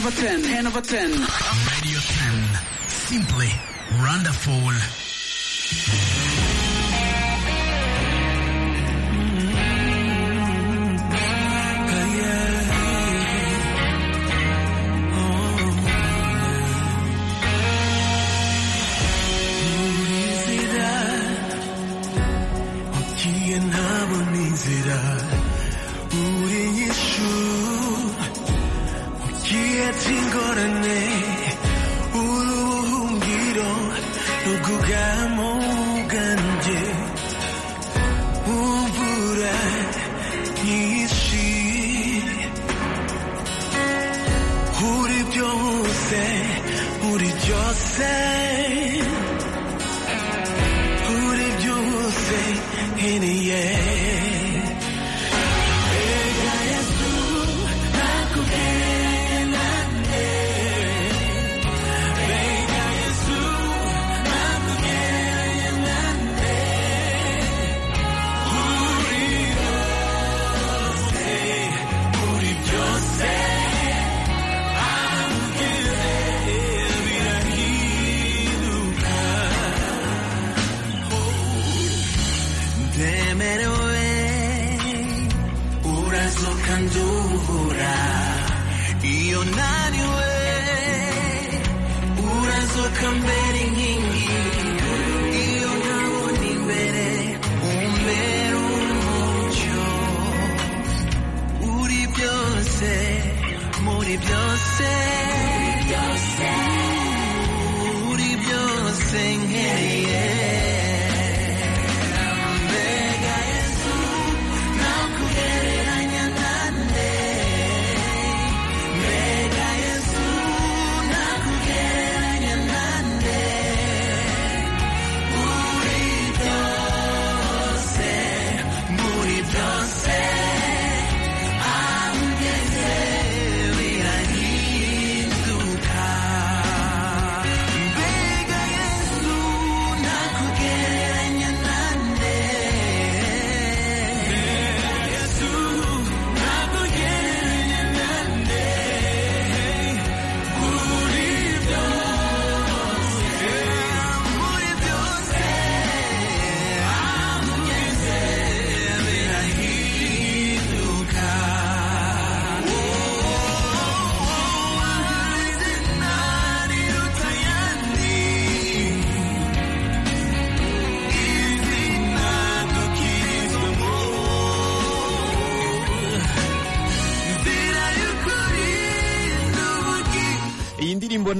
over 10. 10 over 10. Radio 10. Simply wonderful. Byose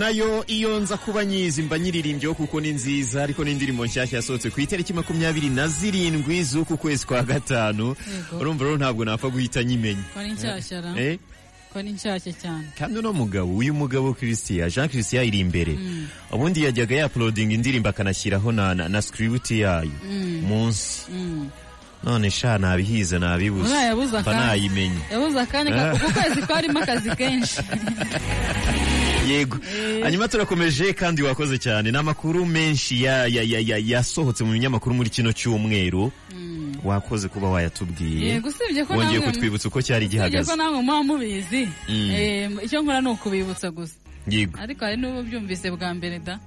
na yo iyo nza kuba nyizi. Mba nyiririmbyeho kuko ni nziza ariko ni indirimbo nshyashya yasohotse ku itariki makumyabiri na zirindwi z'uku kwezi kwa gatanu. Urumva rero ntabwo napfa guhita nyimenya. Ko ari nshyashya Eh? ko ari nshyashya cyane. Kandi uno mugabo uyu mugabo christian jean christian iri imbere. Ubundi yajyaga yapulodinga indirimbo akanashyiraho na, na, na script yayo. Mm. munsi Mm. none sha nabihize nabibuze. Uriya yabuze mba akanya. nayimenye yabuze akanya ka- <laughs> uku kwezi kwarimo akazi kenshi. <laughs> yego. Hanyuma turakomeje kandi wakoze cyane. Ni amakuru menshi ya- ya- ya- ya- yasohotse mu binyamakuru muri kino cyumweru. Wakoze kuba wayatubwiye. Wongeye kutwibutsa uko cyari gihagaze ko namwe muba mubizi. Mm. Eh, icyo nkora ni ukubibutsa gusa. Yego. Ariko hari n'ubu byumvise bwa mbere da.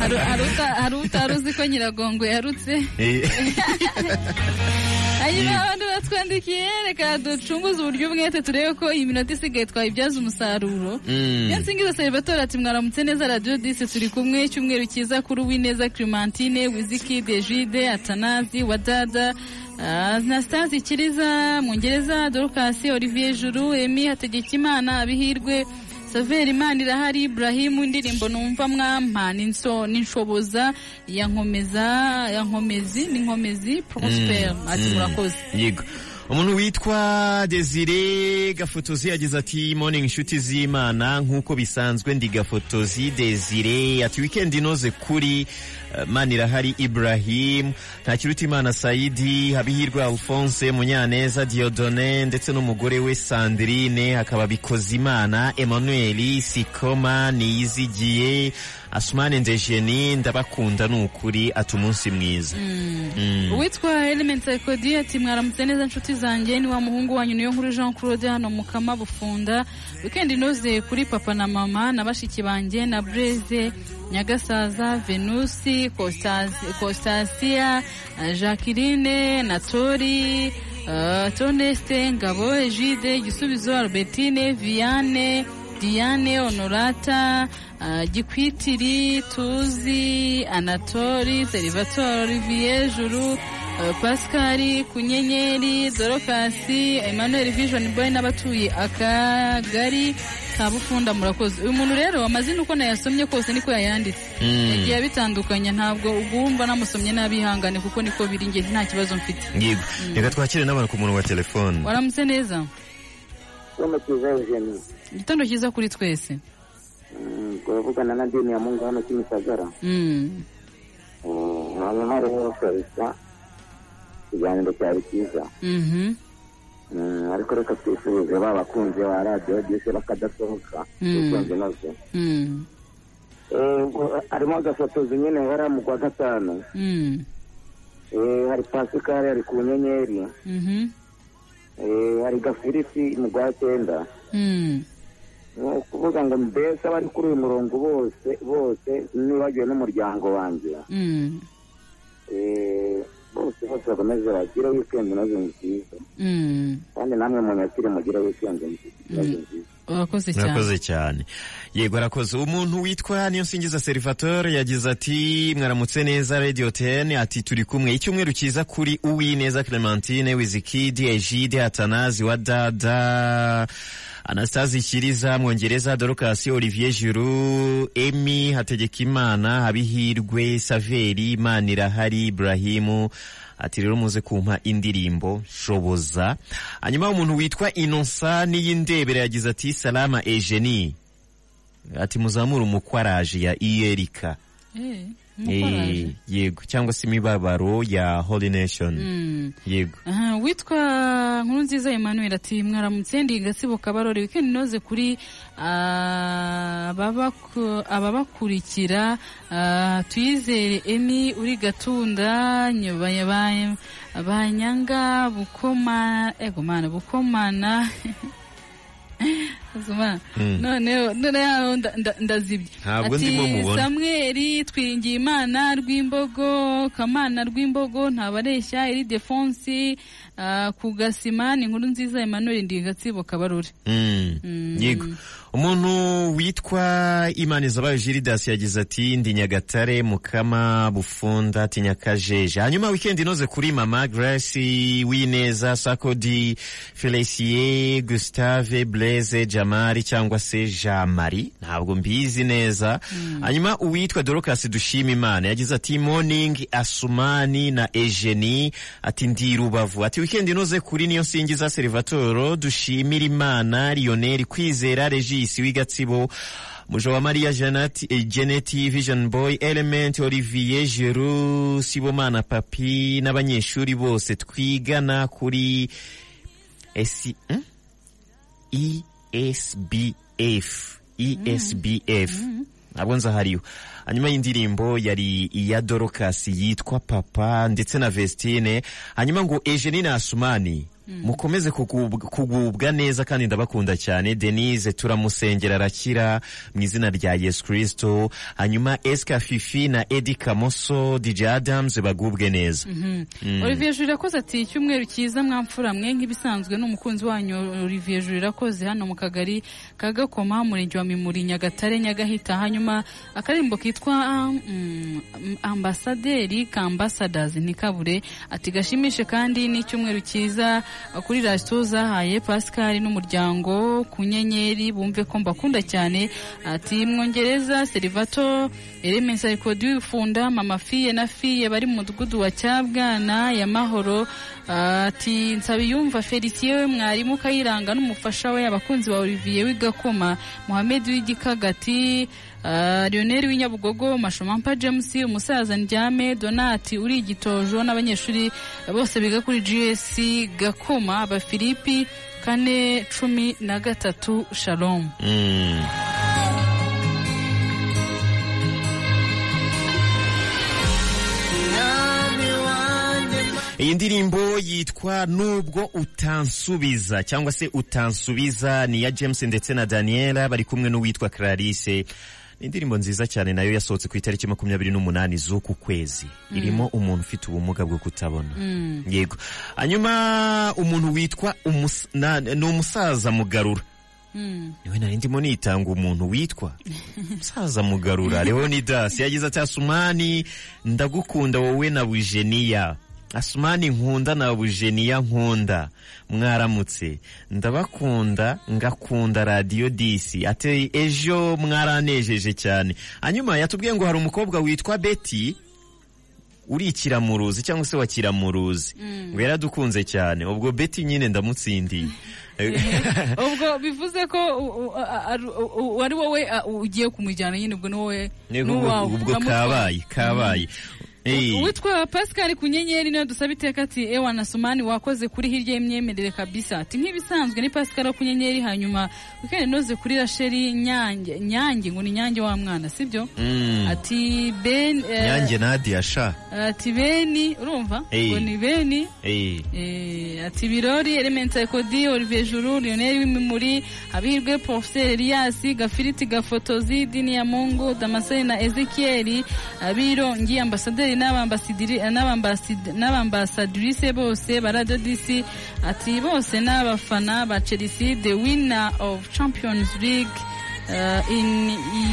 Hari <laughs> hari uta- hari utari uzi ko nyiragongo yarutse. <laughs> hanyuma abandi batwandikiye reka ducunguze uburyo bwete turebe ko iyi minota isigaye twayibyaza umusaruro Mm. iyo nsingiza salvatore ati mwaramutse neza radiyo disi turi kumwe icyumweru cyiza kuri uwineza clementine wizikide jide atanazi wadada anastasi kiriza mwongereza dorukasi olivier juru emi hategekimana abihirwe saveri imana irahari iburahimu indirimbo numva mwampa n'inshoboza ya nkomeza ya nkomezi n'inkomezi prosper ati Mm. murakoze. Yego. Umuntu witwa desire gafotozi yagize ati morning inshuti z'imana. Nk'uko bisanzwe ndi gafotozi desire. Ati weekend inoze kuri manirahari ibrahim ntakirutimana saidi habihirwe alphonse munyaneza diodone ndetse n'umugore we sandrine hakaba bikozimana emmanuel sikoma niyizigiye asumane ndejeni ndabakunda ni ukuri ati umunsi mwiza. Mm. uwitwa element psychodi ati mwaramutse neza nshuti zanjye ni wa muhungu wanyu niyo nkuru jean claude hano mu kama bufunda. Weekend inoze kuri papa na mama na bashiki banjye na breze nyagasaza venusi Costasia eh, jacqueline na tori eh, toneste ngabo egide igisubizo albertine viane diane honorata uh, gikwitiri tuzi anatori serivator olivier juru uh, pascali kunyenyeri dorokasi emmanuel vision boy n'abatuye akagari ka bufunda murakoze. Uyu muntu rero amazina uko nayasomye kose niko yayanditse. Mm. yagiye abitandukanya ntabwo ugumva namusomye n'abihangane kuko niko biri njye nta kibazo mfite. Yego. Reka twakire n'abantu ku murongo wa telefone. Waramutse neza? Igitondo cyiza kuri twese. Turavugana na dini ya Mungu hano Kimisagara. Mm. hanyuma rero kabisa ikiganiro cyari cyiza. Mhm. Ariko reka twifurize ba bakunzi ba radiyo disi bakadasohoka Mm. ukunze na zo Mm. Eh, harimo agafotozi nyine yari mu kwa gatanu Mm. Eh, hari pasikari hari ku nyenyeri Mhm. Eh, hari gafiriti mu rwa cyenda ni ukuvuga ngo mbese abari kuri uyu murongo bose bose nibagiwe n'umuryango wanjye. Eh, bose bose bakomeze bagire wikendi inoze nziza. Mm. kandi namwe munyakire mugire wikendi inoze nziza. Urakoze cyane. murakoze cyane. Yego arakoze umuntu witwa niyo nsingiza serivatore yagize ati mwaramutse neza radio ten. Ati turi kumwe. Icyumweru cyiza kuri uwineza clementine wizikidi egide atanazi wa dada anastasi kiriza mwongereza dorokasi olivier juru emi hategekimana habihirwe saveri manirahari ibrahimu. Ati rero muze kumpa indirimbo shoboza. Hanyuma umuntu witwa inosa n'iyindebere yagize ati salama ejeni ati muzamure umukwaraje ya iyerika. Eh. Yego cyangwa se imibabaro ya holy nation. Yego. Aha, witwa nkuru nziza emmanuel ati mwaramutse ndi gasibo kabarore weekend inoze kuri ah, ababaku- ababakurikira ah, tuyizere emi uri gatunda nyobaya ba- banyanga bukoma ego mana bukomana. <laughs> noneho noneho nda- nda- ndazibye. Ati, samweli twiringiye imana rw'imbogo kamana rw'imbogo ntabareshya iri defonsi ah, ku gasima ni inkuru nziza emmanuel ndi gatsibo kabarore. Mm. Mm. yego umuntu witwa imanizabayo giridas yagize ati ndi nyagatare mukama bufunda ati nyakajeje hanyuma weekend inoze kuri mama grace wineza sakodi felicie gustave blaise jamari cyangwa se jamari ntabwo mbizi neza. Hanyuma uwitwa dorocas dushima imana yagize ati morning asumani na ejeni ati ndi rubavu. Ati weekend inoze kuri niyo singiza serivatoro dushimira imana lionel kwizera regis w'igatsibo mujo wa mariya janati eh, geneti vision boy element olivier jeru sibomana papi n'abanyeshuri bose twigana kuri esi hmm? esbf esbf ntabwo nza hariho hanyuma y'indirimbo yari iya dorokasi yitwa papa ndetse na vestine. Hanyuma ngo na asumani mukomeze kugub- kugubwa neza kandi ndabakunda cyane. Denise turamusengera arakira mu izina rya yesu kirisito hanyuma esika fifi na edi kamoso dj adams bagubwe neza. Mhm. Mm. Olivier Juru irakoze ati icyumweru cyiza mwamfura mwe nk'ibisanzwe ni umukunzi wanyu Olivier Juru irakoze hano mu kagari ka Gakoma murenge wa Mimuri Nyagatare Nyagahita. Hanyuma akarimbo kitwa mm, ambasaderi ka ambassadors ntikabure ati gashimishe kandi n'icyumweru cyiza kuri rasiyo zahaye Pascal n'umuryango ku nyenyeri bumve ko mbakunda cyane. Ati mwongereza Serivato Elements Recording Funda Mama Fiye na Fiye bari mu mudugudu wa Cyabwana ya Mahoro. Ati Nsabiyumva Felicien mwarimu Kayiranga n'umufasha we abakunzi ba Olivier w'Igakoma Mohamed w'Igikagati Lionel w'Inyabugogo Mashomampa James umusaza Ndyame Donati uri igitojo n'abanyeshuri bose biga kuri GS Gakoma aba Filipi kane cumi na gatatu Shalom Mm. iyi ndirimbo yitwa nubwo utansubiza cyangwa se utansubiza ni iya james ndetse na daniela bari kumwe n'uwitwa clarisse indirimbo nziza cyane na yo yasohotse ku itariki makumyabiri n'umunani z'uku kwezi. Irimo umuntu ufite ubumuga bwo kutabona. Mm. yego. Hanyuma umuntu witwa umus- ni umusaza mugarura. Mm. ni we nari ndimo nitanga umuntu witwa musaza mugarura. Leonidas yagize ati asumani ndagukunda wowe na bujeniya. Asumani nkunda na bujeniya nkunda. Mwaramutse. Ndabakunda ngakunda radiyo disi ati ejo mwaranejeje cyane. Hanyuma yatubwiye ngo hari umukobwa witwa beti uri ikiramuruzi cyangwa se wa kiramuruzi. Mm. ngo yaradukunze cyane. Ubwo beti nyine ndamutsindiye <laughs> ubwo bivuze ko wari wowe ugiye kumujyana nyine ubwo ni wowe ubwo kabaye kabaye. Eh. Uwitwa pascal ku nyenyeri niyo dusaba iteka ati ewa na sumani wakoze kuri hirya y'imyemerere kabisa. Ati nk'ibisanzwe ni pascal ku nyenyeri hanyuma wikendi noze kuri rasheri nyange nyange ngo ni nyange wa mwana sibyo? Mm. ati ben eh, nyange nadia sha. Ati beni urumva? Ngo ni beni. Eh. Ati birori elements ekodi olivier juru lionel w'imimuri abirwe professeur elias gafiriti gafotozi dini ya mungu damascene na ezekieli abirongi ambasaderi n'abambasidiri- n'abambaside- n'abambasadrise bose ba radio dc ati bose n'abafana ba chelsea the winner of champions league uh, in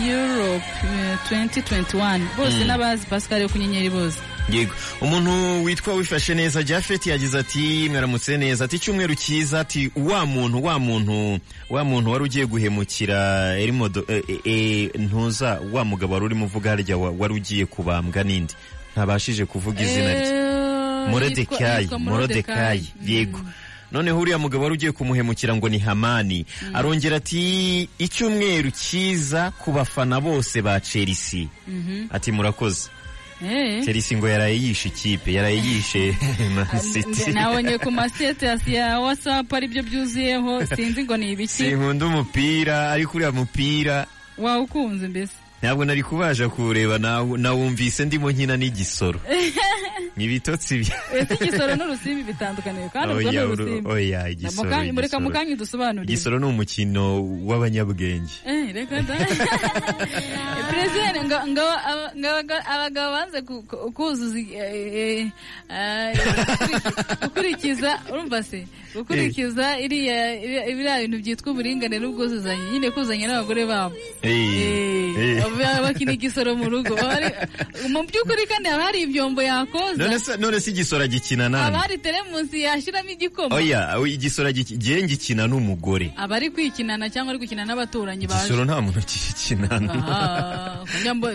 europe uh, 2021 bose Mm. n'abazi pascal yo kunyenyeri bose. Yego. Umuntu witwa wifashe neza jafet yagize ati mwaramutse neza. Ati icyumweru cyiza ati wa muntu wa muntu wa muntu wari ugiye guhemukira erimodo eh, eh, eh, ntuza wa mugabo wari urimo uvuga harya wa- wari ugiye kubambwa n'indi. Ntabashije kuvuga izina rye. Eh, morodekayi yitwa morodekayi yego. Noneho uriya mugabo wari ugiye kumuhemukira ngo ni hamani. Arongera ati icyumweru cyiza ku bafana bose ba chelsea. Mhm. ati murakoze. Eh. chelsea ngo yaraye yishe ikipe yaraye yishe <laughs> man city. nabonye ku masitasi ya whatsapp ari byo byuzuyeho. Sinzi ngo ni ibiki. Sinkunda umupira ariko uriya mupira. Wawukunze mbese. Ntabwo nari kubasha kuwureba nawu- nawumvise ndimo nkina n'igisoro. Ni <laughs> ibitotsi igisoro n'urusimbi bitandukaniye kandi ubwo ni urusimbi. oya igisoro mureka igisoro. mukanyi dusobanurire. Igisoro ni umukino w'abanyabwenge. Eh, reka da. <laughs> Perezida abagabo banze ku- ku- kuzuza eh, eh, gukurikiza urumva se? Gukurikiza iriya iriya- biriya bintu byitwa uburinganire n'ubwuzuzanye nyine kuzanya n'abagore babo. Bakina igisoro mu rugo. Mu by'ukuri kandi haba hari ibyombo yakoza none se igisoro gikina haba nani hari teremusi yashyiramo igikoma. Oya igisoro gihe ngikina n'umugore. Aba ari kwikinana cyangwa ari gukina n'abaturanyi baje. Igisoro nta muntu kikinana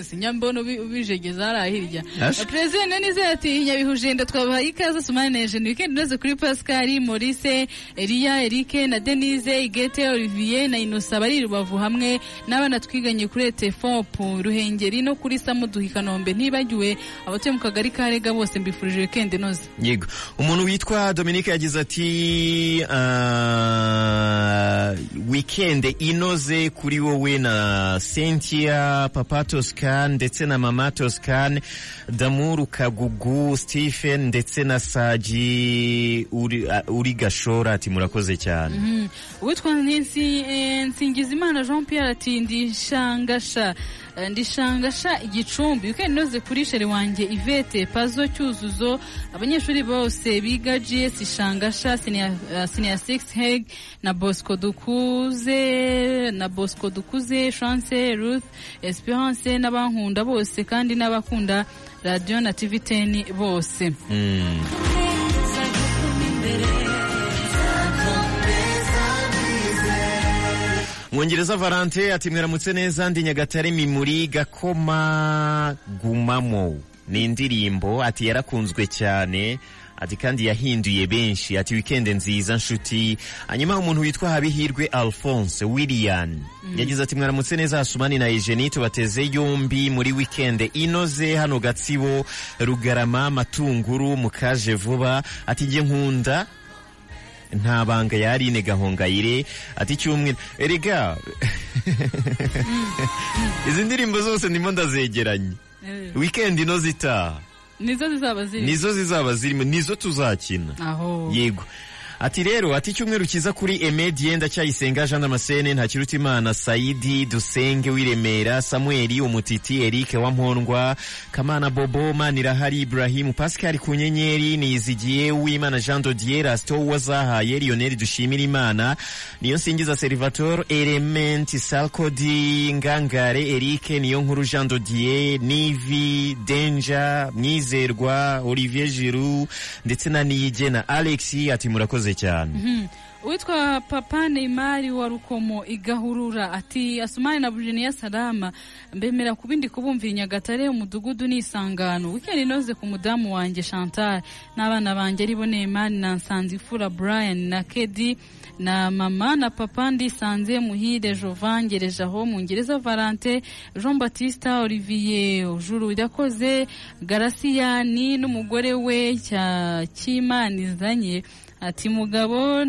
sinyambona ubijegeza hariya hirya. Perezida nizeye ati nyabihujenda twabahaye ikaze sumaneje ni weekend inoze kuri pascal maurice eliya erike na denise igete olivier na inosa bari rubavu hamwe n'abana twiganye kuri etefopu ruhengeri no kuri samuduha i kanombe ntibagiwe abatuye mu kagari ka rega bose mbifurije weekend inoze yego. Umuntu witwa dominique yagize ati ah, weekend inoze kuri wowe na cynthia papa toscan ndetse na mama toscan damuru kagugu stephen ndetse na saji uri, ah, uri gashu gishora ati murakoze cyane. Mhm. uwitwa eh, nsingizimana jean pierre ati ndi shangasha. Eh, ndi shangasha igicumbi. Weekend inoze kuri shere wanjye ivete pazo cyuzuzo. Abanyeshuri bose biga gs shangasha senior, uh, senior 6 heg na bosco dukuze na bosco dukuze chance ruth esperance n'abankunda bose kandi n'abakunda radio na tv 10 bose. Mm. Mwongereza valante ati mwaramutse neza ndi nyagatare mimuri gakoma gumamo. Ni indirimbo ati yarakunzwe cyane ati kandi yahinduye benshi ati wikende nziza nshuti. Hanyuma umuntu witwa habihirwe alphonse william yagize ati mwaramutse neza hasumani na ejeni tubateze yombi muri wikende inoze hano gatsibo rugarama matunguru mukaje vuba ati njye nkunda nta banga yarine gahongayire. Ati cyumwe erega <laughs> izi ndirimbo zose ndimo ndazegeranye. Weekend ino zitaha nizo zizaba zirimo nizo tuzakina. Aho. Yego. Ati rero ati icyumweru cyiza kuri emedie ndacyayisenga jean damascene ntakirutimana saidi dusenge w'iremera samueli umutiti eric wampondwa kamana bobo manirahari ibrahim pascal kunyenyeri nizigiye uwimana jean dodier rasto wazahaye lionel dushimira imana niyo nsingiza servitor element salcodi ngangare eric niyo nkuru jean dodier nivi denja mwizerwa olivier giroud ndetse na niyige na alex ati murakoze cyane Mhm. uwitwa papa neymar wa rukomo igahurura ati asumani na buriniya salama mbemera kuba ndi kubumvira nyagatare umudugudu ni isangano weekend inoze ku mudamu wanjye chantal n'abana banjye ari bo neymar na nsanzifura brian na kedi na mama na papa ndisanze muhire jovan ngereje aho mu ngereza valante jean batista olivier juru irakoze garasiyani n'umugore we cya kimanizanye ati mugabo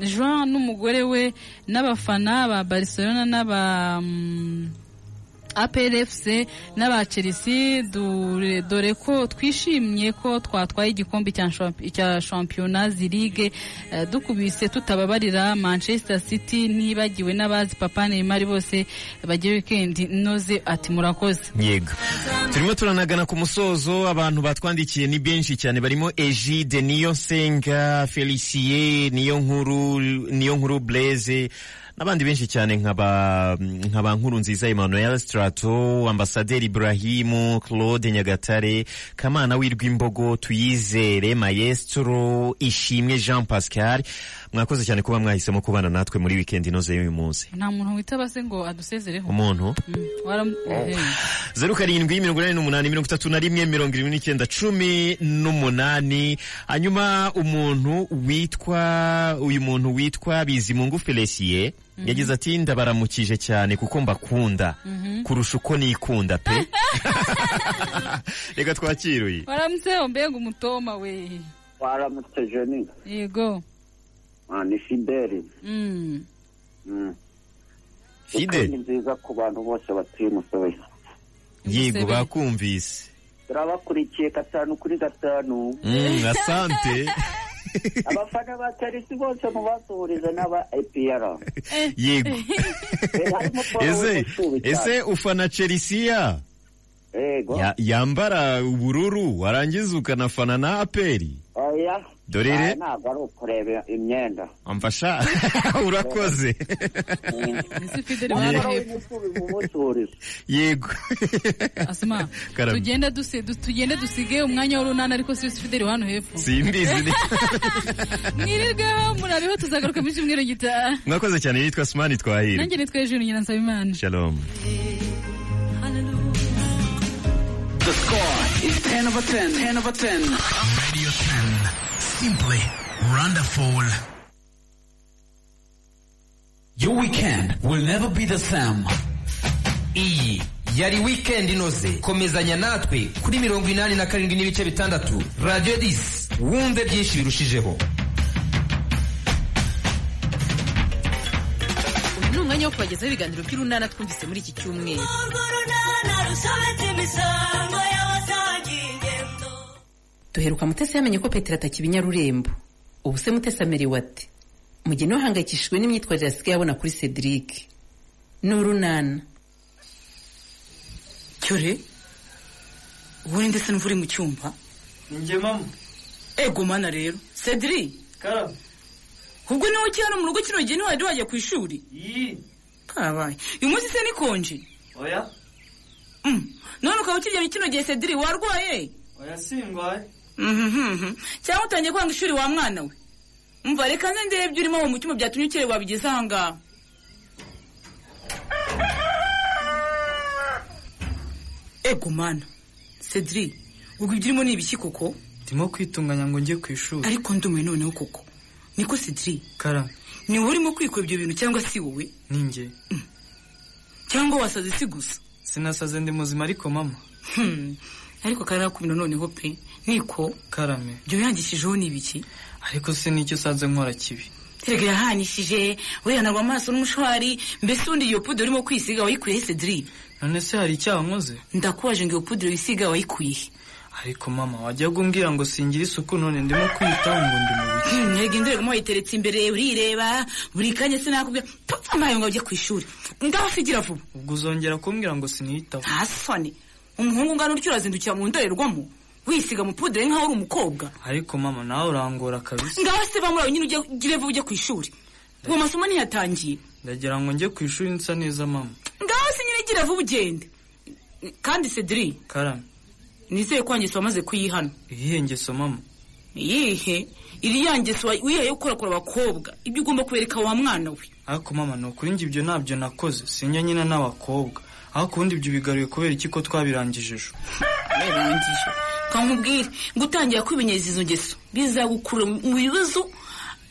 jean n'umugore we n'abafana ba barcelona n'aba mm, APRFC n'aba Chelsea dore, ko twishimye ko twatwaye igikombe cya Champions League eh, dukubise tutababarira Manchester City nibagiwe n'abazi Papa Neymar bose bagiye weekend inoze ati murakoze. Yego. Turimo turanagana ku musozo abantu batwandikiye ni benshi cyane barimo egide niyo nsenga feliciye niyo nkuru niyo nkuru blaise n'abandi benshi cyane nkaba nkaba nkuru nziza emmanuel strato ambasaderi ibrahimu claude nyagatare kamana w'irwimbogo tuyizere maestro ishimwe jean pascal mwakoze cyane kuba mwahisemo kubana natwe muri weekend inoze y'uyu munsi. Nta muntu witaba se ngo adusezereho. Umuntu? Mm, eh. zeru karindwi mirongo inani n'umunani mirongo itatu na rimwe mirongo irindwi n'icyenda cumi n'umunani. Hanyuma umuntu witwa uyu muntu witwa bizimungu feliciye yagize ati ndabaramukije cyane kuko mbakunda. Mhm. kurusha uko nikunda pe. <laughs> Reka twakiruye waramutseho mbega umutoma we. Waramutse jeni yego. Ni fideli Mm. Mm. Fidel? ni nziza ku bantu bose batuye umusozi yego bakumvise. Turabakurikiye gatanu kuri gatanu. Mm, asante. <laughs> Abafana ba chelsea bose mubasuhurize n'aba epr yego. <laughs> Ese ese ufana chelsea yego. Ya- yambara ubururu warangiza ukanafana na aperi oya Dorere. Ntabwo ari ukureba imyenda amfasha urakoze yego asima Karame. tugende dusi- du- tugende dusige umwanya w'urunana ariko si fideli hano hepfo simbizi mwirirweho murabeho tuzagaruka mu cyumweru gitaha mwakoze cyane yitwa sumani twahira nanjye nitwa hejuru nyina nsabimana shalom. The score is 10 over 10. 10 over 10. Radio 10. Simply wonderful. Your weekend will never be the same. Iyi yari weekend inoze. Komezanya natwe kuri mirongo inani na karindwi n'ibice bitandatu. Radio Dis. Wumve byinshi birushijeho. uyu ni umwanya wo kubagezaho ibiganiro by'urunana twumvise muri iki cyumweru duheruka mutesi yamenye ko petero atakiba i nyarurembo ubu se mutesi amerewe ate? Mugeni we ahangayikishijwe n'imyitwarire asigaye abona kuri cedric ni urunana. Cyore ubundi ndetse n'uva uri mu cyumba. Njye mama ego mana rero. Cedric karame ubwo ni we ukiri hano mu rugo kino gihe ntiwari wajya ku ishuri? Kabaye. Uyu munsi se ni konje? Oya. Mm. none ukaba ukirya kino gihe cedric warwaye? Oya singwaye. Cyangwa utangiye kwanga ishuri wa mwana we. Umva reka nze ndebe ibyo urimo mu cyuma byatumye ukere wabigeze aha ngaha ego mana cedric ubwo ibyo urimo ni ibiki koko? Ndimo kwitunganya ngo njye ku ishuri. Ariko ndumiwe noneho koko. Niko cedric? Karame ni wowe urimo kwikora ibyo bintu cyangwa si wowe? Ni njye cyangwa wasaze si gusa? Sinasaze ndi muzima ariko mama. Hmm. ariko karakubino noneho pe. Niko. Karame. Ibyo yangishijeho ni ibiki ariko se ni cyo usanze nkora kibi? Erega yahanishije. Wihanagwa amaso n'umushwari. Mbese ubundi iyo pudre urimo kwisiga wayikuye cedric? None se hari icyaha nkoze? Ndakubaje ngo iyo pudre wisiga wayikuye ariko mama wajyaga umbwira ngo singira isuku none ndimo kwiyitaho ngo ndi mu biki? Hmm, erega indorerwamo wayiteretse imbere urireba. Buri kanya sinakubwira papa mpaye ngo ujye ku ishuri. Ngaho vuba. Ubwo uzongera kumbwira ngo siniyitaho nta soni umuhungu ungana utyo urazindukira mu ndorerwamo. Wisiga mu pudre nk'aho uri umukobwa. Ariko mama nawe urangora kabisa. Ngaho se bamurawe nyine ujye ugire ujye ku ishuri. Uwo masomo ntiyatangiye ndagira ngo njye ku ishuri nsa neza mama. Ngaho se nyine gira vuba ugende. Kandi cedric karame. nizeye ko wangeso wamaze kuyihana. Iyihe ngeso mama? Iyihe? Iriya ngeso wa- wihaye gukorakora abakobwa. Ibyo ugomba kubereka wa mwana we. Ariko mama ni ukuri njye ibyo ntabyo nakoze. Sinjya nyina n'abakobwa. Ubundi ibyo bigaruye kubera iki ko twabirangije ejo? Birangije. Kankubwire gutangira kwimenyereza izo ngeso bizagukura mu bibazo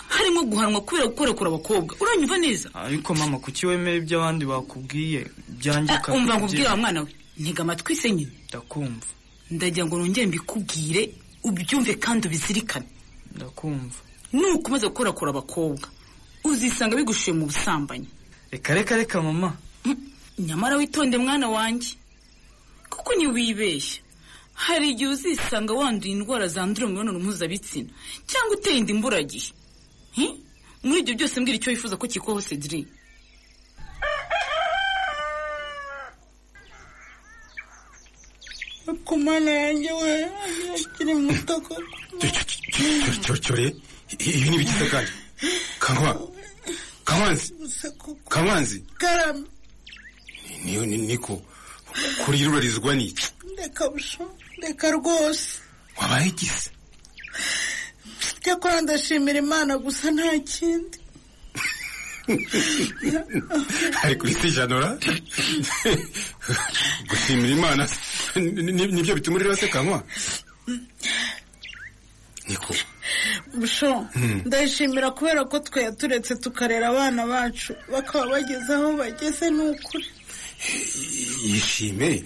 harimo guhanwa kubera gukorakora abakobwa. Uranyumva neza? Ariko mama kuki wemera ibyo abandi bakubwiye? Byanjye Ah, umva nkubwire wa mwana we. Ntega amatwi se nyine. Ndakumva. Ndagira ngo nongere mbikubwire ubyumve kandi ubizirikane. Ndakumva. Nukomeza gukorakora abakobwa uzisanga bigushuye mu busambanyi. Reka reka reka mama. Nyamara witonde mwana wanjye kuko ntiwibeshya. Hari igihe uzisanga wanduye indwara zandurira mu mibonano mpuzabitsina cyangwa uteye inda imburagihe Hi? muri ibyo byose mbwira icyo wifuza ko kikubaho cedric ku yanjye we akiri muto koko cyocyore ibi ni bigize kandi kankwa kankwanzi kankwanzi karame. Niyo ni- niko. Kurira urarizwa n'iki reka busho reka rwose. Wabaye igize cyakora ndashimira imana gusa nta kindi. Ari kuri sijanora gushimira imana ni- ni- ni byo bituma urira se kankwa niko. Busho Hmm. ndayishimira kubera ko twe yaturetse tukarera abana bacu. Bakaba bageze aho bageze ni ukuri. Yishime.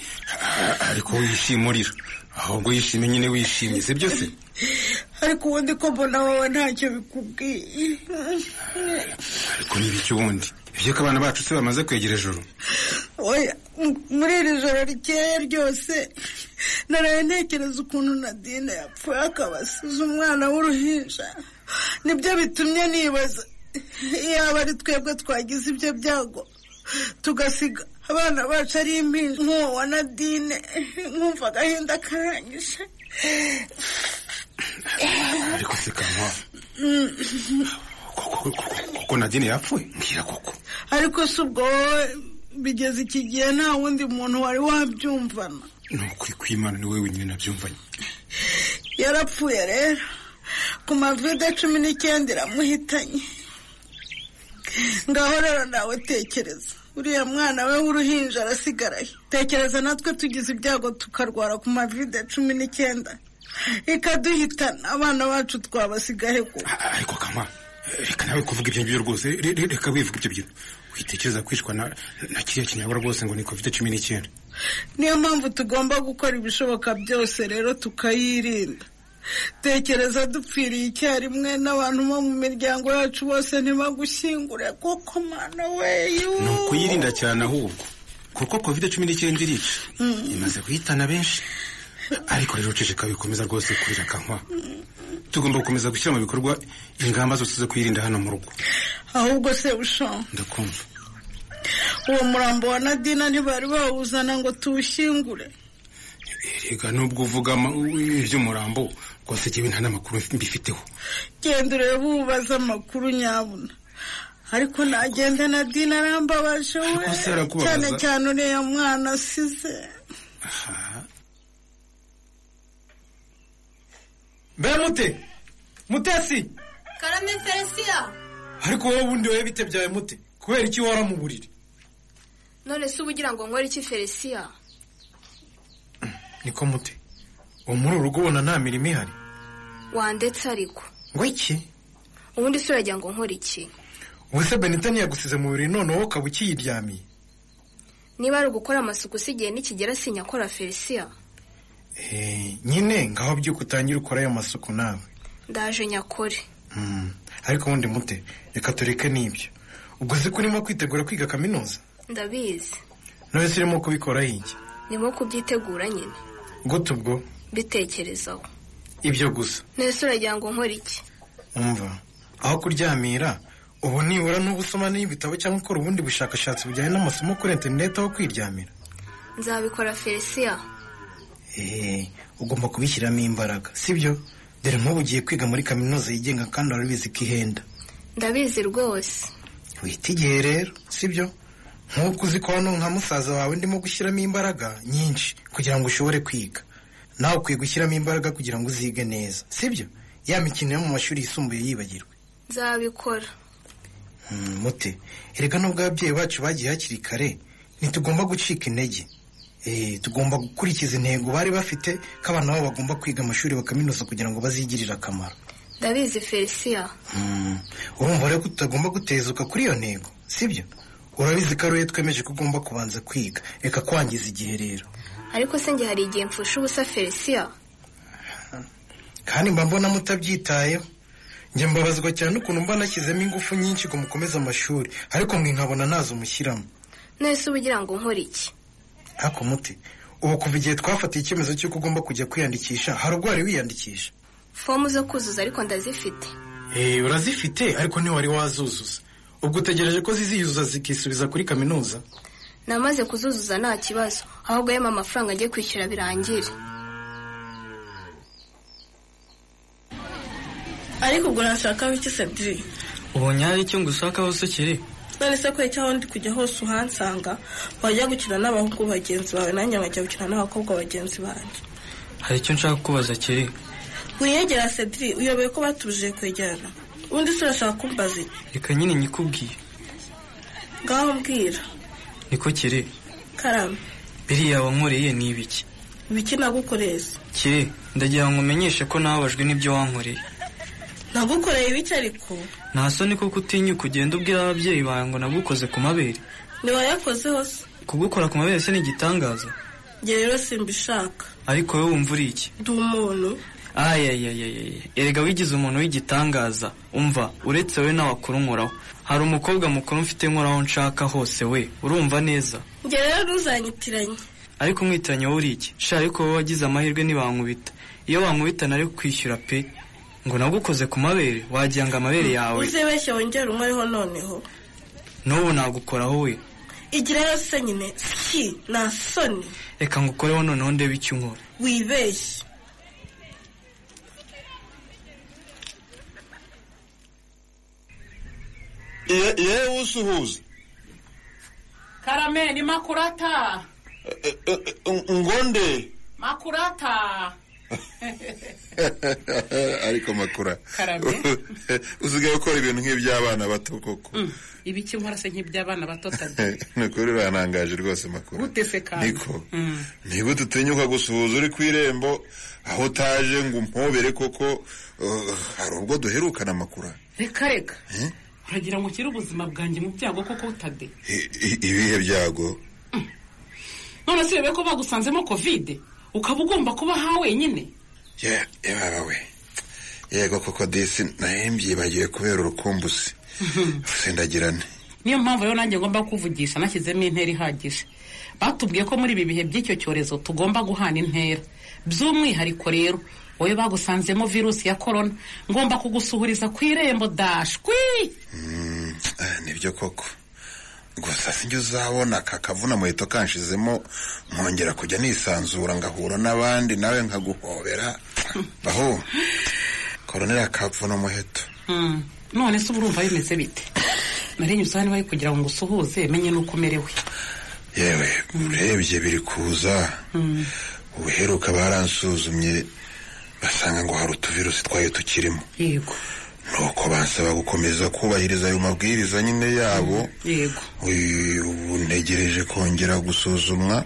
Ariko wishimurira. Ahubwo yishime nyine wishimye si byose ariko ubundi ko mbona wowe ntacyo bikubwiye. Ariko ni ibiki ubundi? Ibyo ko abana bacu se bamaze kwegera m- muri iri joro rikeye ryose naraye ntekereza ukuntu nadine yapfuye akabasize umwana w'uruhinja. Nibyo bitumye nibaza. Yaba ari twebwe twagize ibyo byago tugasiga abana bacu ari impinja nk'uwo wa nadine nkumva agahinda karangije ariko se kankwa kuko nadine yapfuye? Mbwira koko. Ariko si ubwo bigeze iki gihe nta wundi muntu wari wabyumvana. Ni ukuri kw'imana ni wowe wenyine nabyumvanye. Yarapfuye rero. Ku mavide cumi n'icyenda iramuhitanye. Ngaho rero nawe tekereza. Uriya mwana we w'uruhinja arasigaraye. Tekereza natwe tugize ibyago tukarwara ku mavide cumi n'icyenda. Ikaduhitana abana bacu twabasigahe ku. Ariko kankwa reka nawe kuvuga ibyo ngibyo rwose. Re- re- reka wivuga ibyo bintu witekereza kwicwa na kiriya kinyabura rwose ngo ni covid cumi n'icyenda? Niyo mpamvu tugomba gukora ibishoboka byose rero tukayirinda. Tekereza dupfiriye icyarimwe n'abantu bo mu miryango yacu bose ntibagushyingure kuko mana we ni ukuyirinda cyane ahubwo. Kuko covid cumi n'icyenda irica Mm. imaze guhitana benshi. Ariko rero uceceka bikomeza rwose kurira kankwa tugomba gukomeza gushyira mu bikorwa ingamba zose zo kwirinda hano mu rugo. Ahubwo se bushaho ndakumva. Uwo murambo wa nadina ntibari bawuzana ngo tuwushyingure. Rega nubwo uvuga iby'umurambo rwose jyewe nta n'amakuru mbifiteho genda urebe ubaze amakuru nyabuna. Ariko nagenda nadina arambabaje we. Cyane cyane uriya mwana asize mbe mute. Mutesi karame felisiya ariko wowe ubundi wowe bite byawe mute? Kubera iki wara mu buriri? None se uba ugira ngo nkore iki felisiya niko mute. Uwo muri uru rugo ubona nta mirimo ihari. Wandetse ariko. Ngo iki? Ubundi se uragira ngo nkore iki? Ubu se benita ntiyagusize mu buriri none wowe ukaba ukiyiryamiye? Niba ari ugukora amasuku si igihe nikigera sinyakora felisiya Eh, nyine ngaho byuka utangire ukora ayo masuku nawe. Ndaje nyakore Mm, ariko ubundi mute reka tureke n'ibyo. Ubwo ko urimo kwitegura kwiga kaminuza? Ndabizi. None se urimo kubikora iki ndimo kubyitegura nyine. Gute ubwo? Mbitekerezaho ibyo gusa. Nese uragira ngo nkore iki? Umva. Aho kuryamira ubu nibura n'ubu usoma n'ibitabo cyangwa ukora ubundi bushakashatsi bujyanye n'amasomo kuri interineti aho kwiryamira. Nzabikora felisiya Eh, ugomba kubishyiramo imbaraga sibyo? Dore nk'ubu ugiye kwiga muri kaminuza yigenga kandi urabizi ko ihenda. Ndabizi rwose. Wita igihe rero sibyo? Nk'uko uzi ko hano nka musaza wawe ndimo gushyiramo imbaraga nyinshi kugira ngo ushobore kwiga. Nawe ukwiye gushyiramo imbaraga kugira ngo uzige neza. Sibyo? Ya mikino yo mu mashuri yisumbuye yibagirwe. Nzabikora. Hmm, mute. Erega nubwo ababyeyi bacu bagiye hakiri kare ntitugomba gucika intege. Eh, tugomba gukurikiza intego bari bafite ko abana babo bagomba kwiga amashuri bakaminuza kugira ngo bazigirire akamaro. Ndabizi felisiya Hmm, urumva rero ko tutagomba gutezuka kuri iyo ntego. Sibyo? Urabizi ko ari we twemeje ko ugomba kubanza kwiga. Reka kwangiza igihe rero. Ariko se njye hari igihe mfusha ubusa felisiya kandi mba mbona mutabyitayeho. Njye mbabazwa cyane ukuntu mba nashyizemo ingufu nyinshi ngo mukomeze amashuri. Ariko mwe nkabona ntazo mushyiramo. Nese uba ugira ngo nkore iki? Ariko muti. Ubu kuva igihe twafatiye icyemezo cy'uko ugomba kujya kwiyandikisha hari ubwo wari wiyandikisha? Fomu zo kuzuza ariko ndazifite. Eh, urazifite ariko ntiwari wazuzuza. Ubwo utegereje ko ziziyuzuza zikisubiza kuri kaminuza? Namaze kuzuzuza nta kibazo. Ahubwo yema amafaranga agiye kwishyura birangire. Ariko ubwo nashaka biki cedric? Ubonye hari icyo ngusakaho se kiri? None se ko icyo aho ndi kujya hose uhansanga wajya gukina n'abahungu bagenzi bawe nanjye nkajya gukina n'abakobwa bagenzi banjye hari icyo nshaka kubaza kiri? Wiyegera cedric uyoboye ko batubujije kwegerana ubundi se urashaka kumbaza iki? Reka nyine nyikubwiye. Ngaho mbwira. Niko kiri? Karame biriya wankoreye ni ibiki ibiki nagukoreye? Se kiri ndagira ngo umenyeshe ko nababajwe n'ibyo wankoreye <laughs> nagukoreye ibiki ariko? Nta soni kuko utinyuka ugenda ubwira ababyeyi bawe ngo nagukoze ku mabere. Ntiwayakozeho se kugukora ku mabere se ni igitangaza? Njye rero simbishaka. Ariko wowe wumva uri iki? Ndi umuntu. Ayayayayaya erega wigize umuntu w'igitangaza. Umva uretse wowe n'abakuru nkoraho hari umukobwa mukuru mfite nkoraho nshaka hose we. Urumva neza. Njye rero ntuzanyitiranye ariko umwitiranye wowe uri iki? Sha ariko wowe wagize amahirwe ntibankubita iyo bankubita nari kwishyura pe. Ngo nagukoze ku mabere? Wagira ngo amabere yawe. Uzibeshye wongere umweho noneho. N'ubu nagukoraho we. Igira rero se nyine. Si nta soni reka ngukoreho noneho ndebe icyo unkora wibeshye. Yewe usuhuza karame ni makurata. Ngonde. Makurata. <laughs> Ariko makura. <laughs> Usigaye ukora ibintu nk'iby'abana bato koko. Ibiki nkora se nk'iby'abana bato tade <laughs> ni ukuri rwose gute se kandi niko. Niba udutinyuka gusuhuza uri ku irembo aho utaje ngo umpobere koko uh, hari ubwo duherukana amakura reka reka. Uragira ngo ushyire ubuzima bwanjye mu byago koko tade I- i- ibihe byago? None se urebe ko bagusanzemo kovide ukaba ugomba kuba aha wenyine? Yaba we. Yego koko disi naye mbyibagiwe kubera urukumbuzi. Sendagirane niyo mpamvu rero nanjye ngomba kuvugisha nashyizemo intera ihagije. Batubwiye ko muri ibi bihe by'icyo cyorezo tugomba guhana intera. By'umwihariko rero wowe bagusanzemo virusi ya korona ngomba kugusuhuriza ku irembo dashwi Mm, eh, ni byo koko. Gusa sinjye uzabona aka kavuna muheto kanshizemo nkongera kujya nisanzura ngahura n'abandi nawe nkaguhobera. <laughs> Aho koronera kavuna muheto. Mm, none se uba urumva bimeze bite? Narinyuze hano bari kugira ngo ngusuhuze menye n'uko umerewe. Yewe urebye biri kuza. Ubuheruka baransuzumye. Basanga ngo hari utuvirusi twayo tukirimo. Yego. Nuko bansaba gukomeza kubahiriza ayo mabwiriza nyine yabo. Yego. Ubu ntegereje kongera gusuzumwa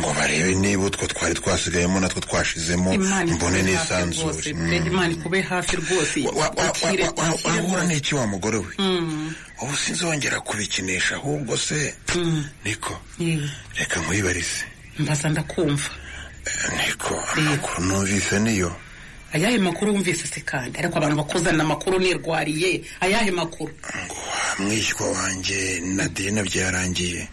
ngo barebe niba utwo twari twasigayemo natwo twashizemo imana mbone nisanzure. rwose. Mm. imana ikube hafi rwose. Wahura n'iki wa mugore we? Mm, ubu sinzongera kubikinisha ahubwo se mm, niko? Reka nkwibarize mbaza ndakumva. Niko amakuru numvise niyo. Ayahe makuru wumvise se kandi? Ariko abantu bakuzanira amakuru nirwariye. Ayahe makuru? Mwishywa wanjye nadine byarangiye.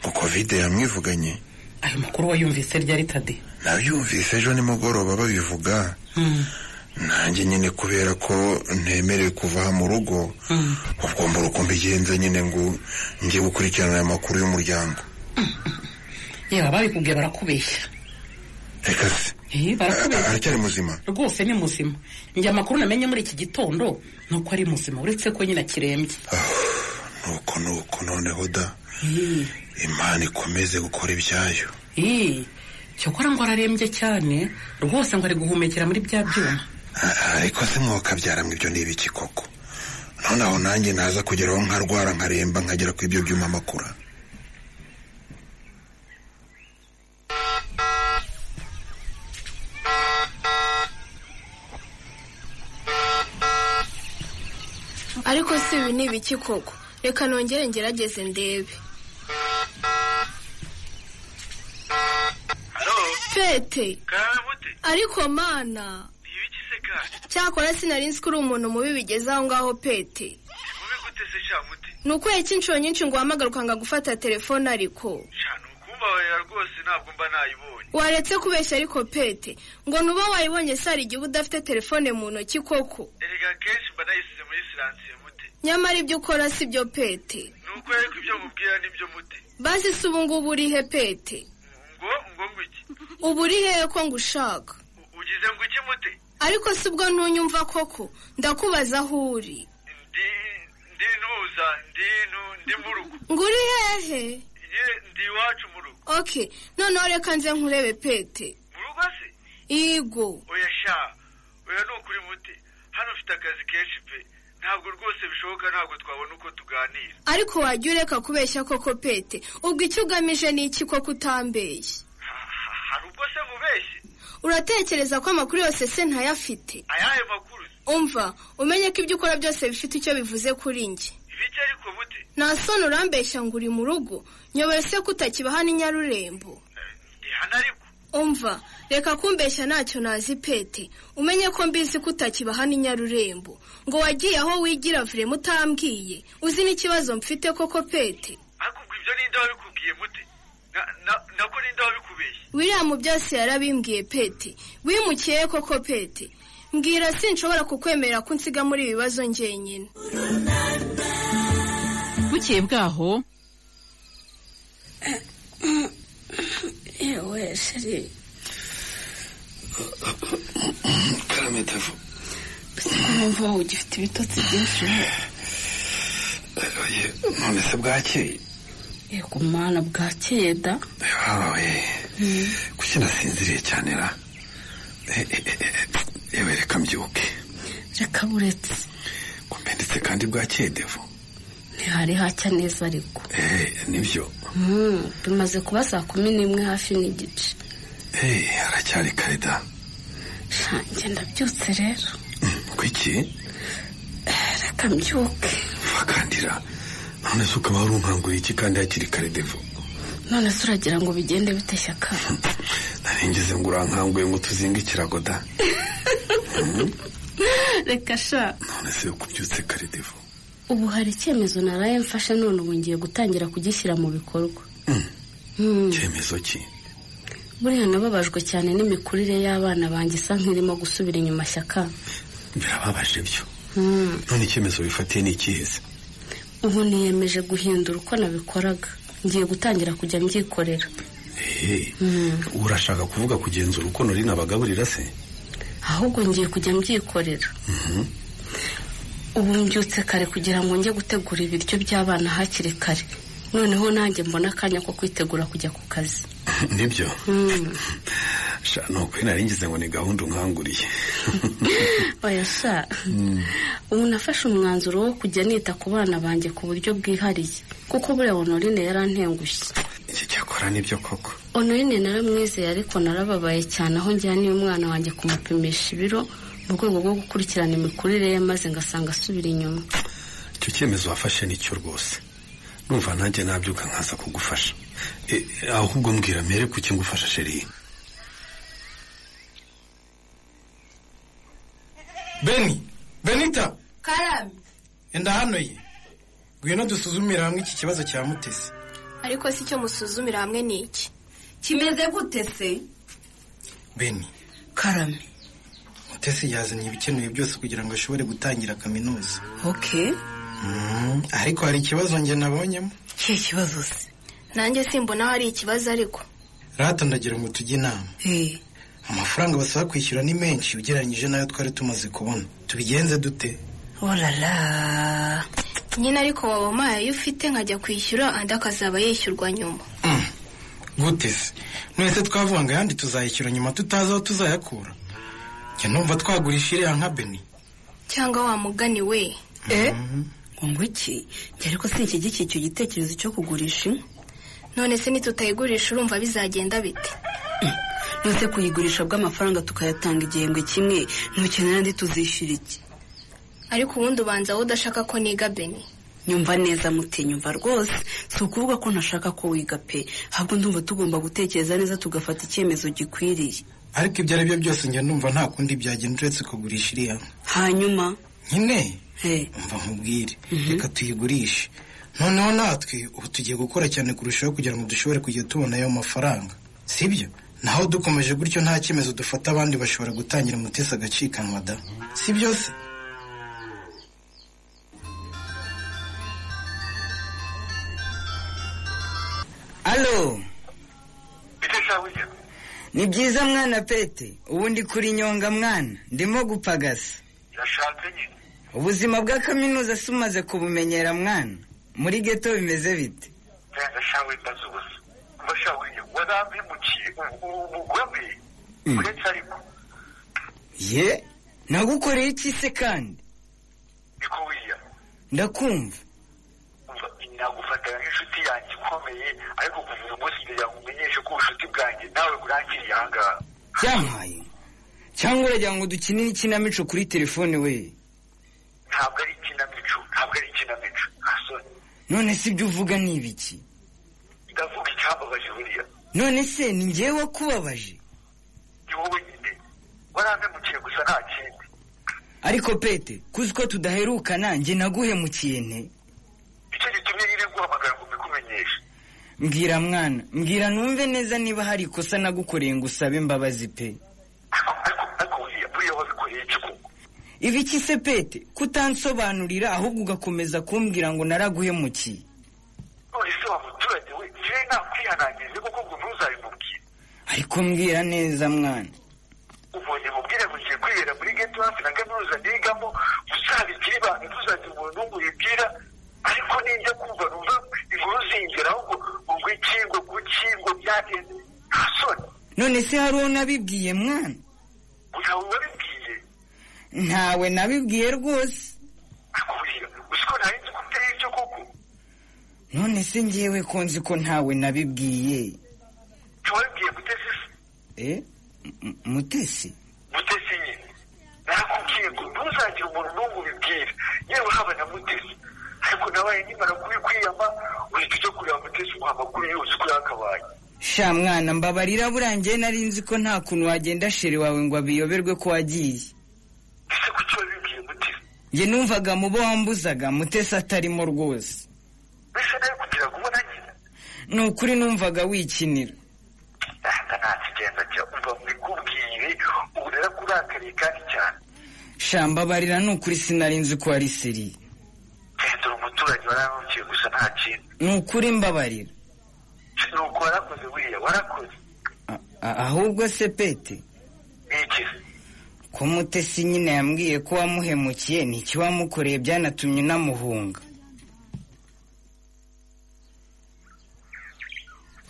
Ngo kovide yamwivuganye. Ayo makuru wayumvise ryari tade nabyumvise ejo nimugoroba babivuga. Mm, nanjye nyine kubera ko ntemerewe kuva mu rugo mm. ubwo mbura uko mbigenza nyine ngo njye gukurikirana aya makuru y'umuryango. Yewe ababikubwiye barakubeshya. Reka Eh, barakubeshya aracyari muzima. Rwose ni muzima. Njye amakuru namenye muri iki gitondo ni uko ari muzima. Uretse ko nyine akirembye nuko nuko noneho da. Imana ikomeze gukora ibyayo. Eh, cyokora ngo ararembye cyane rwose ngo ari guhumekera muri bya byuma. Ariko se mwokabyara ibyo ni ibiki koko? Noneho nanjye naza kugeraho nkarwara nkaremba nkagera ku ibyo byuma makura ariko si ibi ni ibiki koko? Reka nongere ngerageze ndebe. Pete. Ariko mana. Cyakora sinari nzi ko uri umuntu mubi bigeze aho ngaho pete. Ni ukwezi inshuro nyinshi ngo uhamagare ukanga gufata telefone ariko. Rwose ntabwo mba nayibonye. Waretse kubeshya ariko pete. Ngo nuba wayibonye se hari igihe udafite telefone mu ntoki koko? Erega kenshi mba nayisize muri siransiye mute nyamara ibyo ukora si byo pete. Ni uko ariko ibyo mubwira ni byo mute basi se ubu ngubu uri he pete? Ngo ngo iki? Ubu uri hehe ko ngushaka ugize ngo iki mute ariko si ubwo ntunyumva koko. Ndakubaza aho uri. Ndi ntuza ndi mu rugo ngo uri hehe? Ndi iwacu mu rugo ok noneho reka nze nkurebe pete. Mu rugo se? Igo. Oya sha oya ni ukuri mute hano ufite akazi kenshi pe. Ntabwo rwose bishoboka ntabwo twabona uko tuganira. Ariko wajya ureka kubeshya koko pete ubwo icyo ugamije ni iki koko utambeshye? Hari ubwo se mubeshye? Uratekereza ko amakuru yose se ntayafite? Ayahe makuru umva umenye ko ibyo ukora byose bifite icyo bivuze kuri njye. Ibiki ariko mute nta soni urambeshya ngo uri mu rugo. Nyoboye se ko utakiba hano i nyarurembo. Ndi hano ariko. Umva reka kumbeshya ntacyo nazi pete umenye ko mbizi ko utakiba hano i nyarurembo. Ngo wagiye aho wigira vure mutambwiye. Uzi n'ikibazo mfite koko pete? Ariko ibyo ninde wabikubwiye mute Na- na- nako ninde wabikubeshye william byose yarabimbwiye pete. Wimukiye koko pete? Mbwira sinshobora kukwemera ko unsiga muri ibi bibazo njyenyine. Bukeye bwaho. Yewe sheri karame devo numva ugifite ibitotsi byinshi. None se bwakeye yego mana bwakeye da wawe kuki nasinziriye cyane ra? Eh, eh, eh, yewe reka mbyuke. Reka buretse. Kumbe ndetse kandi bwakeye devo ntihari hacya neza ariko. Nibyo. Hmm, bimaze kuba saa kumi n'imwe hafi n'igice. Haracyari kare da. Shanjye ndabyutse rero. Kwiki reka mbyuke vakandira none se ukaba wari unkanguriye iki kandi hakiri kare devo none se uragira ngo bigende bite shyaka narengeze ngo urankanguye ngo tuzinge ikirago da reka sha none se kubyutse kare devo ubu hari icyemezo naraye mfashe none ubu ngiye gutangira kugishyira mu bikorwa icyemezo ki buriya nababajwe cyane n'imikurire y'abana banjye isa nk'irimo gusubira inyuma shyaka birababaje byo Hmm. none icyemezo bifatiye ni ikiheze ubu niyemeje guhindura uko nabikoraga. Ngiye gutangira kujya mbyikorera. Hmm. urashaka kuvuga kugenzura uko nori nabagaburira se? Ahubwo ngiye kujya mbyikorera. Mhm. ubu mbyutse kare kugira ngo njye gutegura ibiryo by'abana hakiri kare. Noneho nanjye mbona akanya ko kwitegura kujya ku kazi. <laughs> Nibyo? Hmm. <laughs> ni ukuri nari ngize ngo ni gahunda unkanguriye. <laughs> Oya sha. Ubu nafashe umwanzuro wo kujya nita ku bana banjye ku buryo bwihariye. Kuko buriya honorine yarantengushye iki cyakora ni byo koko? Honorine naramwizeye ariko narababaye cyane aho njyaniye umwana wanjye kumupimisha ibiro mu rwego rwo gukurikirana imikurire ye maze ngasanga asubira inyuma. Icyo cyemezo wafashe ni cyo rwose. Numva nanjye nabyuka nkaza kugufasha. Eh, ahubwo mbwira mere kuki ngufasha sheri beni benita! Karame enda hano ye. Ngwino dusuzumire hamwe iki kibazo cya mutesi. Ariko si cyo musuzumira hamwe ni iki? Kimeze gute se? Beni karame mutesi yazanye ibikenewe byose kugira ngo ashobore gutangira kaminuza. Okay Mm, ariko hari ikibazo njye nabonyemo. Kihe kibazo se? Nanjye simbona hari ikibazo ariko. Rata ndagira ngo tujye inama amafaranga basaba kwishyura ni menshi ugereranyije n'ayo twari tumaze kubona. Tubigenze dute? Orara nyine ariko waba umpaye ayo ufite nkajya kwishyura andi akazaba yishyurwa nyuma. Gute se? Mwese twavuga ngo ayandi tuzayishyura nyuma tutazi aho tuzayakura. Njye numva twagurisha iriya nka beni cyangwa wa mugani we. Eh? Ngo iki? Njye ariko sinshyigikiye icyo gitekerezo cyo kugurisha inka. None se nitutayigurisha urumva bizagenda bite? Nose kuyigurisha bw'amafaranga tukayatanga igihembwe kimwe ntukenera andi tuzishyura iki? Ariko ubundi ubanza wowe udashaka ko niga beni nyumva neza mute nyumva rwose. Si ukuvuga ko ntashaka ko wiga pe. Ahubwo ndumva tugomba gutekereza neza tugafata icyemezo gikwiriye. Ariko ibyo ari byo byose njye numva nta kundi byagenda uretse kugurisha iriya. Nka hanyuma? Nyine? Umva nkubwire. Reka tuyigurishe. Noneho natwe ubu tugiye gukora cyane kurushaho kugira ngo dushobore kujya tubona ayo mafaranga sibyo? Naho dukomeje gutyo nta cyemezo dufata abandi bashobora gutangira umutesi agacikanwa da si byose alo ni byiza mwana pete. Ubu ndi kuri nyonga mwana. Ndimo gupagasa. Yashatse nyine. Ubuzima bwa kaminuza si umaze kubumenyera mwana. Muri geto bimeze bite? Ariko. Ye? Nagukoreye iki se kandi? Ndakumva. Umva nagufatanya nk'inshuti yanjye ikomeye ariko kuva uyu munsi ngira ngo umenyeshe ko ubucuti bwanjye nawe burangiriye ahangaha byampaye cyangwa uragira ngo dukinire ikinamico kuri telefone we. Ntabwo ari ikinamico ntabwo ari ikinamico. Asoni none si ibyo uvuga ni ibiki? Ndavuga icyambabaje buriya. None se ni njyewe wakubabaje ni wowe nyine. Warampemukiye gusa nta kindi. Ariko pete kuzi ko tudaherukana njye naguhemukiye nte icyo gitumye nyine guhamagara ngo mbikumenyeshe. Mbwira mwana mbwira numve neza niba hari ikosa nagukoreye ngo usabe imbabazi pe ariko buriya buriya wabikoreye iki koko ibiki se pete kutansobanurira ahubwo ugakomeza kumbwira ngo naraguhemukiye. None se wa muturage we njyewe nakwihanangirize kuko ngo ntuzabimubwire ariko mbwira neza mwana. Ubonye mubwire ngo ngiye kwibera muri geto hafi na kaminuza nigamo uzabigire ibanga ntuzagire umuntu n'umwe ubibwira ariko ninjya kumva numva inkuru zingeraho ngo ngo iki ngo kuki ngo byagenze. Nta soni none se hari uwo nabibwiye mwana? Ntawe wabibwiye. Ntawe nabibwiye rwose. None se ngewe ko nzi ko ntawe nabibwiye. Ntiwabibwiye mutesi se? Eh? Mutesi? Mutesi nyine. Narakubwiye ngo ntuzagire umuntu n'umwe ubibwira. Yewe haba na mutesi. Ariko nabaye nkimara kubikwiyama uhita ujya kureba mutesi umuha amakuru yose uko yakabaye. Sha mwana mbabarira burangiye nari nzi ko nta kuntu wagenda sheri wawe ngo abiyoberwe ko wagiye. Ese kuki wabibwiye mutesi njye numvaga mu bo wambuzaga mutesi atarimo rwose. Mbese nawe kugira ngo ubona nyine ni ukuri numvaga wikinira. Nta nta ndakurakariye kandi cyane. Shamba barira ni ukuri sinari nzi ko ari seri genda uri umuturage waranukiye gusa nta kintu ni ukuri mbabarira. Ni uko warakoze wiriya warakoze. Ahubwo se pete ni iki ko mutesi nyine yambwiye ko wamuhemukiye ni iki wamukoreye byanatumye unamuhunga?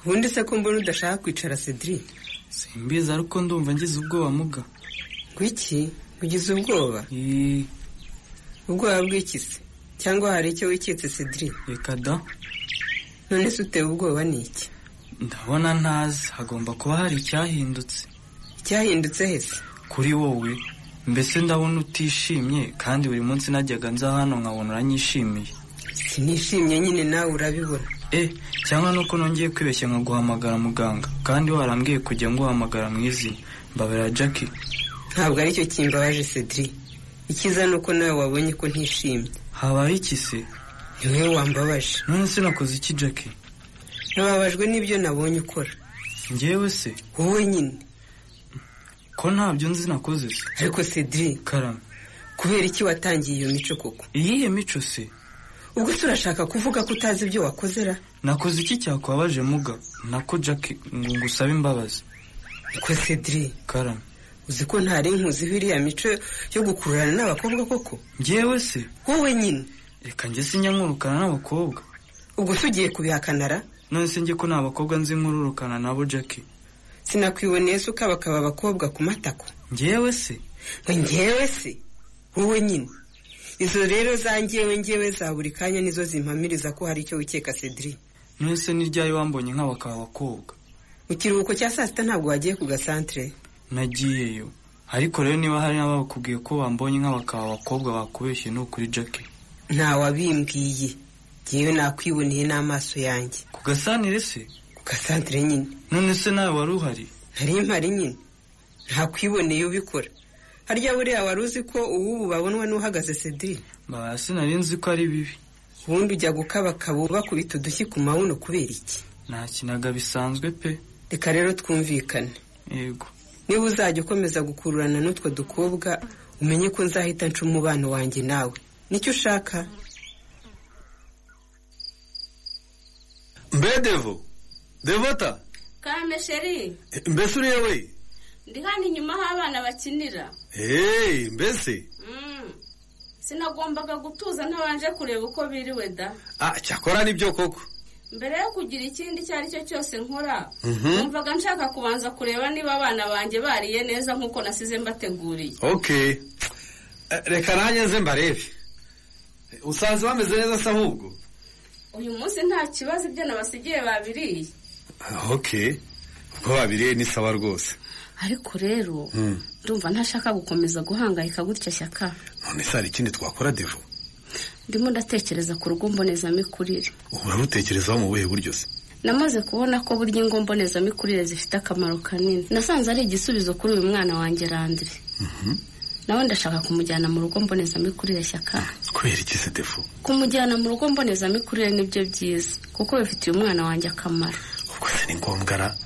Ubundi se ko mbona udashaka kwicara cedric? Simbizi ariko ndumva ngize ubwoba muga. Gwiki ugize ubwoba? Ubwoba bw'iki se? Cyangwa hari icyo wiketse cedric? Reka da. None se utewe ubwoba ni iki? Ndabona ntazi. Hagomba kuba hari icyahindutse. Icyahindutse hese kuri wowe mbese ndabona utishimye kandi buri munsi najyaga nza hano nkabona uranyishimiye sinishimye nyine nawe urabibona. Eh cyangwa nuko nongeye kwibeshya nkaguhamagara muganga kandi warambwiye kujya nguhamagara mu izina. Mbabarira jackie ntabwo ari cyo kimbabaje cedric icyiza ni uko nawe wabonye ko ntishimye. Habaye iki se? Ni wowe wambabaje. None se nakoze iki jackie nababajwe n'ibyo nabonye ukora. Njyewe se? Wowe nyine. Ko ntabyo nzi nakoze se? Ariko cedric. Karame. Kubera iki watangiye iyo mico koko? Iyihe mico se? Ubwo se urashaka kuvuga ko utazi ibyo wakoze ra? Nakoze iki cyakwabaje muga? Nako jackie ngo ngusabe imbabazi. Ko cedric. Karame. Uzi ko ntari nkuziho iriya mico yo gukururana n'abakobwa koko? Njyewe se. Wowe nyine. Reka njye sinjya nkurukana n'abakobwa. Ubwo se ugiye kubihakanara none se njye ko nta bakobwa nzi nkururukana nabo jackie sinakwiboneye se ukabakaba abakobwa ku matako. Njyewe se? Ngo njyewe se? Wowe nyine? Izo rero za njyewe njyewe za buri kanya nizo zimpamiriza ko hari icyo wikeka cedric. None se ni ryari wambonye nk'abakaba abakobwa mu kiruhuko cya saa sita ntabwo wagiye ku gasantere. Nagiyeyo. Ariko rero niba hari n'abakubwiye ko bambonye nk'abakaba abakobwa bakubeshye ni ukuri jackie ntawabimbwiye njyewe nakwiboneye n'amaso yanjye. Ku gasanire se? Ku gasantere nyine none se nawe wari uhari? Nari mpari nyine ntakwiboneye ubikora. Harya buriya wari uzi ko uwubu babonwa n'uhagaze cedric? Sinari nzi ko ari bibi. Ubundi ujya gukabakaba bakubita udushyi ku mabuno kubera iki? Nakinaga bisanzwe pe. Reka rero twumvikane. Yego. Niba uzajya ukomeza gukururana n'utwo dukobwa umenye ko nzahita nca umubano wanjye nawe. Nicyo ushaka? Mbe devo devota kame sheri. Mbese uriya we ndi hano inyuma aho abana bakinira? Hey mbese. Mm. sinagombaga gutuza ntabanje kureba uko biriwe da. Ah cyakora ni byo koko? Mbere yo kugira ikindi icyo ari cyo cyose nkora Mhm. numvaga nshaka kubanza kureba niba abana banjye bariye neza nk'uko nasize mbateguriye. Okay Eh, reka nanjye nze mbarebe. Usanze bameze neza se ahubwo? Uyu munsi nta kibazo ibyo nabasigiye babiriye. Okay. Ubwo babiriye ni sawa rwose. Ariko rero Hmm. ndumva ntashaka gukomeza guhangayika gutya shyaka. None se hari ikindi twakora devo ndimo ndatekereza ku rugo mbonezamikurire. Ubu urarutekerezaho mu buhe buryo se? Namaze kubona ko burya ingo mbonezamikurire zifite akamaro kanini. Nasanze ari igisubizo kuri uyu mwana wanjye randire nawe ndashaka kumujyana mu rugo mbonezamikurire shyaka. Kubera iki se devo kumujyana mu rugo mbonezamikurire ni byo byiza kuko bifitiye umwana wanjye akamaro. Se ni ngombwa ra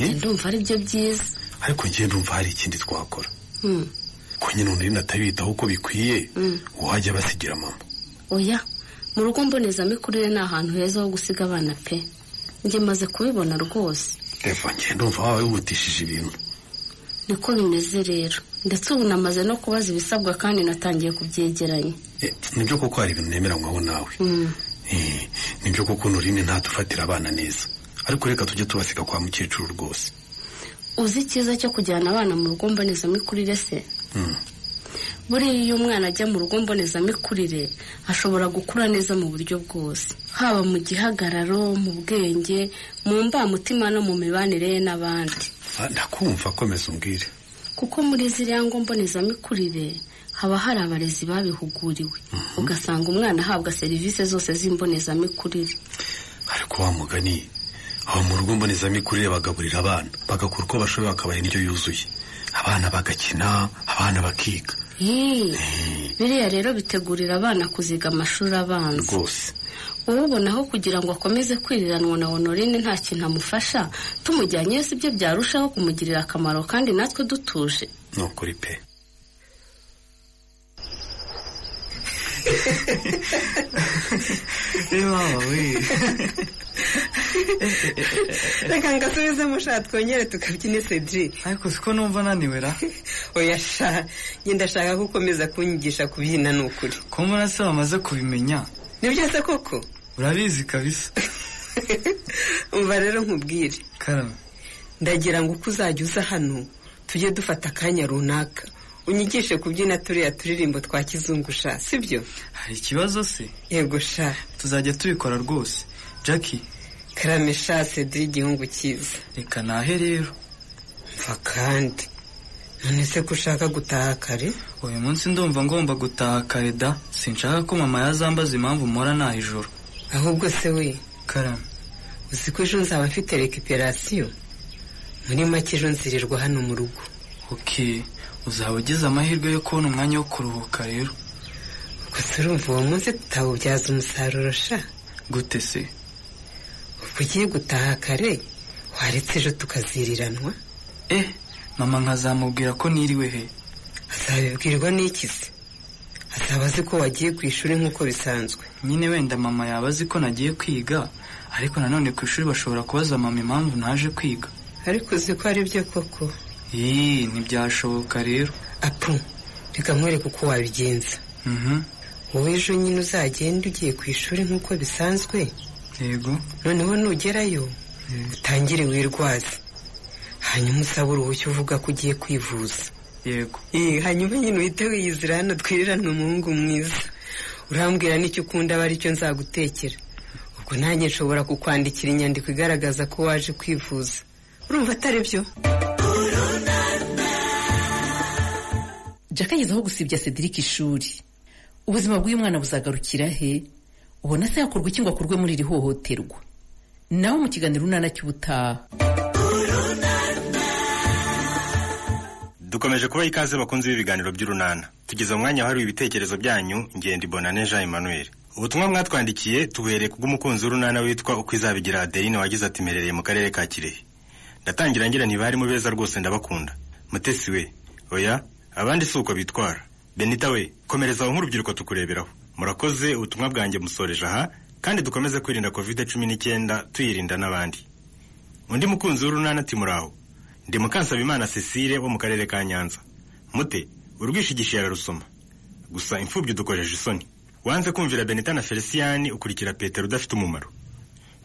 Eh? ndumva ari byo byiza. Ariko njye ndumva hari ikindi twakora. Hmm. ko nyine undi natabitaho uko bikwiye Mm. wajya basigira mama. Oya mu rugo mbonezamikurire ni ahantu heza ho gusiga abana pe. Njye maze kubibona rwose. Devo njye ndumva waba wihutishije ibintu. Niko bimeze rero. Ndetse ubu namaze no kubaza ibisabwa kandi natangiye kubyegeranya. Eh, ni byo koko hari ibintu nemeranywaho nawe? Hmm. Eh, ni byo koko nurine ntatufatira abana neza. Ariko reka tujye tubasiga kwa mukecuru rwose. Uzi icyiza cyo kujyana abana mu rugo mbonezamikurire se? Mm. buriya iyo umwana ajya mu rugo mbonezamikurire ashobora gukura neza mu buryo bwose. Haba mu gihagararo mu bwenge mu mbamutima no mu mibanire ye n'abandi. Ah, ndakumva komeza umbwire. Kuko muri ziriya ngo mbonezamikurire haba hari abarezi babihuguriwe. Ugasanga umwana ahabwa serivisi zose z'imbonezamikurire. Ariko wa mugani aho mu rugo mbonezamikurire bagaburira abana. Bagakura uko bashoboye bakabaha indyo yuzuye. Abana bagakina abana bakiga. Ih, biriya rero bitegurira abana kuziga amashuri abanza. Rwose. Wowe ubona aho kugira ngo akomeze kwiriranwa na honorine nta kintu amufasha tumujyanyeyo si byo byarushaho kumugirira akamaro kandi natwe dutuje. Ni ukuri pe. Mama we reka ngasubizemo sha twongere tukabyine cedric. Ariko siko numva naniwe ra? <laughs> Oya sha. Njye ndashaka ko ukomeza kunyigisha kubyina ni ukuri ko mbona se bamaze kubimenya. Ni byose koko? Urabizi kabisa. <laughs> Umva rero nkubwire. Karame. Ndagira ngo uko uzajya uza hano tujye dufata akanya runaka. Unyigishe kubyina turiya turirimbo twa kizungu sha sibyo? Hari ikibazo se? Yego sha. Tuzajya tubikora rwose. Jackie. Karame sha cedric igihungu cyiza. Reka nahe rero. Mva kandi. None se ko ushaka gutaha kare? Uyu munsi ndumva ngomba gutaha kare da. Sinshaka ko mama yazambaza impamvu mpora naha ijoro ahubwo se we karame uzi ko ejo nzaba mfite rekiperasiyo muri make ejo nzirirwa hano mu rugo. Ok. Uzaba ugize amahirwe yo kubona umwanya wo kuruhuka rero. Gusa urumva uwo munsi tutawubyaza umusaruro sha? Gute se? Ubwo ugiye gutaha kare waretse ejo tukaziriranwa? Eh mama nkazamubwira ko niriwe he? Azabibwirwa n'iki se? Azaba azi ko wagiye ku ishuri nk'uko bisanzwe. Nyine wenda mama yaba azi ko nagiye kwiga ariko nanone ku ishuri bashobora kubaza mama impamvu naje kwiga. Ariko uzi ko ari byo koko? Ntibyashoboka rero. Apu reka nkwereke uko wabigenza. Mhm. wowe ejo nyine uzagenda ugiye ku ishuri nk'uko bisanzwe? Yego. Noneho nugerayo utangire wirwaze. Hanyuma usabe uruhushya uvuga ko ugiye kwivuza. Yego. Hanyuma nyine uhite wiyizira hano twirirane umuhungu mwiza. Urambwira n'icyo ukunda aba ari cyo nzagutekera. Ubwo nanjye nshobora kukwandikira inyandiko igaragaza ko waje kwivuza. Urumva atari byo? Jack ageze aho gusibya cedric ishuri. Ubuzima bw'uyu mwana buzagarukira he? Ubona se yakorwa iki ngo akurwe muri iri hohoterwa? Nawe mu kiganiro unana cy'ubutaha. Dukomeje kubaha ikaze bakunze b'ibiganiro by'urunana. Tugeze mu mwanya wahariwe ibitekerezo byanyu ngende bonane jean emmanuel. Ubutumwa mwatwandikiye tubuhereye kubw'umukunzi w'urunana witwa uko izabigira adeline wagize ati mperereye mu karere ka kirehe. Ndatangira ngira ntibari beza rwose ndabakunda. Mutesi we oya abandi si uko bitwara. Benita we komereza aho nk'urubyiruko tukureberaho. Murakoze ubutumwa bwanjye musoreje aha kandi dukomeze kwirinda covid cumi n'icyenda tuyirinda n'abandi. Undi mukunzi w'urunana ati muraho ndi mukansabimana cecile wo mu karere ka nyanza. Mute urwishigishiye ararusoma. Gusa imfubyi udukojeje isoni. Wanze kumvira benita na feliciyani ukurikira petero udafite umumaro.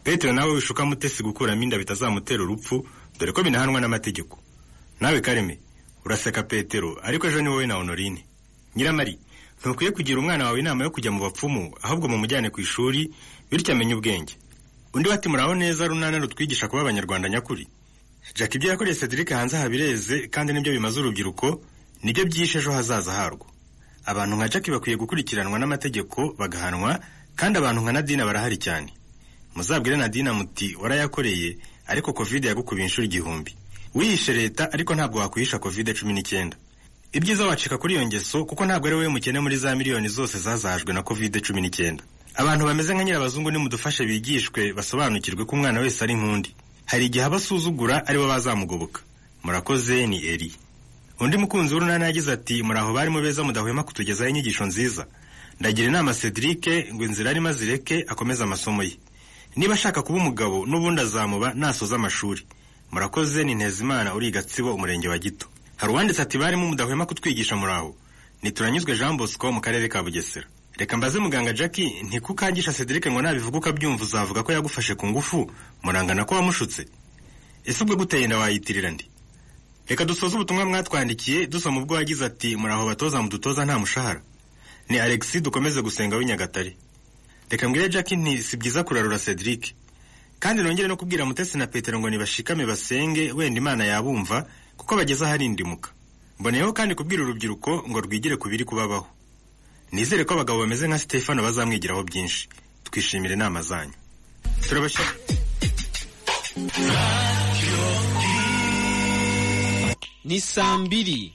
Petero nawe wishuka mutesi gukuramo inda bitazamutera urupfu dore ko binahanwa n'amategeko. Nawe kareme uraseka petero. Ariko ejo ni wowe na honorine. Nyiramari ntukwiye kugira umwana wawe inama yo kujya mu bapfumu ahubwo mumujyane ku ishuri bityo amenye ubwenge. Undi bati muraho neza runana rutwigisha kuba abanyarwanda nyakuri. Jack ibyo yakoreye cedric hanze aha bireze kandi ni byo bimaze urubyiruko ni byo byishe ejo hazaza harwo. Abantu nka jack bakwiye gukurikiranwa n'amategeko bagahanwa kandi abantu nka nadina barahari cyane. Muzabwire nadina muti warayakoreye ariko covid yagukubiye inshuro igihumbi. Wihishe leta ariko ntabwo wakwihisha covid cumi n'icyenda. Ibyiza wacika kuri iyo ngeso kuko ntabwo ari wowe mukene muri za miliyoni zose zazahajwe na covid cumi n'icyenda. Abantu bameze nka nyirabazungu nimudufashe bigishwe basobanukirwe ko umwana wese ari nk'undi. Hari igihe abasuzugura ari bo bazamugoboka. Murakoze ni eri undi mukunzi w'urunana yagize ati muraho barimo beza mudahwema kutugezaho inyigisho nziza. Ndagira inama cedric ngo inzira arimo azireke akomeze amasomo ye. Niba ashaka kuba umugabo n'ubundi azamuba nasoza amashuri. Murakoze ni ntezimana uri gatsibo umurenge wa gito. Hari uwanditse ati barimo mudahwema kutwigisha muraho nituranyuzwe jean bosco mu karere ka bugesera. Reka mbaze muganga jackie ntikukangisha cedric ngo nabivuga ukabyumva uzavuga ko yagufashe ku ngufu murangana ko wamushutse? Ese ubwo guteye inda wayitirira ndi reka dusoze ubutumwa mwatwandikiye dusoma ubwo wagize ati muraho batoza mudutoza nta mushahara. Ni alexi dukomeze gusenga w'inyagatare reka mbwire jackie nti si byiza kurarura cedric kandi nongere no kubwira mutesi na petero ngo nibashikame basenge wenda imana yabumva kuko bageze aharindimuka mboneyeho kandi kubwira urubyiruko ngo rwigire ku biri kubabaho. Nizere ko abagabo bameze nka stefano bazamwigiraho byinshi. Twishimire inama zanyu. Turabashyira ni saa mbiri.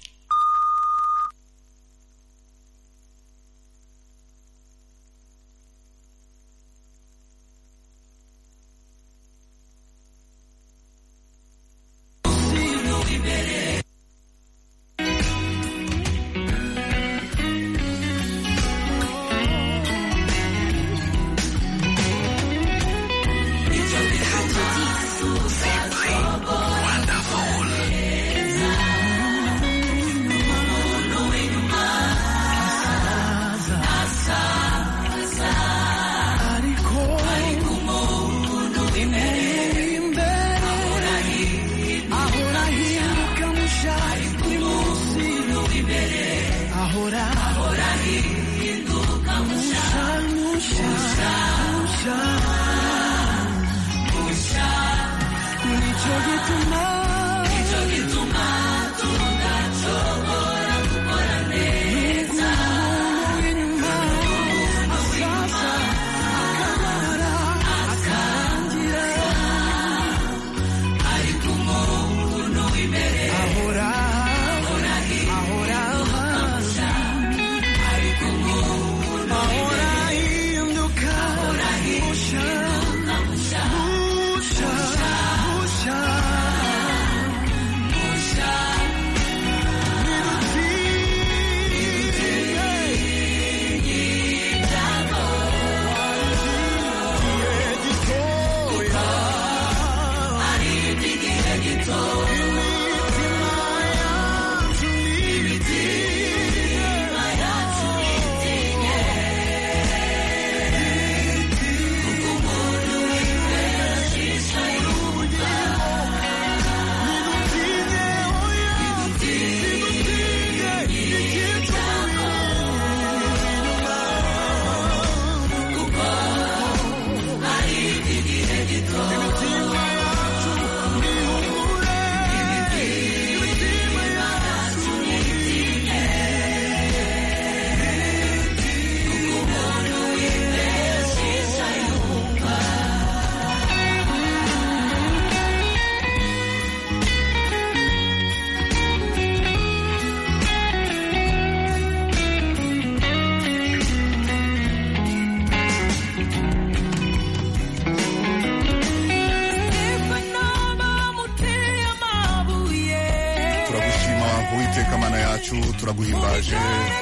Turaguhimbaje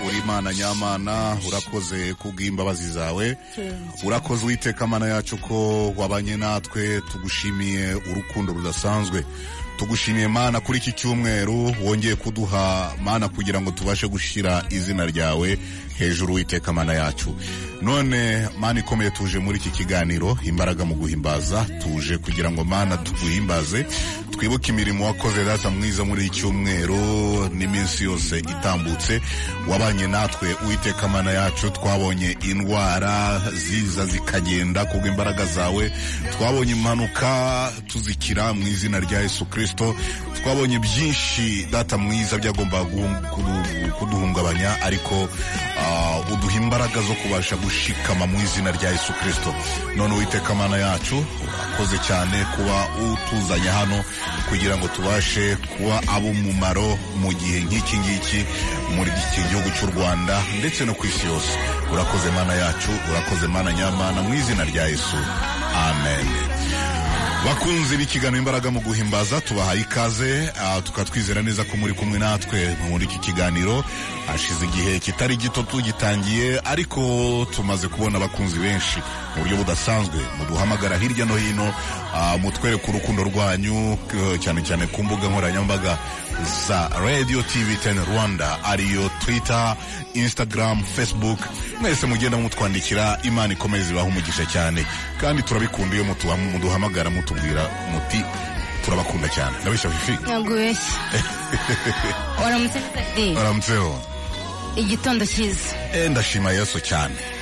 uri imana nyamana urakoze kubw'imbabazi zawe. Urakoze uwiteka mana yacu ko wabanye natwe tugushimiye urukundo rudasanzwe. Tugushimiye mana kuri iki cyumweru wongeye kuduha mana kugira ngo tubashe gushyira izina ryawe hejuru witeka mana yacu. None mana ikomeye tuje muri iki kiganiro imbaraga mu guhimbaza tuje kugira ngo mana tuguhimbaze twibuke imirimo wakoze data mwiza muri iki cyumweru n'iminsi yose itambutse wabanye natwe uwiteka mana yacu twabonye indwara ziza zikagenda kubw'imbaraga zawe twabonye impanuka tuzikira mu izina rya yesu kirisito twabonye byinshi data mwiza kudu- kuduhungabanya ariko ah, uduha imbaraga zo kubasha gushikama mu izina rya yesu kirisito none uwiteka mana yacu urakoze cyane kuba utuzanye hano kugira ngo tubashe kuba ab'umumaro mu gihe nk'iki ngiki muri iki gihugu cy'u rwanda ndetse no ku isi yose. Urakoze mana yacu urakoze mana nyamana mu izina rya yesu. Amen. Bakunzi b'ikiganiro imbaraga mu guhimbaza tubahaye ikaze. Ah, tukaba twizera neza ko muri kumwe natwe. Muri iki kiganiro hashize igihe kitari gito tugitangiye ariko tumaze kubona abakunzi benshi mu buryo budasanzwe muduhamagara hirya no hino mutwereka urukundo rwanyu k- cyane cyane ku mbuga nkoranyambaga za radio tv 10 rwanda. Ariyo twitter instagram facebook. Mwese mugenda mutwandikira imana ikomeze ibaha umugisha cyane. Kandi turabikunda iyo muduhamagara mutubwira muti turabakunda cyane. Ndabeshya fifi. Nyagubeshya <laughs> waramutse neza de baramutseho igitondo cyiza. Eh, ndashima yesu cyane. Ah,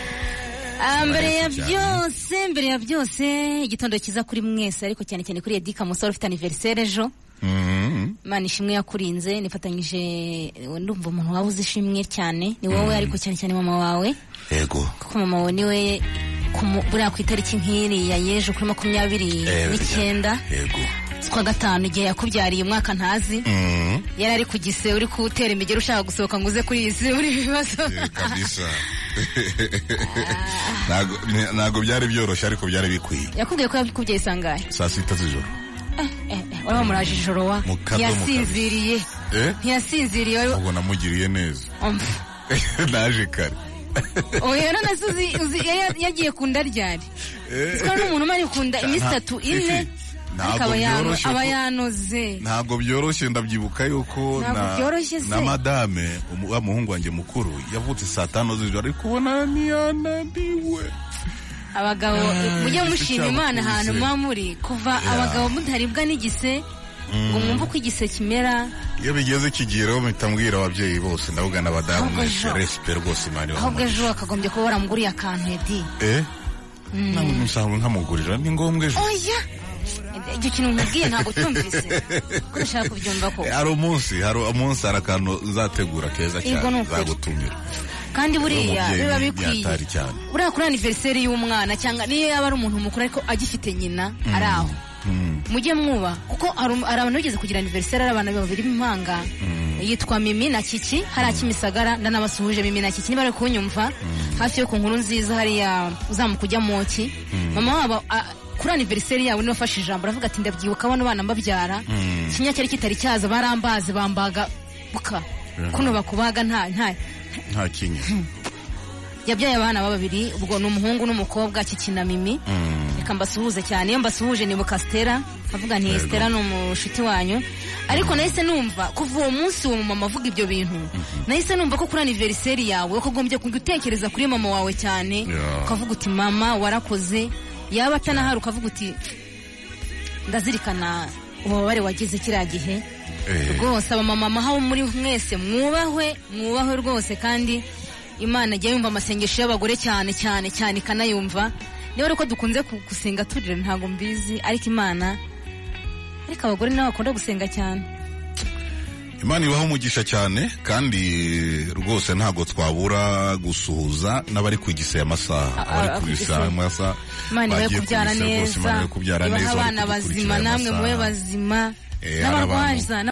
mbere ya byose mbere ya byose. Igitondo cyiza kuri mwese ariko cyane cyane kuri edika musore ufite aniveriseri ejo. Mhm. imana ishimwe yakurinze nifatanyije ndumva umuntu waba uzi ishimwe cyane. Ni wowe ariko cyane cyane mama wawe. Yego. Kuko mama wawe ni we buriya ku itariki nk'iriya y'ejo kuri makumyabiri Eh, n'icyenda. yego. Z'ukwa gatanu igihe yakubyariye umwaka ntazi. Mhm. yari ari ku gise uri kuwutera imigeri ushaka gusohoka ngo uze kuri iyi si muri ibi bibazo kabisa Ntago- ni- ntago byari byoroshye ariko byari bikwiye. Yakubwiye ko yakubyaye isangahe saa sita z'ijoro. Wari wamuraje ijoro wa? Mu kadomo ntiyasinziriye. Eh? Ntiyasinziriye ubwo namugiriye neza. <laughs> Naje kare. Oya none se yagiye ku nda ryari? Eh. siko n'umuntu umara kunda iminsi itatu ine. ntabwo aba yanoze ntabwo byoroshye ndabyibuka yuko na, madame wa muhungu wanjye mukuru yavutse saa tanu z'ijoro. Ariko ubona ntiyananiwe abagabo Ah, mujye mushima imana ahantu muba muri. Kuva abagabo mutaribwa n'igise ngo Mm. mwumve uko igise kimera. Iyo bigeze kigireho mpita mbwira ababyeyi bose ndavuga n'abadamu Ahubwo mwese resipe rwose imana ahubwo ibahe ejo wakagombye kuba waramuguriye akantu edi eh? Mm. nawe umusaruro nkamugurira ni ngombwa ejo. Icyo kintu nkubwiye ntabwo cyumvise ko ushaka kubyumva ko hari umunsi hari umunsi hari akantu uzategura keza cyane zagutumira kandi buriya biba bikwiye. buriya kuri aniveriseri y'umwana cyangwa niyo yaba ari umuntu mukuru ariko agifite nyina ari aho. Mujye mwuba kuko hari um- hari abantu bigeze kugira aniveriseri ari abantu babiri b'impanga. Yitwa mimi na kiki hariya kimisagara ndanabasuhuje mimi na kiki niba bari kunyumva. Hafi yo ku nkuru nziza hariya uzamuka ujya moki mama wabo kuri aniveriseri yabo ni we wafashe ijambo aravuga ati ndabyibuka bano bana mbabyara. Ikinya cyari kitari cyaza barambazi bambaga buka. Kuno bakubaga nta nta. Nta kinya yabyaye abana babiri ubwo ni umuhungu n'umukobwa kikina mimi. Reka mbasuhuze cyane. Iyo mbasuhuje nibuka stera avuga nti Yego. stera ni umushuti wanyu. Ariko nahise numva kuva uwo munsi uwo mumama avuga ibyo bintu nahise numva ko kuri aniveriseri yawe wakagombye kujya utekereza kuri mama wawe cyane. Ukavuga uti mama warakoze. Yaba atanahari ukavuga uti ndazirikana ububabare wagize kiriya gihe. Eh. rwose abamama aho muri mwese mwubahwe mwubahwe rwose kandi imana ijya yumva amasengesho y'abagore cyane cyane cyane ikanayumva. Niba ari uko dukunze ku- gusenga turira ntabwo mbizi. Ariko imana ariko abagore nabo bakunda gusenga cyane. Imana ibaho umugisha cyane kandi rwose ntabwo twabura gusuhuza n'abari ku igisaya amasaha A- a- abari a- ku amasaha bagiye ku kubyara neza. kubyara neza bari abana bazima namwe mube bazima. Eh, n'abarwaza